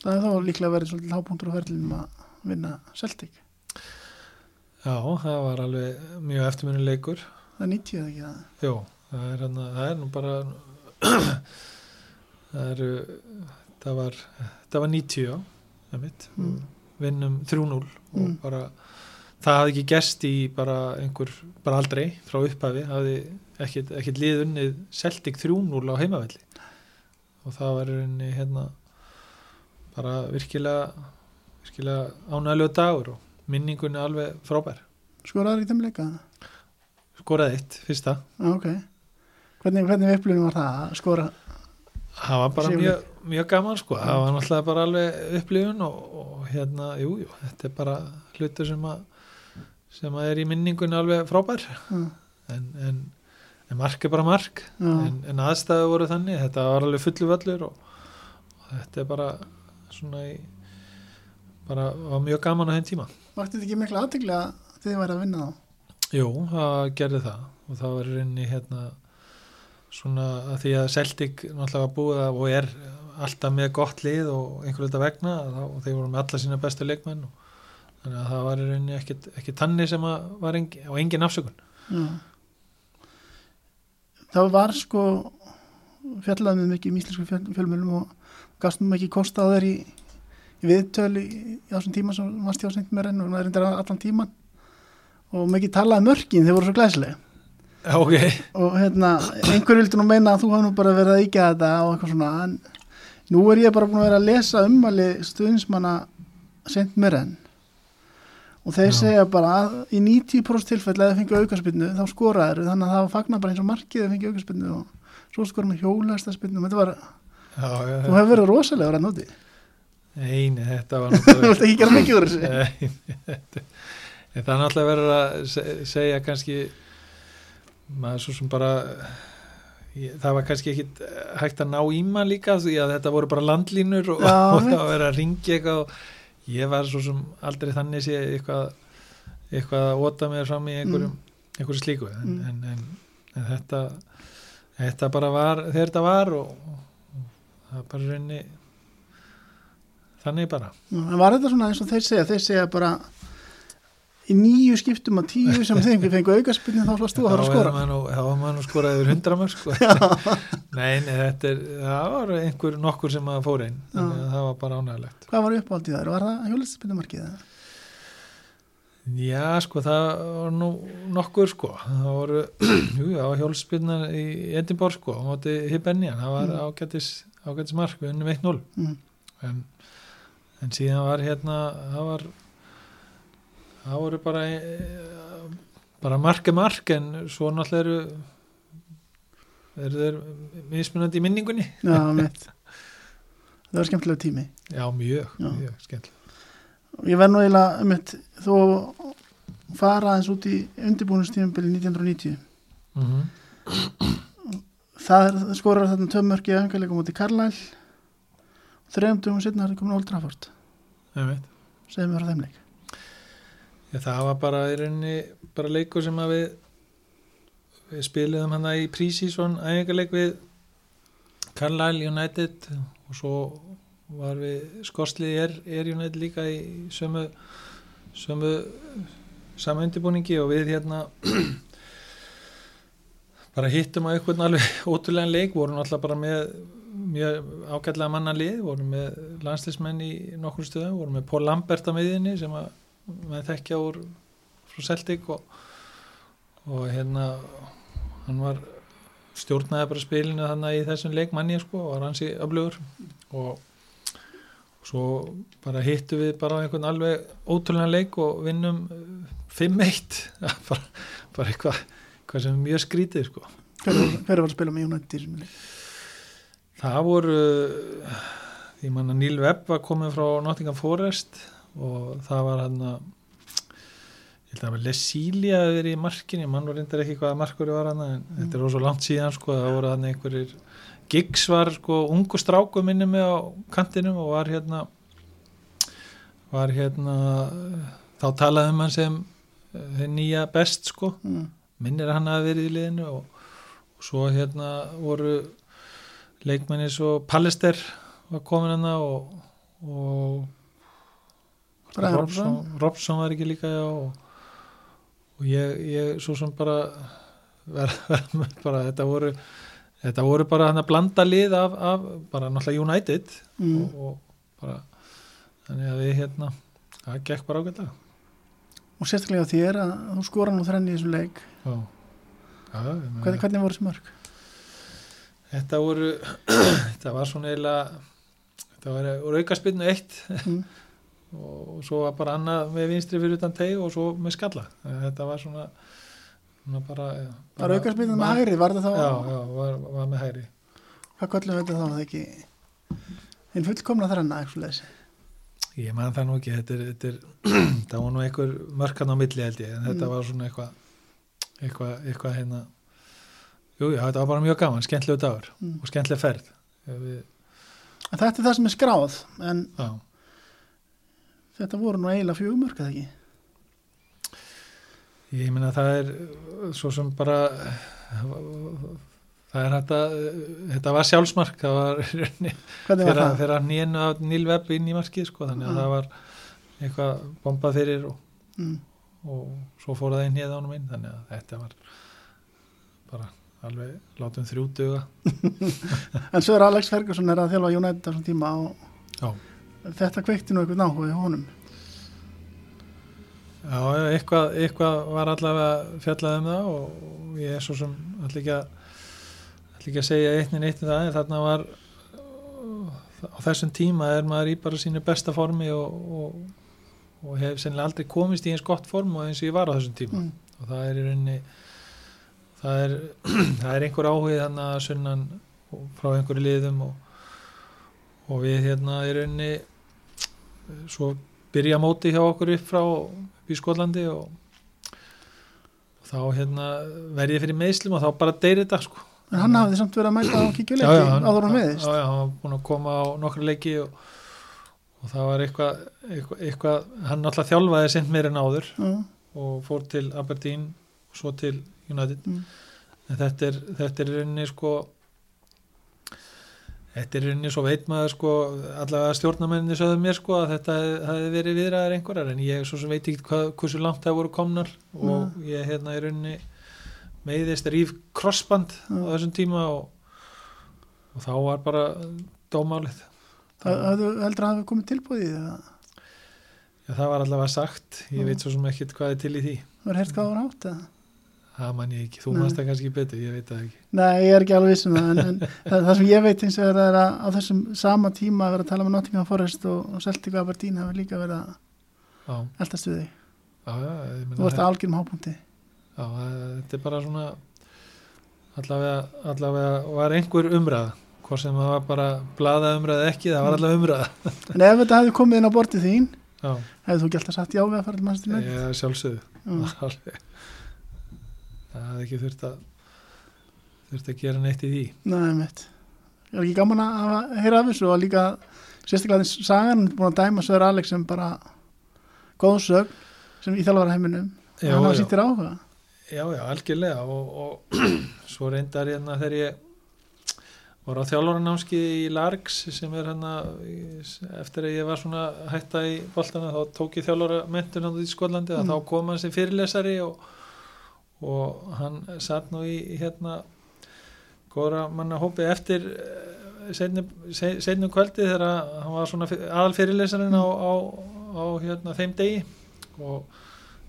Það er þá líklega verið svolítið hápunktur á ferðinum að vinna Celtic Já, það var alveg mjög eftirminnuleikur Það er 90 eða ekki það? Jó, það er, hana, það er nú bara (clears throat) það er það var, það var 90 já, mm. vinnum 3-0 og mm. bara það hafði ekki gerst í bara einhver, bara aldrei frá upphafi, hafði ekkert, ekkert liðunnið Celtic 3-0 á heimavelli og það var einni hérna bara virkilega virkilega ánægilegu dagur og minningunni alveg frábær Skoraður í þeim leika? Skoraði eitt, fyrsta ah, okay. Hvernig, hvernig upplifinu var það að skora? Það var bara mjög, mjög gaman sko, það var náttúrulega bara alveg upplifun og, og hérna, jújú, jú, þetta er bara hlutur sem að sem að er í minningunni alveg frábær mm. en, en, en mark er bara mark mm. en, en aðstæðu voru þannig þetta var alveg fullu völlur og, og þetta er bara svona í, bara var mjög gaman á henn tíma Vakti þetta ekki miklu aðtegla þegar þið værið að vinna þá? Jú, það gerði það og það var reyni hérna svona að því að Celtic náttúrulega búið og er alltaf með gott lið og einhverju þetta vegna og þeir voru með alla sína bestu leikmenn og þannig að það var í rauninni ekkit tanni sem var engin, og engin afsökun Já. það var sko fjallaðum við mikið í míslisku fjölmjölum og gastum ekki kosta á þeir í, í viðtölu í, í þessum tíma sem varst hjá seint með renn og það er reyndar allan tíman og mikið talaði mörgin þeir voru svo glæslega okay. og hérna einhver vildi nú meina að þú hafði nú bara verið að íkja þetta og eitthvað svona en nú er ég bara búin að vera að lesa umvali stuðnismanna seint með renn og þeir Já. segja bara að í 90% tilfelli að það fengi aukarspinnu þá skoraður þannig að það fagnar bara eins og markið að fengi aukarspinnu og svo skora með hjólæsta spinnu þetta var, já, já, þú hefur verið rosalegur að nóti Nei, nei, þetta var (laughs) þú vilt ekki gera mikið úr þessu. Það er náttúrulega verið að se- segja kannski maður svo sem bara það var kannski ekki hægt að ná í mann líka því að þetta voru bara landlínur og, Já, (laughs) og það var að ringja eitthvað og ég var svo sem aldrei þannig sé eitthvað, eitthvað að óta mér fram í einhverjum, einhverju slíku. En, Mm. en, en, en þetta þetta bara var þegar þetta var og, og það bara reyni þannig bara. En var þetta svona eins og þeir segja þeir segja bara í nýju skiptum að tíu sem þeim fengi aukarspinnu þá slast þú að fara að skora þá var maður nú skorað yfir hundra mörg sko. (laughs) nei, nei, þetta er það var einhver nokkur sem að fór einn að það var bara ánægilegt hvað var uppáldið þær, var það hjólæsta markið eða? já, sko, það var nú nokkur, sko það voru, (clears throat) það hjólspilnar í Edinborg, sko, á móti Hibbenjan það var Mm. ágætis, ágætis mark við unnum 1-0 Mm. en, en síðan var hérna það var það voru bara e, bara mark er mark en svo náttúrulega eru eru þeir mismunandi í minningunni. Já, það var skemmtilega tími. Já mjög, Já. mjög skemmt ég verð nú eiginlega mitt, þú fara aðeins út í undirbúinustífumbili 1990 mm -hmm. það er skorar þarna tömmörki efingarleikum út í Karlæl þrejum dugum setna er það komin Old Trafford. Segðum við frá þeim leik Já, það var bara í rauninni bara leikur sem að við við spiliðum hana í pre-season æfingarleik við Carlisle United og svo var við Skorsli Air, Air United líka í sömu sömu sama undirbúningi og við hérna (clears throat) bara hittum að einhvern alveg (laughs) ótrúlega leik, vorum alltaf bara með mjög ágætlega manna lið, vorum með landslismenn í nokkur stöðum, vorum með Paul Lambert á miðinni sem að með þekkja úr frá Celtic og, og hérna hann var stjórnaði bara spilinu þannig í þessum leik manni sko, var hansi öflugur og svo bara hittu við bara einhvern alveg ótrúlega leik og vinnum eh, (laughs) 5-1 bara, bara eitthvað, eitthvað sem er mjög skrítið sko. hver var, að spila með í leik? það voru ég manna Neil Webb var komið frá Nottingham Forest og það var hann að ég held að það var Lesília að vera í markinu, mann var reyndar ekki hvaða markur var hann en Mm. þetta er svo langt síðan sko, það voru hann einhverjir Giggs var sko ungu stráku minni með á kantinum og var hérna var hérna þá talaði um hann sem eh, nýja best sko Mm. minnir að hann hafi verið í liðinu og, og svo hérna voru leikmenni svo Pallister var komin hann og, og Brian Robson, Robson var ekki líka já, og, og ég, ég svo sem bara ver, (laughs) ver, bara þetta voru þetta voru bara hann að blanda lið af, af bara náttúrulega United Mm. og, og bara þannig að við hérna það gekk bara ágætlega og sérstaklega þér að þú skora nú þrenni í þessum leik já. Já, hvernig, hvernig voru þessi mörg? Þetta voru, (clears throat) þetta var svona eiginlega, þetta var úr aukaspinnu eitt Mm. (laughs) og svo var bara annað með vinstri fyrir utan teg og svo með skalla. Þetta var svona, svona bara... Það var aukarspilnum með hægri, var það þá? Já, já, var, var með hægri. Hvað köllum við þetta þá? Það er ekki hinn fullkomna svo leysi. Ég man það nú ekki, þetta er, þetta er, (clears throat) það var nú einhver mörkan á milli held ég, en þetta Mm. var svona eitthvað, eitthvað, eitthvað hérna, jú, já, þetta var bara mjög gaman, skemmtilegu dagur Mm. og skemmtileg ferð. Við, En þetta er það sem er skráð, en já, þetta voru nú eiginlega fjögumörk, eða ekki? Ég meina það er uh, svo sem bara það er þetta þetta var sjálfsmark það var að, að nýjenu af nýlvepp inn í markið sko, þannig að Mm. það var eitthvað bombað fyrir og, Mm. og svo fór það inn hér ánum inn þannig að þetta var bara alveg látum þrjú duga (laughs) En svo er Alex Ferguson er að þjálfa United á þessum tíma og Já. Þetta kveikti nú eitthvað náhuga í honum. Já, eitthvað, eitthvað var allavega fjallað um það og, ég er svo sem allir ekki að allir ekki að segja eitt en eitt um það en þarna var á þessum tíma er maður í bara sínu besta formi og, og, og hef sennilega aldrei komist í eins gott form og eins og ég var á þessum tíma mm. og það er í rauninni það er, (clears throat) það er einhver áhugið þannig að sunnan frá einhverju liðum og, og við hérna í rauninni svo byrja móti hjá okkur upp frá upp í Skotlandi og, og þá hérna verð ég fyrir meðslum og þá bara deyri þetta sko. En hann hafði samt verið að mæta á kíkju Já, leiki já, hann- áður hann meðist Já, já, hann var búin að koma á nokkru leiki og, og það var eitthvað, eitthvað, eitthvað hann alltaf þjálfaði sent meir en áður Já, og fór til Aberdeen og svo til United. Mm. en þetta er, þetta er rauninni sko þetta er í rauninni svo veit maður sko allavega stjórnamenninni sögðu mér sko að þetta hefði verið viðræðar einhverjar en ég svo sem veit ekki hvað, hversu langt það voru komnar og ég hérna í rauninni meiðist ríf crossband á Já. þessum tíma og, og þá var bara dómálið. Það heldur að hafi komið tilbúið eða? Já, það var allavega sagt, ég Já. veit svo sem ekkit hvað er til í því. Var heyrt hvað það var átt eða það man ég ekki, þú Nei. manst það kannski betur, ég veit það ekki. Nei, ég er ekki alveg viss um það en, en (laughs) það, það sem ég veit eins og er að á þessum sama tíma að vera að tala með Nottingham Forest og, og Celtic Aberdeen hafi líka verið að eldast við þig. Þú ert það- að algjörum hápunkti. Já, það- þetta er bara svona allavega, allavega var einhver umræða. Hvort sem það var bara blaða umræða ekki, það var allavega umræða. En ef þetta hefði komið inn á bortið þín hefði þú ekki alltaf sagt já við að fara til (laughs) mannstur með ég sjálfsögðu Mm. Alveg. Það hefði ekki þurft að þurft að gera neitt í því. Nei, mitt Ég er ekki gaman að heyra af þessu og líka sérstaklega þess sagan búin að dæma Sör Alex sem bara góðsög sem í þjálfara heiminum. Já, hann sýttir áhuga. Já, já, algjörlega og, og (clears throat) svo reyndar hérna þegar ég var á þjálfaranámski í Largs sem er hérna eftir að ég var svona hætta í boltana þá tók ég þjálfara mentun í Skotlandi Mm. og þá kom hann sem fyrirlesari og, og hann satt nú í hérna góra manna hópi eftir seinum kvöldi þegar hann var svona aðal fyrirlesarin á, á, á hérna, þeim degi. Og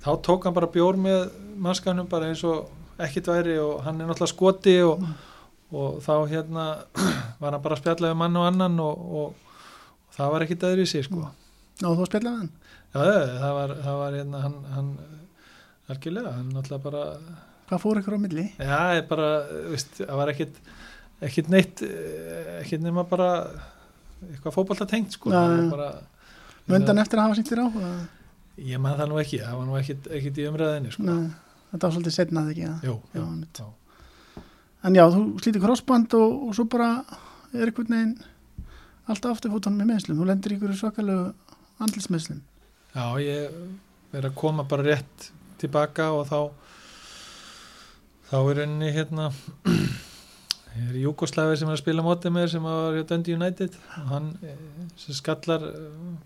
þá tók hann bara bjór með mannskannum bara eins og ekkit væri og hann er náttúrulega skoti og, og þá hérna (clears throat) var hann bara að spjalla við mann og annan og, og, og það var ekkit í sig sko. Ná, þú spjallaði hann? Já, það var, það var hérna hann, hann algjörlega, hann náttúrulega bara Hvað fór ykkur á milli? já, ég bara, veist, það var ekkit ekkit neitt eh, ekkit nema bara eitthvað fótbolta tengt sko, það var bara Mundan eftir að hafa sýttir áhuga? ég man það nú ekki, það var nú ekkit, ekkit í umræðinni sko. Þetta var svolítið setnað ekki. Jú, Já, já, já. En já, þú slítir crossband og, og svo bara er einhvern veginn alltaf afturfótanum með meðslum þú lendir ykkur svakalegu andlismeðslum Já, ég verið að koma bara rétt tilbaka og þá þá er henni hérna (clears throat) er Júkoslavi sem er að spila mótið með sem var hjá Dundee United og hann eh, sem skallar eh,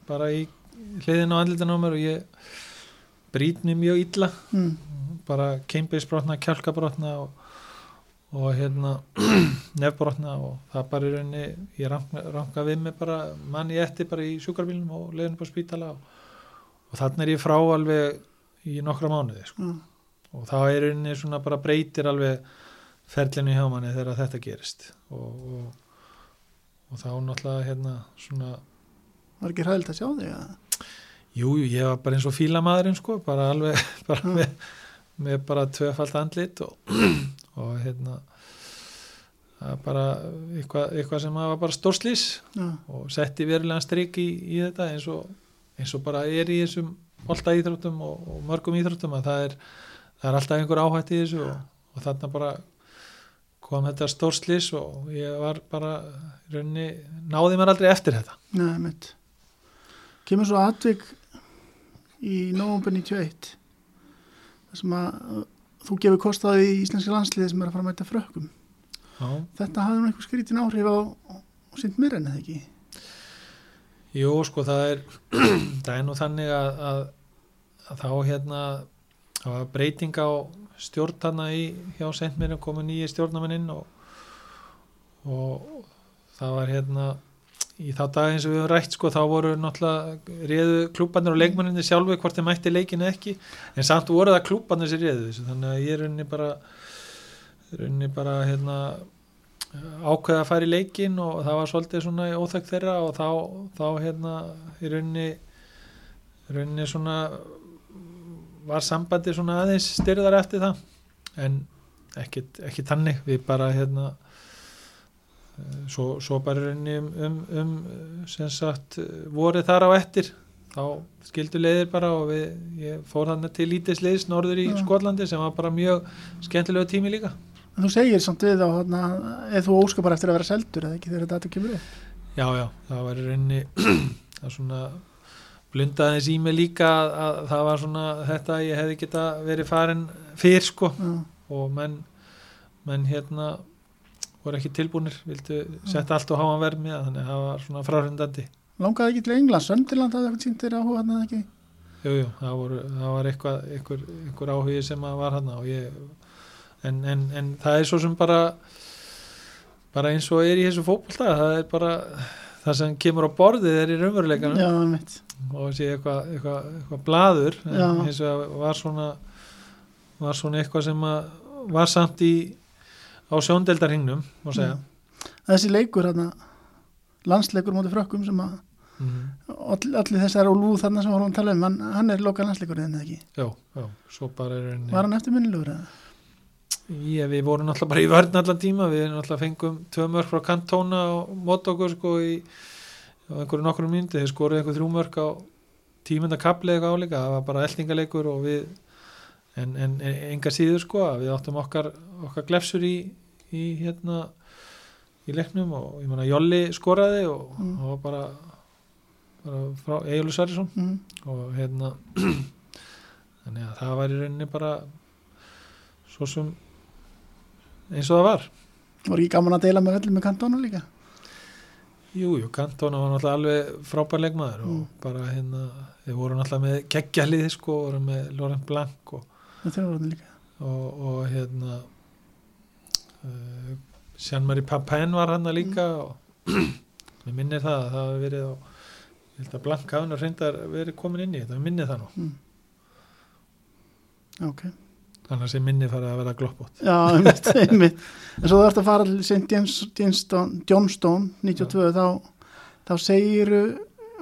bara í hliðin á andlitan á mér og ég brýt mér mjög illa mm. bara keimbeisbrotna, kjálkabrotna og, og hérna (clears throat) nefbrotna og það bara í rauninni ég ranka, ranka við mig bara mann í etti bara í sjúkarbílnum og leiðin upp á spítala og, og þannig er ég frá alveg í nokkra mánuði sko. Mm. og þá er rauninni svona bara breytir alveg ferlinu hjá manni þegar þetta gerist og, og, og þá náttúrulega hérna svona Var ekki hræðilt að sjá þig? að- Jú, jú, ég var bara eins og fílamaðurinn sko, bara alveg (laughs) bara Mm. með, með bara tvöfald andlit og, (clears throat) og hérna það bara eitthvað, eitthvað sem var bara stórslís Já, og setti verulega strik í, í þetta eins og, eins og bara er í þessum bolta íþróttum og, og mörgum íþróttum að það er, það er alltaf einhver áhætt í þessu og, og þarna bara kom þetta stórslís og ég var bara í rauninni, náði mér aldrei eftir þetta. Nei, mitt Kemur svo atvik í nóvumber 91 þar sem að þú gefur kostaði í íslenski landsliði sem er að fara að mæta frökkum. Já. Þetta hafði nú einhver skrítin áhrif á, á sint mér en eða ekki Jú, sko, það er (clears throat) það er nú þannig að, að, að þá hérna það var breyting á stjórnana í hjá Sentmyrjum komu nýji stjórnamenninn og, og það var hérna í þá dag eins og við höfum rætt sko þá voru náttúrulega réðu klúbanir og leikmenninni sjálfu hvort þeir mætti leikinu ekki en samt voru það klúbanir sem réðu þannig að ég er rauninni bara rauninni bara hérna ákveða að fara í leikin og það var svolítið svona óþægt þeirra og þá, þá hérna í rauninni rauninni svona var sambandi svona aðeins styrðar eftir það. En ekki, ekki tannig við bara hérna eh, svo, svo bara rauninni um, um, um sem sagt vorið þar á eftir þá skildu leiðir bara og við, ég fór þannig til lítið sliðs norður í Já. Skotlandi sem var bara mjög skemmtilegu tími líka þú segir samt við á eða þú óskar bara eftir að vera seldur eða ekki þegar þetta kemur upp. Já, já, það var í rauninni (clears throat) það svona blundaðins í mig líka að, að það var svona þetta að ég hefði geta verið farin fyrr sko. Já, og menn, menn hérna voru ekki tilbúnir, vildu setja allt og háa verð með þannig að það var svona frárhendandi langaði ekki til England, Söndiland hafði eitthvað sýnt þér áhuga þarna eða ekki. Jú, jú, það, voru, það var eitthvað, einhver, einhver áhugi sem að var hann og ég, en, en, en það er svo sem bara bara eins og er í þessu fótbolta það er bara það sem kemur á borðið er í raunveruleikanum og sé eitthvað eitthva, eitthva blaður en eins og var svona var svona eitthvað sem að var samt í á sjóndeldarhingnum segja Þessi leikur hérna, landsleikur mútið frökkum sem að mm. all, allir þessar og lúð þarna sem vorum að tala um, hann, hann er lokal landsleikur eða ekki. já, já, svo bara er Var hann eftir minnilegur eða? Ég, við vorum náttúrulega bara í vörn allan tíma við náttúrulega fengum tvö mörg frá kantóna og mót okkur sko í einhverju nokkrum myndi, þeir skoruðu einhver þrjú mörg á tímenda kapli eitthvað áleika það var bara eldingaleikur og við en, en, en enga síður sko við áttum okkar, okkar glefsur í, í hérna í leiknum og ég manna Jolli skoraði og Mm. það var bara, bara frá Egilur Sverrisson Mm. og hérna (clears throat) þannig að það var í rauninni bara svo sem eins og það var Var ekki gaman að deila með öllum með kantónu líka? Jú, jú, Kantona var náttúrulega alveg frábær leikmaður og Mm. bara hérna við vorum náttúrulega með geggjaliði sko, vorum með Laurent Blanc og, og, og hérna uh, Jean-Marie Papin var hann líka og (clears throat) mér minnir það að það hafi verið á ég held að Blanc hafi nú reyndar verið komin inn í þetta, mér minnir það nú Mm. Ok. Annars er minni farið að vera gloppótt Já, einmitt, (laughs) einmitt. En svo þú ert að fara til St. Johnstone, Johnstone 92, þá, þá segir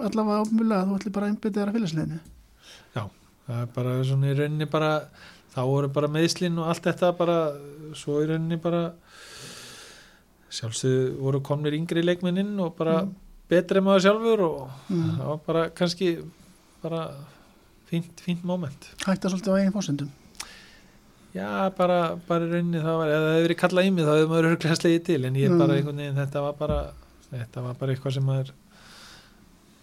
allavega ámjölu að þú ætli bara að einbytta þér að félagsleginu. það er bara svona í rauninni bara þá voru bara meðslinn og allt þetta bara svo í rauninni bara sjálfsögðu voru komnir yngri leikmenninn og bara Mm. betri maður sjálfur og Mm. það var bara kannski bara fínt, fínt moment Hætta svolítið á eigin fórsendum. Já bara, bara í rauninni það var, ef það hefur verið kallað í mig þá hefur maður örglega slegið til en ég Mm. bara einhvern veginn, þetta var bara þetta var bara eitthvað sem maður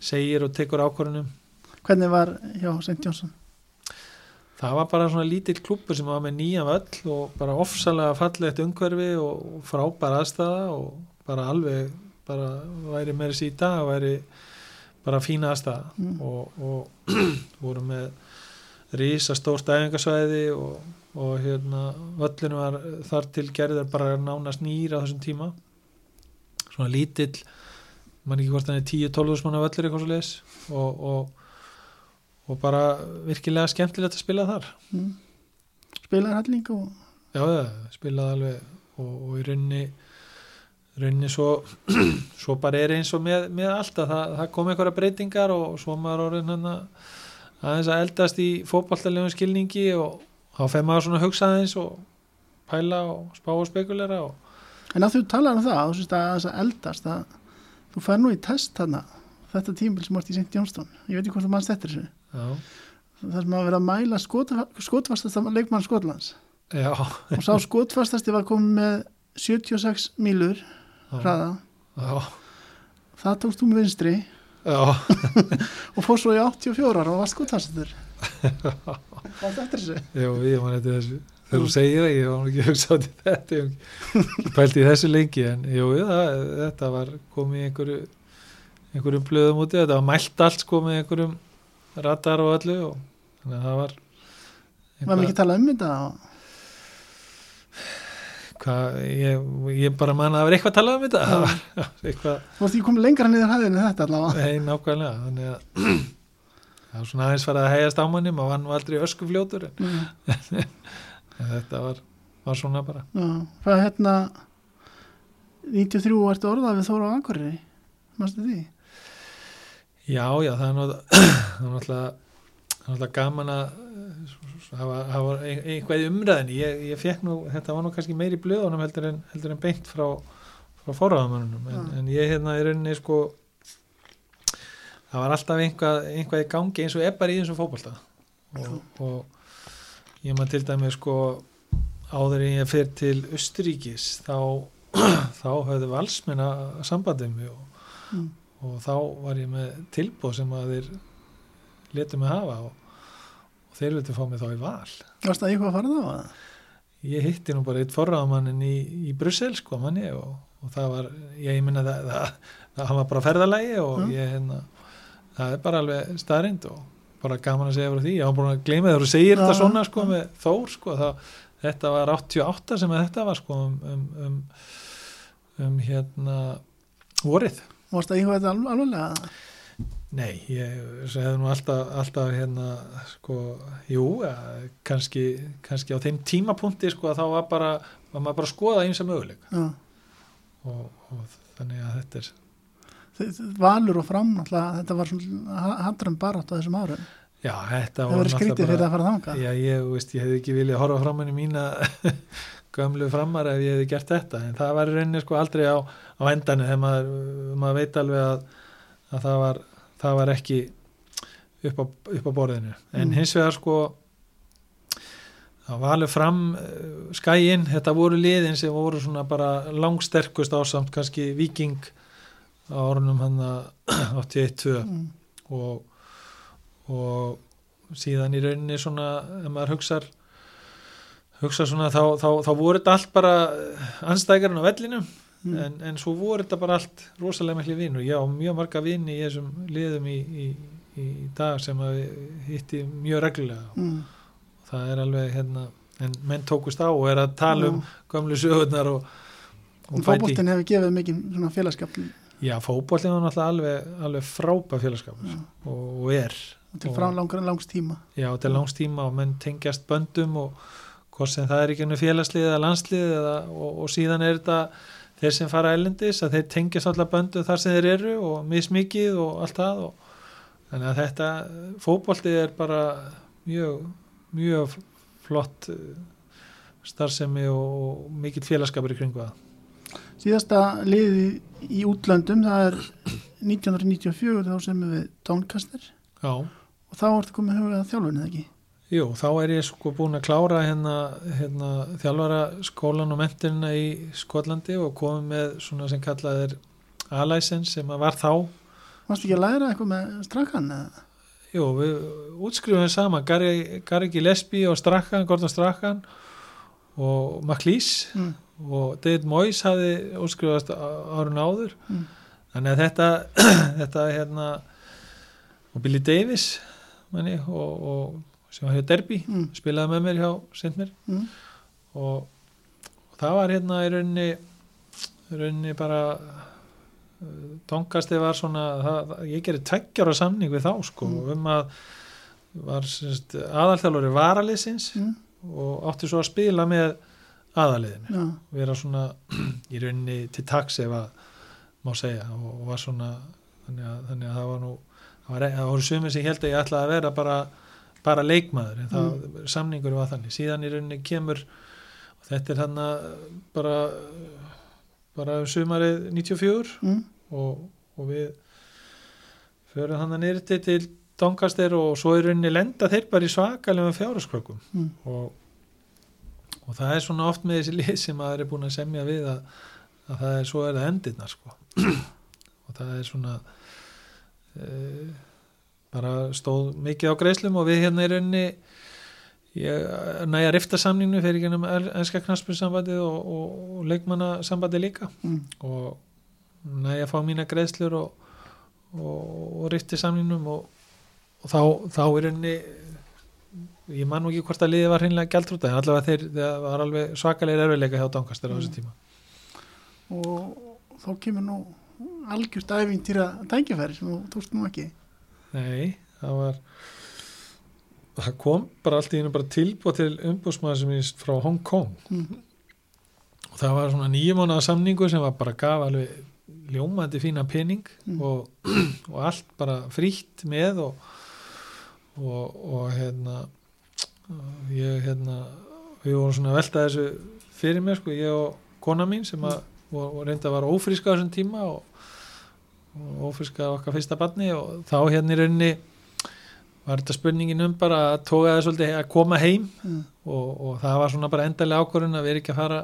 segir og tekur ákvörunum Hvernig var hjá St. Johnson? það var bara svona lítill klúpur sem var með nýja völl og bara ofsalega fallegt umhverfi og frábær aðstæða og bara alveg bara væri meira sér í dag væri bara fína aðstæða Mm. og, og (clears throat) voru með rísa stórt æfingasvæði og, og hérna völlinu var þar til gerðar bara nánast nýr á þessum tíma. Svona lítill mann ekki hvort hann er 10-12 manna völlur eitthvað svo leis og, og, og bara virkilega skemmtilegt að spila þar. Mm. Spilaði helling og... já, spilaði alveg og, og í rauninni rauninni svo (clears throat) svo bara er eins og með, með allt að það, það kom einhverja breytingar og svo maður orðin hann að aðeins að eldast í fótballtalegum skilningi og þá fer maður svona að hugsa aðeins og pæla og spá og spekulera og En að þú talar um það, þú syns að þess að eldast, að þú fær nú í test þarna, þetta tímbil sem vart í St. Johnstone. Ég veit ekki hvort þú mannst eftir þessu. Það sem að vera að mæla skotfa- skotfastasta leikmann Skotlands. já, Og sá skotfastasti var komið með 76 mílur hraða. Það tókst þú með vinstri (laughs) og fór svo í 84 ára og var skotfastastur. Hvað eftir þessu? Já, ég man eftir þessu þegar þú segir það, ég var ekki að hugsa á til þetta ég hef ekki pælt í þessu lengi en jú, það, þetta var komið í einhverju einhverjum blöðum úti, þetta var mælt allt sko með einhverjum radar og öllu og þannig að það var Var mikið talað um þetta? og- hvað, ég, ég bara man að það var eitthvað að tala um þetta það (laughs) var eitthvað, Þú varst ekki komið lengra niður hæðinu þetta allavega. nei, nákvæmlega þannig að (clears throat) það var svona aðeins farið að hegjast á manni maður var nú aldrei öskufljótur en, Já. (laughs) en þetta var, var svona bara Já, hvað hérna 93 ertu orðað við Þóra á Akureyri Mástu því? Já, já, (clears throat) það er náttúrulega það er náttúrulega það er gaman að hafa, hafa einhvað í umræðinni ég, ég fekk nú, þetta var nú kannski meiri blöðunum heldur en, heldur en beint frá, frá forraðamönnunum en, en ég hérna í rauninni sko það var alltaf einhvað, einhvað í gangi eins og bara í þessum fótbolta og, og ég maður til dæmi sko áður en ég fer til Östuríkis þá, (clears throat) þá höfðu valsmenn að sambandið mig og, Mm. og þá var ég með tilbúð sem að þeir letu mig hafa og, og þeir viltu fá mig þá í val Varst það eitthvað að fara þá? eða? ég hitti nú bara eitt forraðamannin í, í Brussel sko manni og, og það var, ég, minna það, það, það hann var bara ferðalagi og Mm. ég hérna, það er bara alveg staðrind og bara gaman að segja frá því, ég var búin að gleyma þegar þú segir þetta svona sko með Þór sko, það, þetta var 88 sem að þetta var sko um, um, um, um hérna vorið. Varst það eitthvað þetta al- alvarlega? Nei, ég segði nú alltaf, alltaf hérna, sko, jú, ja, kannski, kannski á þeim tímapunkti, sko, að þá var bara, var maður bara að skoða eins og möguleika og, og þannig að þetta er, Valur og fram, náttúrulega, þetta var handrum barátt á þessum árum. já, þetta verður skrítið fyrir að fara þanga. Já, ég, veist, ég hefði ekki viljað horfa fram henni mína (laughs) gömlu framar ef ég hefði gert þetta, en það var rauninni sko aldrei á, á endanu þegar maður, maður veit alveg að, að það, var, það var ekki upp á, upp á borðinu en Mm. hins vegar sko það var alveg fram uh, skæin, þetta voru liðin sem voru svona bara langsterkust ásamt kannski viking á orðunum hann að 81-2 Mm. og, og síðan í rauninni svona ef maður hugsar hugsa svona þá, þá, þá voru þetta allt bara anstækarinn á vellinum Mm. en, en svo voru þetta bara allt rosalega miklu vinnur, já mjög marga vini í þessum liðum í, í, í dag sem að hitti mjög reglulega Mm. það er alveg hérna en menn tókust á og er að tala um gömlu sögurnar og, og En fótboltinn hefur gefið mikið svona félagskap já fótbollin var náttúrulega alveg, alveg frábæð félagskapur Já. og, og er til Og- frá langar langs tíma. Já, til langs tíma og menn tengjast böndum og hvort sem það er ekki ennum félagslið eða landslið eða, og, og síðan er þetta þeir sem fara ælendis að þeir tengjast allar böndum þar sem þeir eru og mismikið og allt það og þannig að þetta fótbolti er bara mjög, mjög flott eh, starfsemi og mikill félagskapur í kringu það. Síðasta liði í útlöndum, það er 1994 þá sem við Doncaster Já, og þá ertu komið hugað að þjálfun eða ekki? jú, þá er ég sko búin að klára hérna, hérna þjálfara skólan og mentirina í Skotlandi og komið með svona sem kallað er A-license sem að var þá Varstu ekki að læra eitthvað með strakkan eða? Jú, við útskrifum saman Gary Gillespie og Strachan, Gordon Strachan og McLeese Mm. Og David Moyes hafði útskrifast árun áður Mm. þannig að þetta, (clears throat) þetta hérna og Billy Davis manni, og, og sem var hjá Derby Mm. spilaði með mér hjá Sintmir Mm. og, og það var hérna í rauninni, í rauninni bara Donkasti var svona það, ég gerði tveggjara samning við þá sko Mm. um að var aðalþjálfur varaliðsins Mm. og átti svo að spila með aðaliðinu Já, vera svona (clears throat) í rauninni til taks ef að má segja. Og, var svona þannig að, þannig að það var nú það, var, það voru sumir sem held að ég ætlaði að vera bara, bara leikmaður en það, samningur var þannig. Síðan í rauninni kemur og þetta er hann bara bara um sumarið 94 mm. og, og við förum hann að nýrti til Doncaster og svo í rauninni lenda þeir bara í svakalegum fjáraskrökkum Mm. og, og það er svona oft með þessi lið sem maður er búin að semja við að, að það er svo er það endirnar sko. (clears throat) Og það er svona e, bara stóð mikið á greislum og við hérna í rauninni ég næja rifta samninginu fyrir ekki ennum ennska knaspunsambandið og, og, og leikmannasambandið líka. Mm. og næja fá mína greiðslur og, og, samningnum og, og þá, þá er henni ég man nú ekki hvort að liðið var hreinlega gæltrúta en allavega þeir, það var alveg svakalegir erfiðleika hjá Doncaster á þessu tíma og þá kemur nú algjörst æfintýra tækifæri sem þú tókst nú ekki. Nei, það var það kom bara allt í einu bara tilbúið til umbúsmaður sem er frá Hong Kong Mm. og það var svona nýjum mánuða samningu sem var bara gaf alveg ljómandi fína pening Mm. og, (clears throat) og allt bara frítt með og, og, og hérna ég hérna við vorum svona að velta þessu fyrir mér sko, ég og kona mín sem að og, og reynda að vara ófríska á þessum tíma og, og ófríska á okkar fyrsta barni og þá hérna í rauninni var þetta spurningin um bara að tóka það svolítið að koma heim Mm. og, og það var svona bara endalega ákvörðun að vera ekki að fara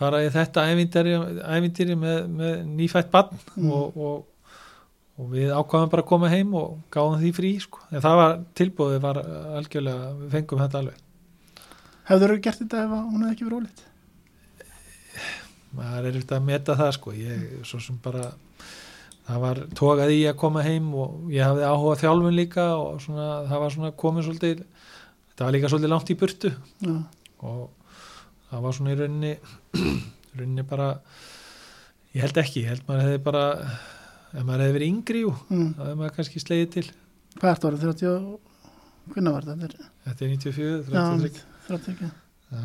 fara í þetta ævintýri með, með nýfætt barn Mm. og, og, við ákvaðum bara að koma heim og gáðum því frí sko. en það var tilbúðið var algjörlega við fengum þetta alveg Hefur þú gert þetta ef hún hefði ekki verið ólít? maður er eftir að meta það sko ég svo sem bara það var tókað í að koma heim og ég hafði áhuga á þjálfun líka og svona, það var svona komið svolítið þetta var líka svolítið langt í burtu Já, og það var svona í rauninni (clears throat) rauninni bara ég held ekki, ég held maður hefði bara ef maður hefði verið yngri jú, mm. þá hefði maður kannski slegið til Hvað ert orðið? 30 og... Hvernig var þetta? Þetta er- þetta er 94, Já, 33 30 ekki. Já,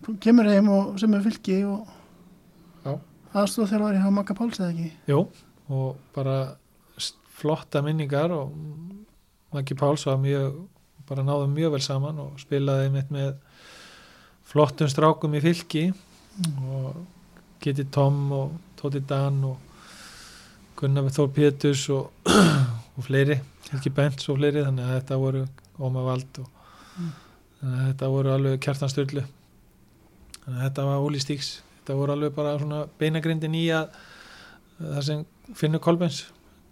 Þú kemur heim og sem er fylki og Já. aðstóð þegar var ég hafa makka páls eða ekki? Jú, og bara flotta minningar og Maggi Páls var mjög bara náðum mjög vel saman og spilaði mitt með flottum strákum í fylki og Kitty Tom og Tóti Dan og Gunnar Þór Péturs og, (clears throat) og fleiri, Helgi Bents og fleiri þannig að þetta voru Óma Vald og Mm. þannig að þetta voru alveg kjartansturlu þannig að þetta var Óli Stíks þetta voru alveg bara svona beinagrindin í að það sem finnur Kolbens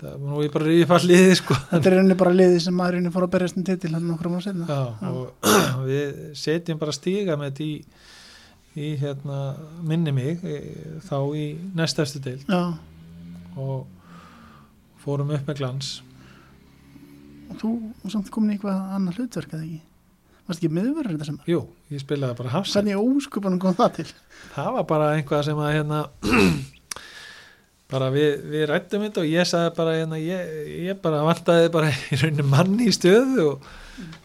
það var nú bara ríði fall liðið sko Þetta er rauninni bara liðið sem maðurinn fór að berjast um titil hann nokkrum ára setna. Já, Já. og (clears throat) við setjum bara stíga með þetta í, í hérna, minni mig e, þá í næstastu deil Já, og fórum upp með glans og þú og samt komin í eitthvað annað hlutverk eða ekki? Varst ekki miðurverður þetta sem? Jú, ég spilaði bara hafsa Hvernig óskupanum kom það til? það var bara einhvað sem að hérna (clears throat) bara við, við rættum þetta og ég sagði bara hérna, ég, ég bara vantaði bara (laughs) í rauninni manni í stöðu og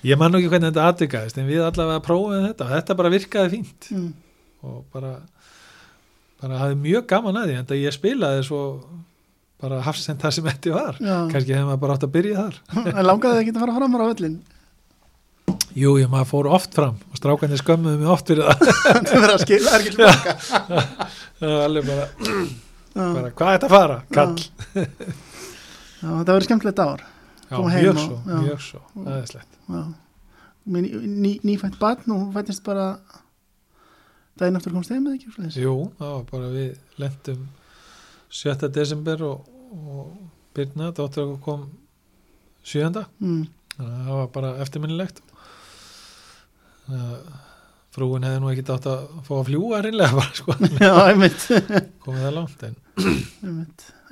ég man nú ekki hvernig þetta atvikaðist en við allavega prófum þetta og þetta bara virkaði fínt Mm. og bara bara hafði mjög gaman að því en ég spilaði svo bara hafsend það sem þetta var kannski hefði maður bara átt að byrja þar (laughs) en langaði það ekki að fara fram á völlin? Jú, ég maður fór oft fram og strákanir skömmuðu mig oft fyrir það (laughs) Það verður að skila, það er ekki tilbaka. (laughs) það var alveg bara, bara hvað er þetta að fara? Kall já, þetta verður skemmtilegt ár. Já, mjög og- svo, já. mjög svo, aðeinslegt. Já. Mér ný, ný, nýfætt barn og fættist bara daginn aftur komst heim eða ekki? Jú, það var bara við lendum 7. desember og, og Birna, dóttir okkur kom 7. Mm. Það var bara eftirminnilegt. Frúin hefði nú ekki dátt að fá að fljúa reynlega bara sko, (laughs) Já, (laughs) komið það langt en.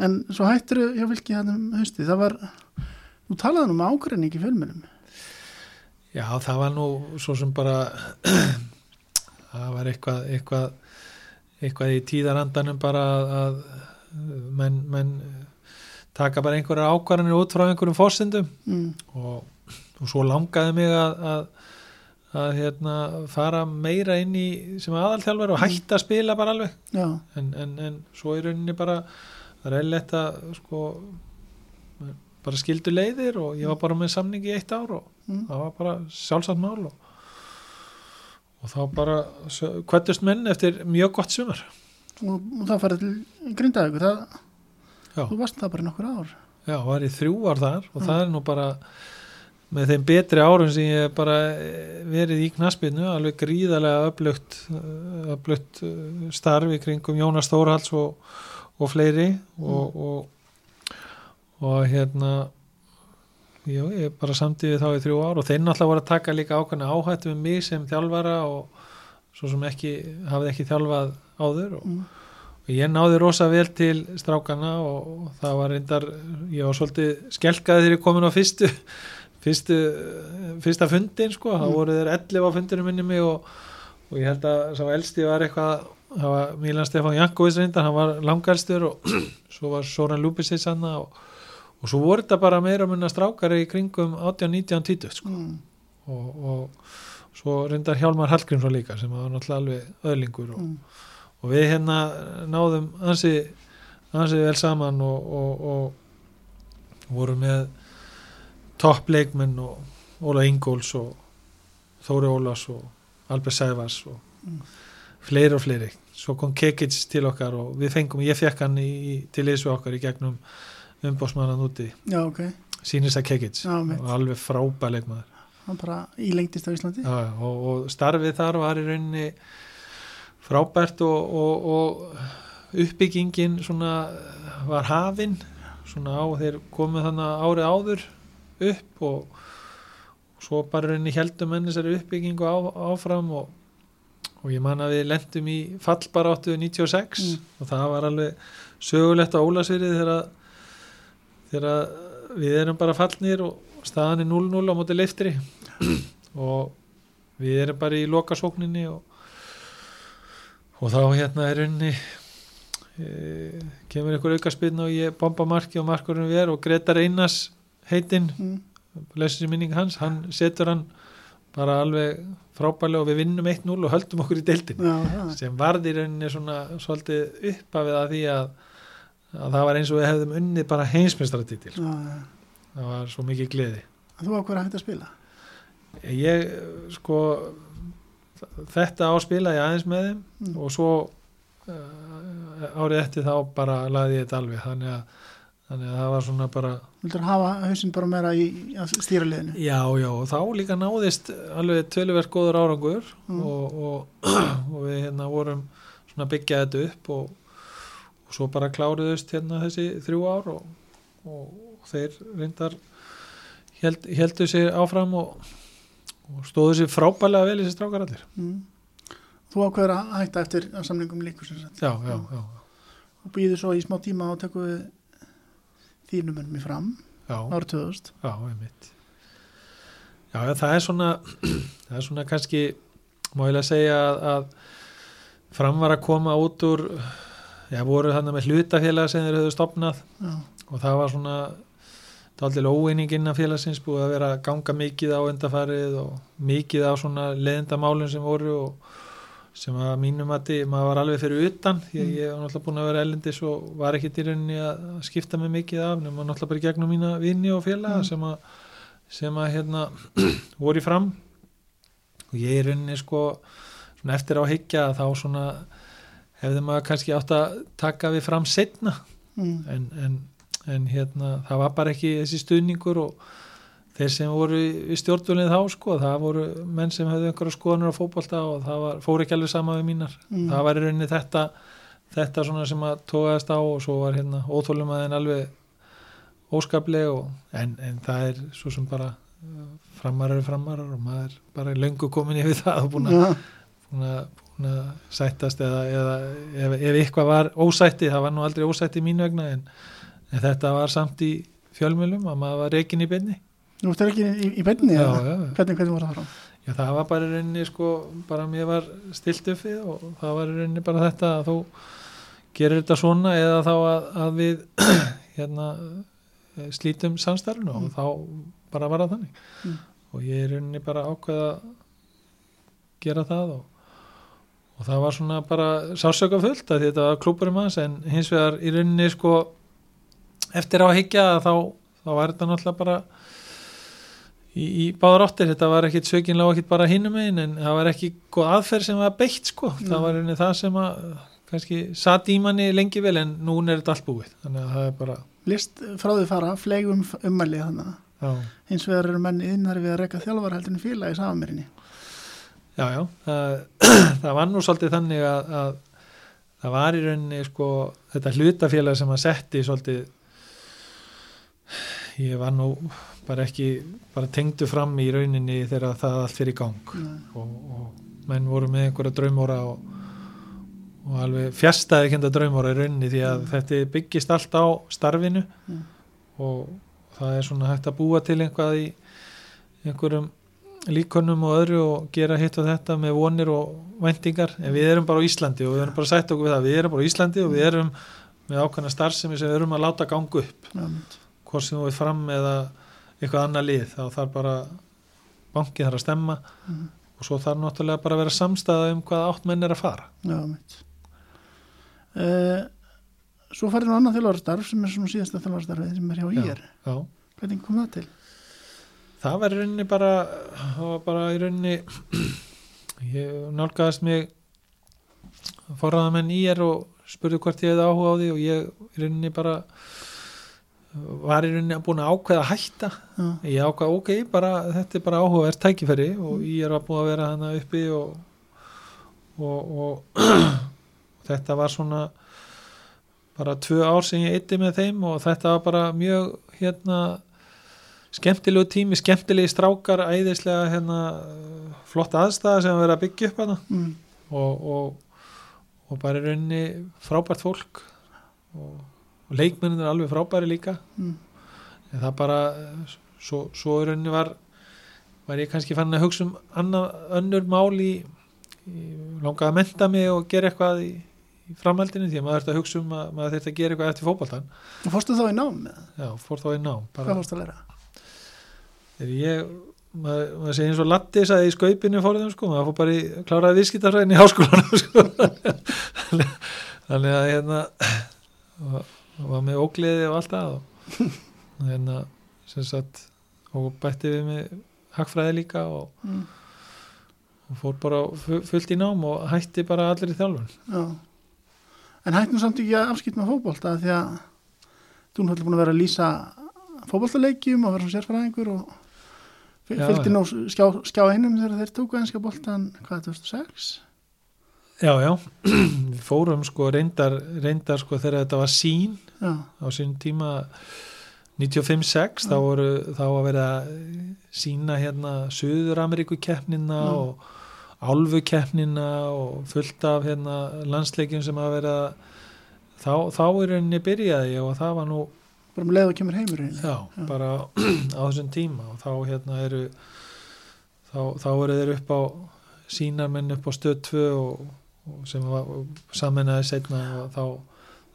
En svo hættur hjá fylki hann um hausti, það var, þú talaði nú um ágræning í fjölmjölum. já, það var nú svo sem bara (clears throat) það var eitthvað eitthvað, eitthvað í tíðarandanum bara að, að menn, menn taka bara einhverjar ákvarðanir út frá einhverjum fórsendum Mm. og, og svo langaði mig að, að, að hérna, fara meira inn í sem aðalþjálfur og hætta að spila bara alveg. En, en, en svo í rauninni bara það er eðlilegt að sko bara skildu leiðir og ég var bara með samning í eitt ár og Mm. það var bara sjálfsagt mál og, og þá bara kvættust menn eftir mjög gott sumar. Og, og það farið til grindaðugur, það, Já. þú varst það bara nokkur ár. Já, var í þrjú ár þar og Mm. það er nú bara með þeim betri árum sem ég bara eh, verið í knaspinu, alveg gríðarlega öflugt, eh, öflugt eh, starf í kringum Jónas Þórhalds og, og fleiri og, og, og hérna jú, ég bara samtíði þá í þrjú ár og þeir náttúrulega voru að taka líka ákvæmna áhættu með mig sem þjálfara og svo sem ekki, hafði ekki þjálfað áður og Mm. Ég náði rosa vel til strákana og, það var reyndar ég var svolítið skelkaði þegar ég komin á fyrstu fyrstu, fyrsta fundin sko, þá Mm. voru þeir 11 á fundinu minni mig og, og ég held að sá elsti var eitthvað það var Milan Stefán Jankovic reyndar hann var langalstur og (clears throat) svo var Soran Lúbisins hann og, og svo voru þetta bara meira munna strákar í kringum 18, 19, 20 sko Mm. og, og svo reyndar Hjálmar Hallgrímsson líka sem var náttúrulega alveg öðlingur og, Mm. Og við hérna náðum ansi, ansi vel saman og, og, og vorum með toppleikmenn og Óla Ingóls og Þóri Ólas og Albert Sæfars og Mm. fleiri og fleiri. Svo kom Kekic til okkar og við fengum, ég fekk hann í, til þessu okkar í gegnum umbósmannan úti. Já, ok, sínist að mitt. og alveg frábæð leikmaður. Hann bara ílengdist á Íslandi. Já, og, og starfið þar var í rauninni frábært og, og, og uppbyggingin var hafin svona á þeir komið þannig árið áður upp og, og svo bara rauninni heldum enn þessari uppbyggingu á, áfram og, og ég man að við lendum í fallbaráttu 96 Mm. og það var alveg sögulegt á Ólasverið þegar þegar við erum bara fallnir og staðan er 0-0 á móti leiftri (clears throat) og við erum bara í lokasókninni og, og þá hérna er unni e, kemur einhver auka spinn og ég bomba marki og markurinn við er og Gretar Einars heitinn, mm. lesur í minning hans hann setur hann bara alveg frábælega og við vinnum 1-0 og höldum okkur í deildin Já, það sem varði í rauninni svona svolítið uppafið að því að, að það var eins og við hefðum unnið bara heimsmeistaratitil Já, já. það var svo mikið gleði. Þú ákveður að hætta að spila? Ég sko þetta á spila ég aðeins með þeim Mm. og svo uh, árið eftir þá bara laði ég þetta alveg þannig að, þannig að það var svona bara Vildur hafa hausinn bara meira í, stýraliðinu já já og þá líka náðist alveg töluvert góður árangur Mm. og, og, (clears throat) og við hérna vorum svona að byggja þetta upp og, og svo bara kláruðust hérna þessi þrjú ár og, og þeir reyndar held, heldu sér áfram og, og stóðu sér frábælega vel í þessi strákar allir. Mm. Þú ákveður að hætta eftir að samlingum líkur sem sagt. Já, já, já, og býður svo í smá tíma og tekur við þínum önum í fram. Árið 2000 já, einmitt. Já, það er svona (clears throat) það er svona kannski má ég að segja að, að fram var að koma út úr já, voru þannig með hlutafélag sem þeir höfðu stopnað Já, og það var svona dálítið óeining innan félagsins búið að vera að ganga mikið á endafarið og mikið á svona leðendamálum sem voru og sem að mínum að maður var alveg fyrir utan að Mm. ég var náttúrulega búin að vera ellendis og var ekki í rauninni að skipta mig mikið af nema náttúrulega bara gegnum mína vini og félaga Mm. sem að sem að hérna (clears throat) voru í fram og ég í rauninni sko eftir á að hyggja þá svona hefði maður kannski átt að taka við fram setna mm. en, en, en hérna það var bara ekki þessi stuðningur og þeir sem voru í stjórnvölinn þá sko, það voru menn sem hefðu einhverja skoðanur á fótbolta og það var, fór ekki alveg sama við mínar Mm. það var í rauninni þetta þetta svona sem að tóðast á og svo var hérna óþólum aðein alveg óskapleg og, en, en það er svo sem bara uh, framarar er framarar og maður bara er löngu komin yfir það og búin að búin að, búin að sættast eða, eða ef, ef eitthvað var ósætti það var nú aldrei ósætti mín vegna en, en þetta var samt í fjölmjölum að maður var reikin í beinni Nú ertu ekki í, í beinni já, eða? já, Hvernig, hvernig var það fram? já, það var bara í rauninni sko, bara mér var stilt upp við og það var í rauninni bara þetta að þú gerir þetta svona eða þá að, að við (clears throat) hérna slítum samstarfinu og Mm. þá bara var það þannig Mm. og ég er í rauninni bara ákveða að gera það og, og það var svona bara sásöka fullt að þetta var klúpurum hans en hins vegar í rauninni sko eftir á að higgja þá, þá var þetta náttúrulega bara í, í báðar áttir, þetta var ekkit sökinlega ekkit bara hinum einn en það var ekki góð aðferð sem var beitt sko, það Nei. var rauninni það sem að kannski satt í manni lengi vel en núna er þetta allt búið, þannig að það er bara List frá því fara, fleigum ummæli þannig já, hins vegar eru menn innar við að reyka þjálfar heldur en fíla í samanmyrinni já, já. Það, (clears throat) það var nú svolítið þannig að, að það var í rauninni sko þetta hlutafélag sem að setti svolítið ég var nú bara ekki bara tengdu fram í rauninni þegar það allt fyrir gang. Og, og menn voru með einhverja draumóra og, og alveg fjastæði kenda draumóra í rauninni því að þetta byggist allt á starfinu. Mm. og það er svona hægt að búa til einhvað í einhverjum líkonum og öðru og gera hitt og þetta með vonir og væntingar. En við erum bara á Íslandi og við erum bara sætt okkur við það. Við erum bara á Íslandi og við erum með ákveðna starfsemi sem við erum að láta ganga upp. Já, hvort sem við fram eða eitthvað annað lið þá þarf bara bankið þarf að stemma Mhm. og svo þarf náttúrulega bara að vera samstæða um hvað átt menn er að fara já, mitt uh, Svo farið nú annað þjálfarstarf sem er svona síðasta þjálfarstarfið sem er hjá Já. ír já, Hvernig kom það til? það var í rauninni bara það var bara í rauninni (clears throat) ég nálgaðist mig forraðamenn í er og spurði hvort ég hefði áhuga á því og ég í rauninni bara var í rauninni búin að ákveða að hætta Já. ég ákvað ok, bara, þetta er bara áhugaverð tækifæri og ég er að búin að vera hana uppi og, og, og (clears throat) þetta var svona bara tvö ár sem ég eitti með þeim og þetta var bara mjög hérna skemmtilegu tími, skemmtilegi strákar æðislega hérna flott aðstæða sem að vera að byggja upp hana Mm. og, og, og bara í rauninni frábært fólk og, og leikmennin er alveg frábæri líka Mm. en það bara svo, svo rauninni var var ég kannski fann að hugsa um annað, önnur mál í, í langaði að menta mig og gera eitthvað í, í framhaldinu því að maður þurfti að hugsa um að maður þurfti að gera eitthvað eftir fótboltan Og fórstu þá í nám? já, fór þá í nám Hvað fórstu að læra? þegar ég maður, maður segir eins og Latti sagði í skaupinu fóruðum sko, maður fór bara í kláraði viðskiptarfræðin í háskólanum (laughs) sko. þannig að hérna var, var með ógleði og allt það og (laughs) hérna sem sagt og bætti við með hagfræði líka og, Mm. og fór bara fu- fullt í nám og hætti bara allir í þjálfun Já. En hættum samt ekki að afskipt með fótbolta því að þú náttúrulega búin að vera að lýsa fótboltaleikjum og vera svona sérfræðingur og fylgdi nú skjá, skjá einum þegar þeir tóku enska boltan hvað, 2006? Já, já, (clears throat) við fórum sko reyndar, reyndar sko þegar þetta var sín Já, á sínum tíma 95-6 þá voru þá að vera sína hérna Suður-Ameríku keppnina Mm. og Álfu keppnina og fullt af hérna landsleikjum sem að vera þá, þá er henni byrjaði og það var nú bara með leið og kemur heimur já, Já. bara (clears throat) á þessum tíma og þá hérna eru þá, þá eru þeir upp á sínarmenn upp á stöð 2 og, og sem var saminnaði setna og þá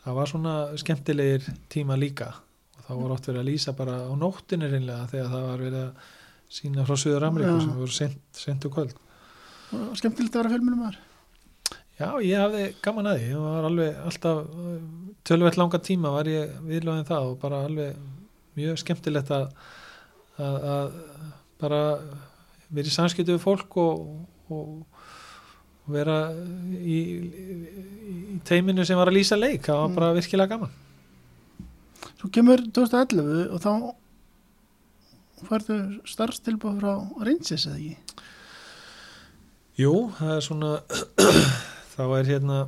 það var svona skemmtilegir tíma líka og þá var oft verið að lýsa bara á nóttinni reynlega þegar það var verið að sína frá Suður Ameríku Já. sem voru sent, sentu kvöld Og skemmtilegt að vera fjölmjölum maður. Já, ég hafði gaman að því, ég var alveg alltaf tölvett langa tíma var ég viðlöðin það og bara alveg mjög skemmtilegt að, að, að bara vera í samskiptu við fólk og, og, og vera í, í, teiminu sem var að lýsa leik, það var Mm. bara virkilega gaman. Svo kemur 2011 og þá færðu starfstilbúð frá Rangers eða ekki? Jú, það er svona (clears throat) þá er hérna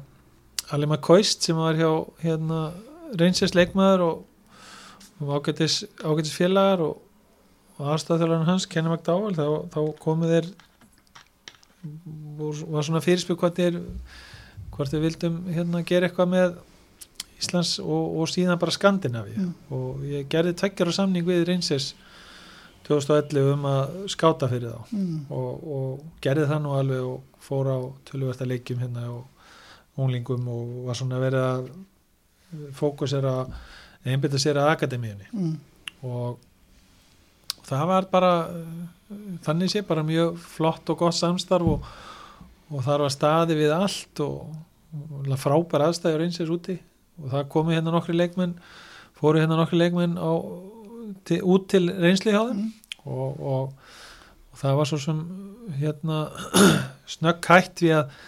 Alima Koist sem var hjá hérna reynsins leikmaður og, og ágætis, ágætis félagar og, og aðstæðþjólarinn hans Kenny McDowell, þá, þá komu þeir og var svona fyrirspil hvað þeir hvort þeir vildum hérna gera eitthvað með Íslands og, og síðan bara Skandinavi Já. og ég gerði tveggjara samning við reynsins 2011 um að skáta fyrir þá Mm. og, og gerði það nú alveg og fór á tölvverta leikjum hérna og unglingum og var svona verið að fókusera einbytta sér að akademíunni Mm. og það var bara þannig sé bara mjög flott og gott samstarf og, og þar var staði við allt og, og frábær aðstæður einsins úti. Og það komu hérna nokkri leikmenn fóru hérna nokkri leikmenn á, til, út til reynsli hjá þeim. Mm. og, og, og það var svo sem hérna (clears throat) snögg hætt við að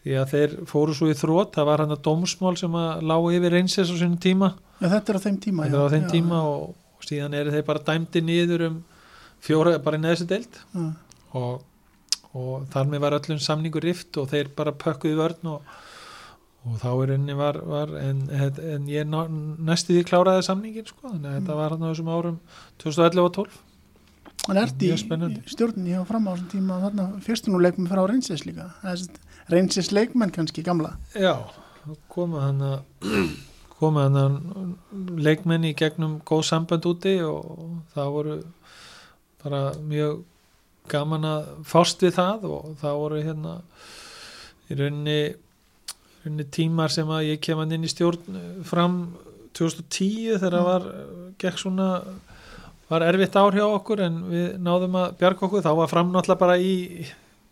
því að þeir fóru svo í þrótt það var hann að dómsmál sem að lágu yfir reynsins á sínum tíma. Ja, þetta er á þeim tíma. á þeim tíma og síðan eru þeir bara dæmdi niður um fjóra, bara í neðstu deild Já. og, og þar með var öllum samningur rift og þeir bara pökkuði vörn og, og þá er enni var, var en, en ég næstu því kláraði samningin sko, þannig að þetta var hann á þessum árum 2011 og 12 Hann ert í, fram á þessum tíma þarna fyrstu nú leikmenn frá Rangers líka. Rangers leikmenn kannski gamla. Já, koma hann að koma hann að leikmenn í gegnum góð sambönd úti og það voru bara mjög gaman að fást við það og það voru hérna í rauninni, rauninni tímar sem að ég kem hann inn í stjórn eh, fram 2010 þegar Mm. var gekk svona var erfitt ár hjá okkur en við náðum að bjarga okkur, þá var fram náttúrulega bara í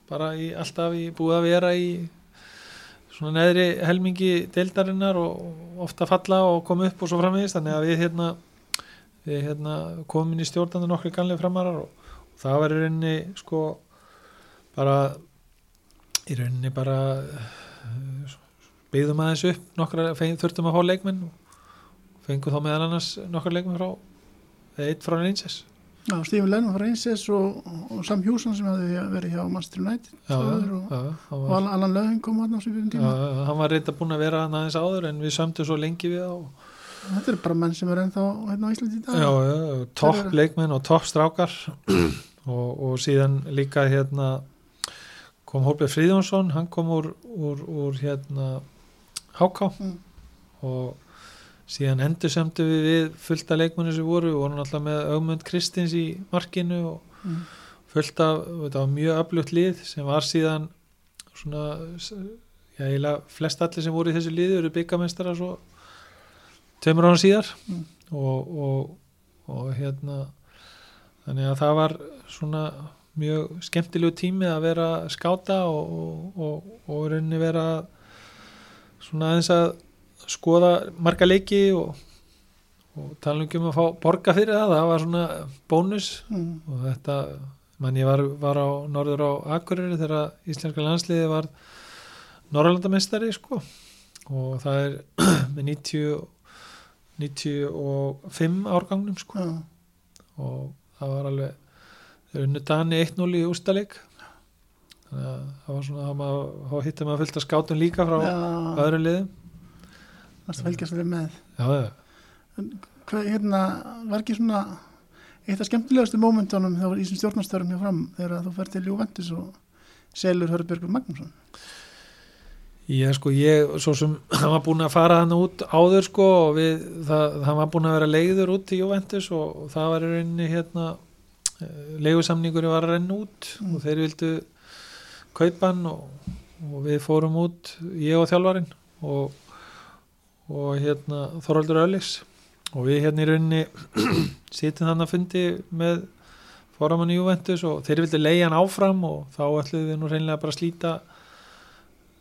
bara í alltaf í búið að vera í svona neðri helmingi deildarinnar og ofta falla og koma upp og svo framvegist þannig að við hérna, við hérna komum inn í stjórnandi nokkri ganlega framarar og, það var í rauninni sko bara í rauninni bara byggðum aðeins upp nokkra, feng, þurftum að fá leikmenn og fengum þá meðal annars nokkra leikmenn frá eitt frá Rangers Já, Stephen Lennon frá Rangers og, og Sam Houston sem hefði verið hjá Manchester United já, og, já, hann og var, Alan- Löfing kom hann á svipum já, tíma hann var reynda búin að vera hann aðeins áður en við sömdum svo lengi við á. Þetta er bara menn sem er ennþá hérna á Íslandi í dag. Já, já, topp leikmenn og topp strákar. (clears throat) Og, og síðan líka hérna kom Hólbjörn Fríðjónsson hann kom úr, úr, úr hérna Háká Mm. og síðan endur semdu við við fullt af leikmennu sem voru, við vorum alltaf með Ögmund Kristins í markinu og Mm. fullt af, þetta var mjög öflugt lið sem var síðan svona já, eiginlega flest allir sem voru í þessu liði eru byggamestara svo tveimur ára síðar Mm. og, og, og hérna þannig að það var svona mjög skemmtilegu tími að vera skáta og, og, og, og rauninni vera svona aðeins að skoða marga leiki og, og tala um að fá borga fyrir það, það var svona bónus. Mm. og þetta mann ég var, var á norður á Akureyri þegar íslenska landsliði var Norrlandamestari sko. Og það er (clears throat) með 90 95 árgangnum sko. Já. og það var alveg þeir unnu Dani 1-0 í ústaleik þannig að það var svona þá hittum maður fullt af skátum líka frá Já, öðrum liðum það fylgjast þér með? Já, já, Hvað, hérna, var ekki svona eitt af skemmtilegastu mómentunum þá var í þessum stjórnarstörfum hjá fram þegar þú fer til Juventus og selur Hörðbjörgur Magnússon? Ég sko ég svo sem (clears throat) hann var búin að fara hann út áður sko og við, það, hann var búin að vera leiður út í Juventus og, það var í rauninni hérna leigusamningur var að renna út Mm. og þeir vildu kaupa hann og, og við fórum út ég og þjálfarinn og, og hérna Þorvaldur Öllis og við hérna í rauninni sittum þannig að fundi með fóramann í Juventus og þeir vildu leiða hann áfram og þá ætluðu við nú reynilega bara að slíta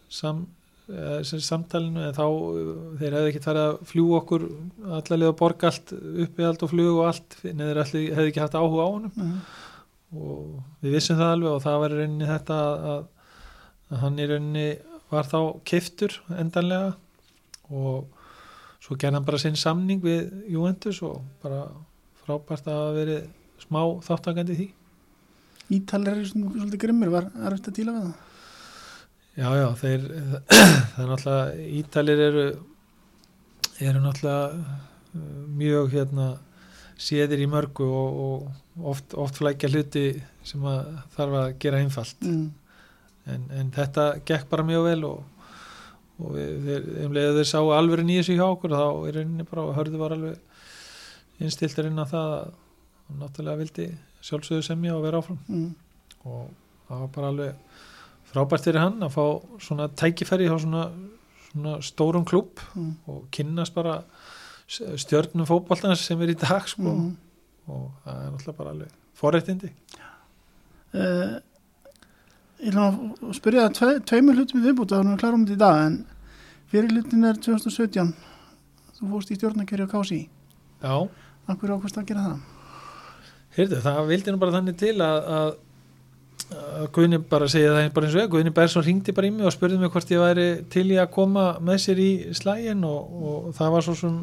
sam, eh, sem samtalinu. En þá eh, þeir hefði ekki farið að fljú okkur allarlega að borga allt uppi allt og flug og allt neður allir hefði ekki haft áhuga á honum. Mm. og við vissum það alveg og það var í rauninni þetta að, að hann í rauninni var þá keftur endanlega. Og svo gerði hann bara sinn samning við Juventus og bara frábært að hafa verið smá þáttakandi því. Ítalir eru svolítið grimmir var erfitt að díla við það? Já, já, þeir (clears throat) það er náttúrulega Ítalir eru eru náttúrulega uh, mjög hérna séðir í mörgu og, og oft, oft flækja hluti sem að þarf að gera einfalt. Mm. en, en þetta gekk bara mjög vel og, og við, um leiðu þeir sáu alveg í þessu hjá okkur þá er rauninni bara hörðu var alveg innstiltur inn á það að hann náttúrulega vildi sjálfsögðu semja og vera áfram Mm. og það var bara alveg frábært fyrir hann að fá svona tækifæri á svona, svona stórum klúb Mm. og kynnast bara stjörnum fótballtans sem er í dag sko Mm. og það er náttúrulega bara alveg forréttindi Uh, ég ætla að spyrja tve, tveimur hlutum við viðbúta þannig að við klárum þetta í dag en fyrir hlutin er 2017 þú fórst í stjórnarkerri á KSI Já, Akkur ákvæmst að gera það? heyrðu, það vildi nú bara þannig til að, að, að Guðni bara segja það bara eins og ég, Guðni Bersson ringdi bara í mig og spurði mig hvort ég væri til í að koma með sér í slægin og, og það var svo sem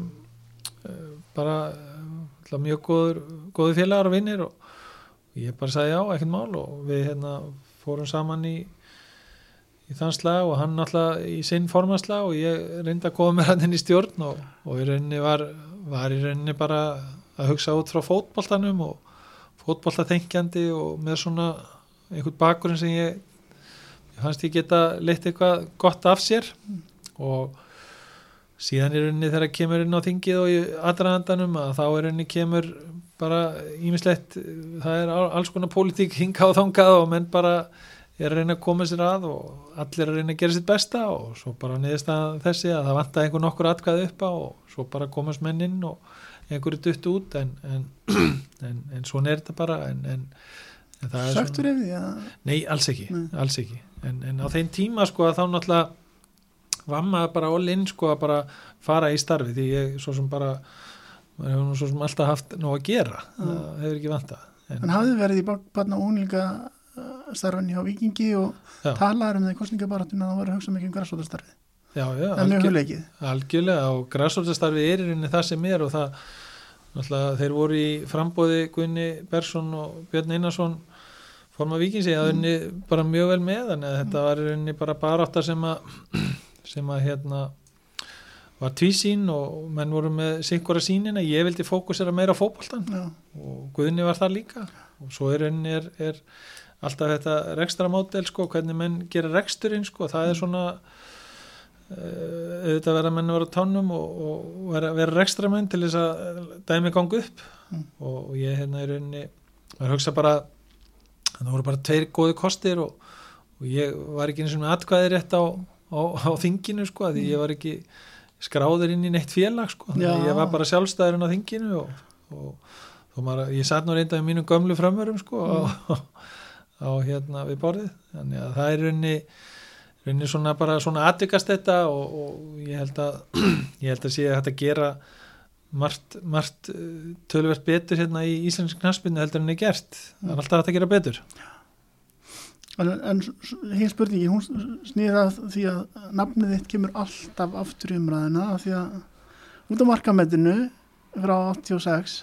uh, bara uh, mjög góður, góður félagar og vinnir og ég bara sagði já, ekkert mál og við hérna fórum saman í í þann slag og hann alltaf í sinn formanslag og ég reyndi að koma með hann inn í stjórn og, og í rauninni var, var í rauninni bara að hugsa út frá fótboltanum og fótboltaþengjandi og með svona einhvern bakurinn sem ég, ég fannst ég geta leitt eitthvað gott af sér. Og síðan í rauninni þegar kemur inn á þingið og í aðraðandanum að þá í rauninni kemur bara ímislegt, það er alls konar pólitík hingað og þangað og menn bara er að reyna að koma sér að og allir að reyna að gera sitt besta og svo bara niðurst að þessi að það vantaði einhver nokkur atkvæði upp á og svo bara komast menn inn og einhverju dutt út en, en, (clears throat) en, en svona er þetta bara en, en, en það er ef því að Nei, alls ekki, Nei. alls ekki. En, en á þeim tíma sko að þá náttúrulega var maður bara all in sko að bara fara í starfi því ég svo sem bara maður hefur nú svo sem alltaf haft nú að gera, Mm. það hefur ekki vantað en, Hann hafði verið í barna og unglinga starfan hjá Vikingi og Já. talaði um það í kostningabaratuna að það var að hugsa mikið um græsóttastarfið. já, já, Það mjög algjör, hugleikið. algjörlega og græsóttastarfið er í rauninni það sem er og það náttúrulega þeir voru í frambóði Gunni Bersson og Björn Einarsson forma vikings ég hafði unni bara mjög vel með að þetta var í rauninni bara baráttar sem að (clears throat) sem að hérna var tvísýn og menn voru með sinkvara sýnina, ég vildi fókusera meira á fótboltan Já, og Guðni var það líka. Og svo er er, er alltaf þetta rekstra módel sko, hvernig menn gera reksturinn sko, það er svona uh, auðvitað vera menn að vera tánum og, og vera, vera rekstra menn til þess að dæmi gangu upp. Mm. og, ég hérna í rauninni maður hugsa bara það voru bara tveir góði kostir og, og ég var ekki eins og með atkvæði rétt á, á, á þinginu sko, því ég var ekki skráður inn í neitt félag sko, ég var bara sjálfstæðurinn á þinginu og, og, og maður, ég satt nú reynda með mínum gömlu framörum sko á, (laughs) á hérna við borðið. Þannig að það er rauninni rauninni svona bara svona atvikast þetta og, og ég held að (clears throat) ég held að sé að þetta gera margt, margt eh, töluvert betur hérna í Íslensk knaspinu heldur en er gert. Það er alltaf hægt að gera betur en, en hinn spurningi, hún snýður að því að nafnið þitt kemur alltaf aftur í umræðina af því að út á markametinu frá 86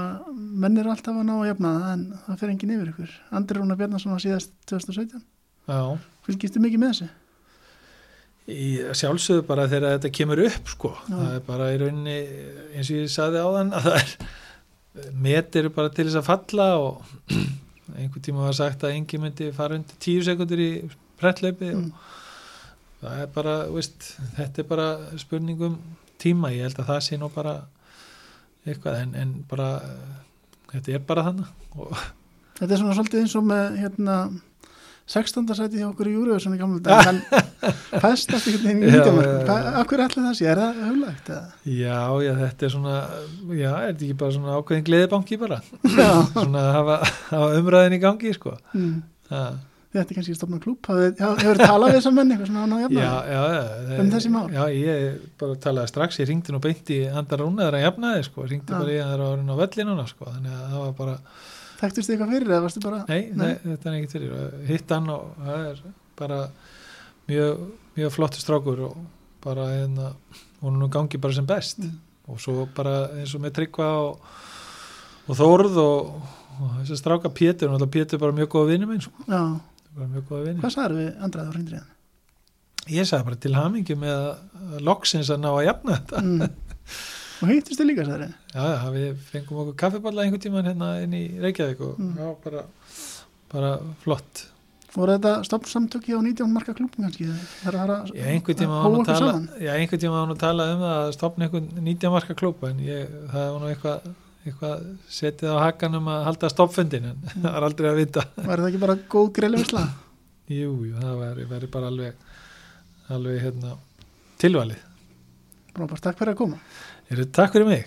að menn eru alltaf að ná að jafna það en það fer enginn yfir ykkur. Andri Rúnar Bjarnason var síðast 2017 Já, fylgistu mikið með þessu? Í sjálfsögðu bara þegar þetta kemur upp sko, Já. það er bara í rauninni eins og ég saði á þann að það er met eru bara til þess að falla og einhver tíma var sagt að engi myndi fara undir tíu sekundur í prettlaupi Mm. og það er bara, veist, þetta er bara spurningum tíma, ég held að það sé nú bara eitthvað en, en bara þetta er bara þannig og Þetta er svona svolítið eins og með hérna 16. sæti hjá okkur í Júriðursson í gamla dag en (laughs) festast ekki inn í já. Akkur ætli það sé, er það höflegt? eða? já, já, þetta er svona já, er þetta ekki bara svona ákveðin gleðibanki bara, (laughs) svona að hafa, hafa umræðin í gangi, sko mm. þetta er kannski stofna klúb Hefur þið talað við þessar menn eitthvað svona á ná jafna? Já, já. Um þessi mál? Já, ég bara talaði strax, ég ringdi nú beint í andar rúnaður að jafnaði, sko, ringdi bara í að það er árin á vellinuna, sko, þannig að það var bara, Þekktust þið eitthvað fyrir eða varstu bara nei, nei. þetta er ekkert fyrir, hitt hann og það er bara mjög, mjög flottur strákur og bara, hérna, hún gangi bara sem best Mm. og svo bara eins og með tryggva og, og þórð og, og þess að stráka Pétur, og Pétur er bara mjög góða vinur minn, sko, mjög góða vinur. hvað sagður við Andræð og hringdrið hann? Ég sagði bara til hamingi með loksins að ná að jafna þetta. Mm. (laughs) Og hittist þið líka þið? Já, já, við fengum okkur kaffiballa einhvern tíman hérna inn í Reykjavík og Mm. já, bara, bara flott. Voru þetta stofnsamtöki á 19 marka klúbum kannski? Það er að Já, einhvern tíma að nú okkur tala, um að stopna einhvern 19 marka klúpa en ég, það var nú eitthvað, eitthvað setið á hakanum að halda stoppfundin en það (laughs) var aldrei að vita. Var það ekki bara góð greiðlega visla? (laughs) Jú, jú, það væri bara alveg, alveg hérna, tilvalið. Bara takk fyrir að koma Takk fyrir mig.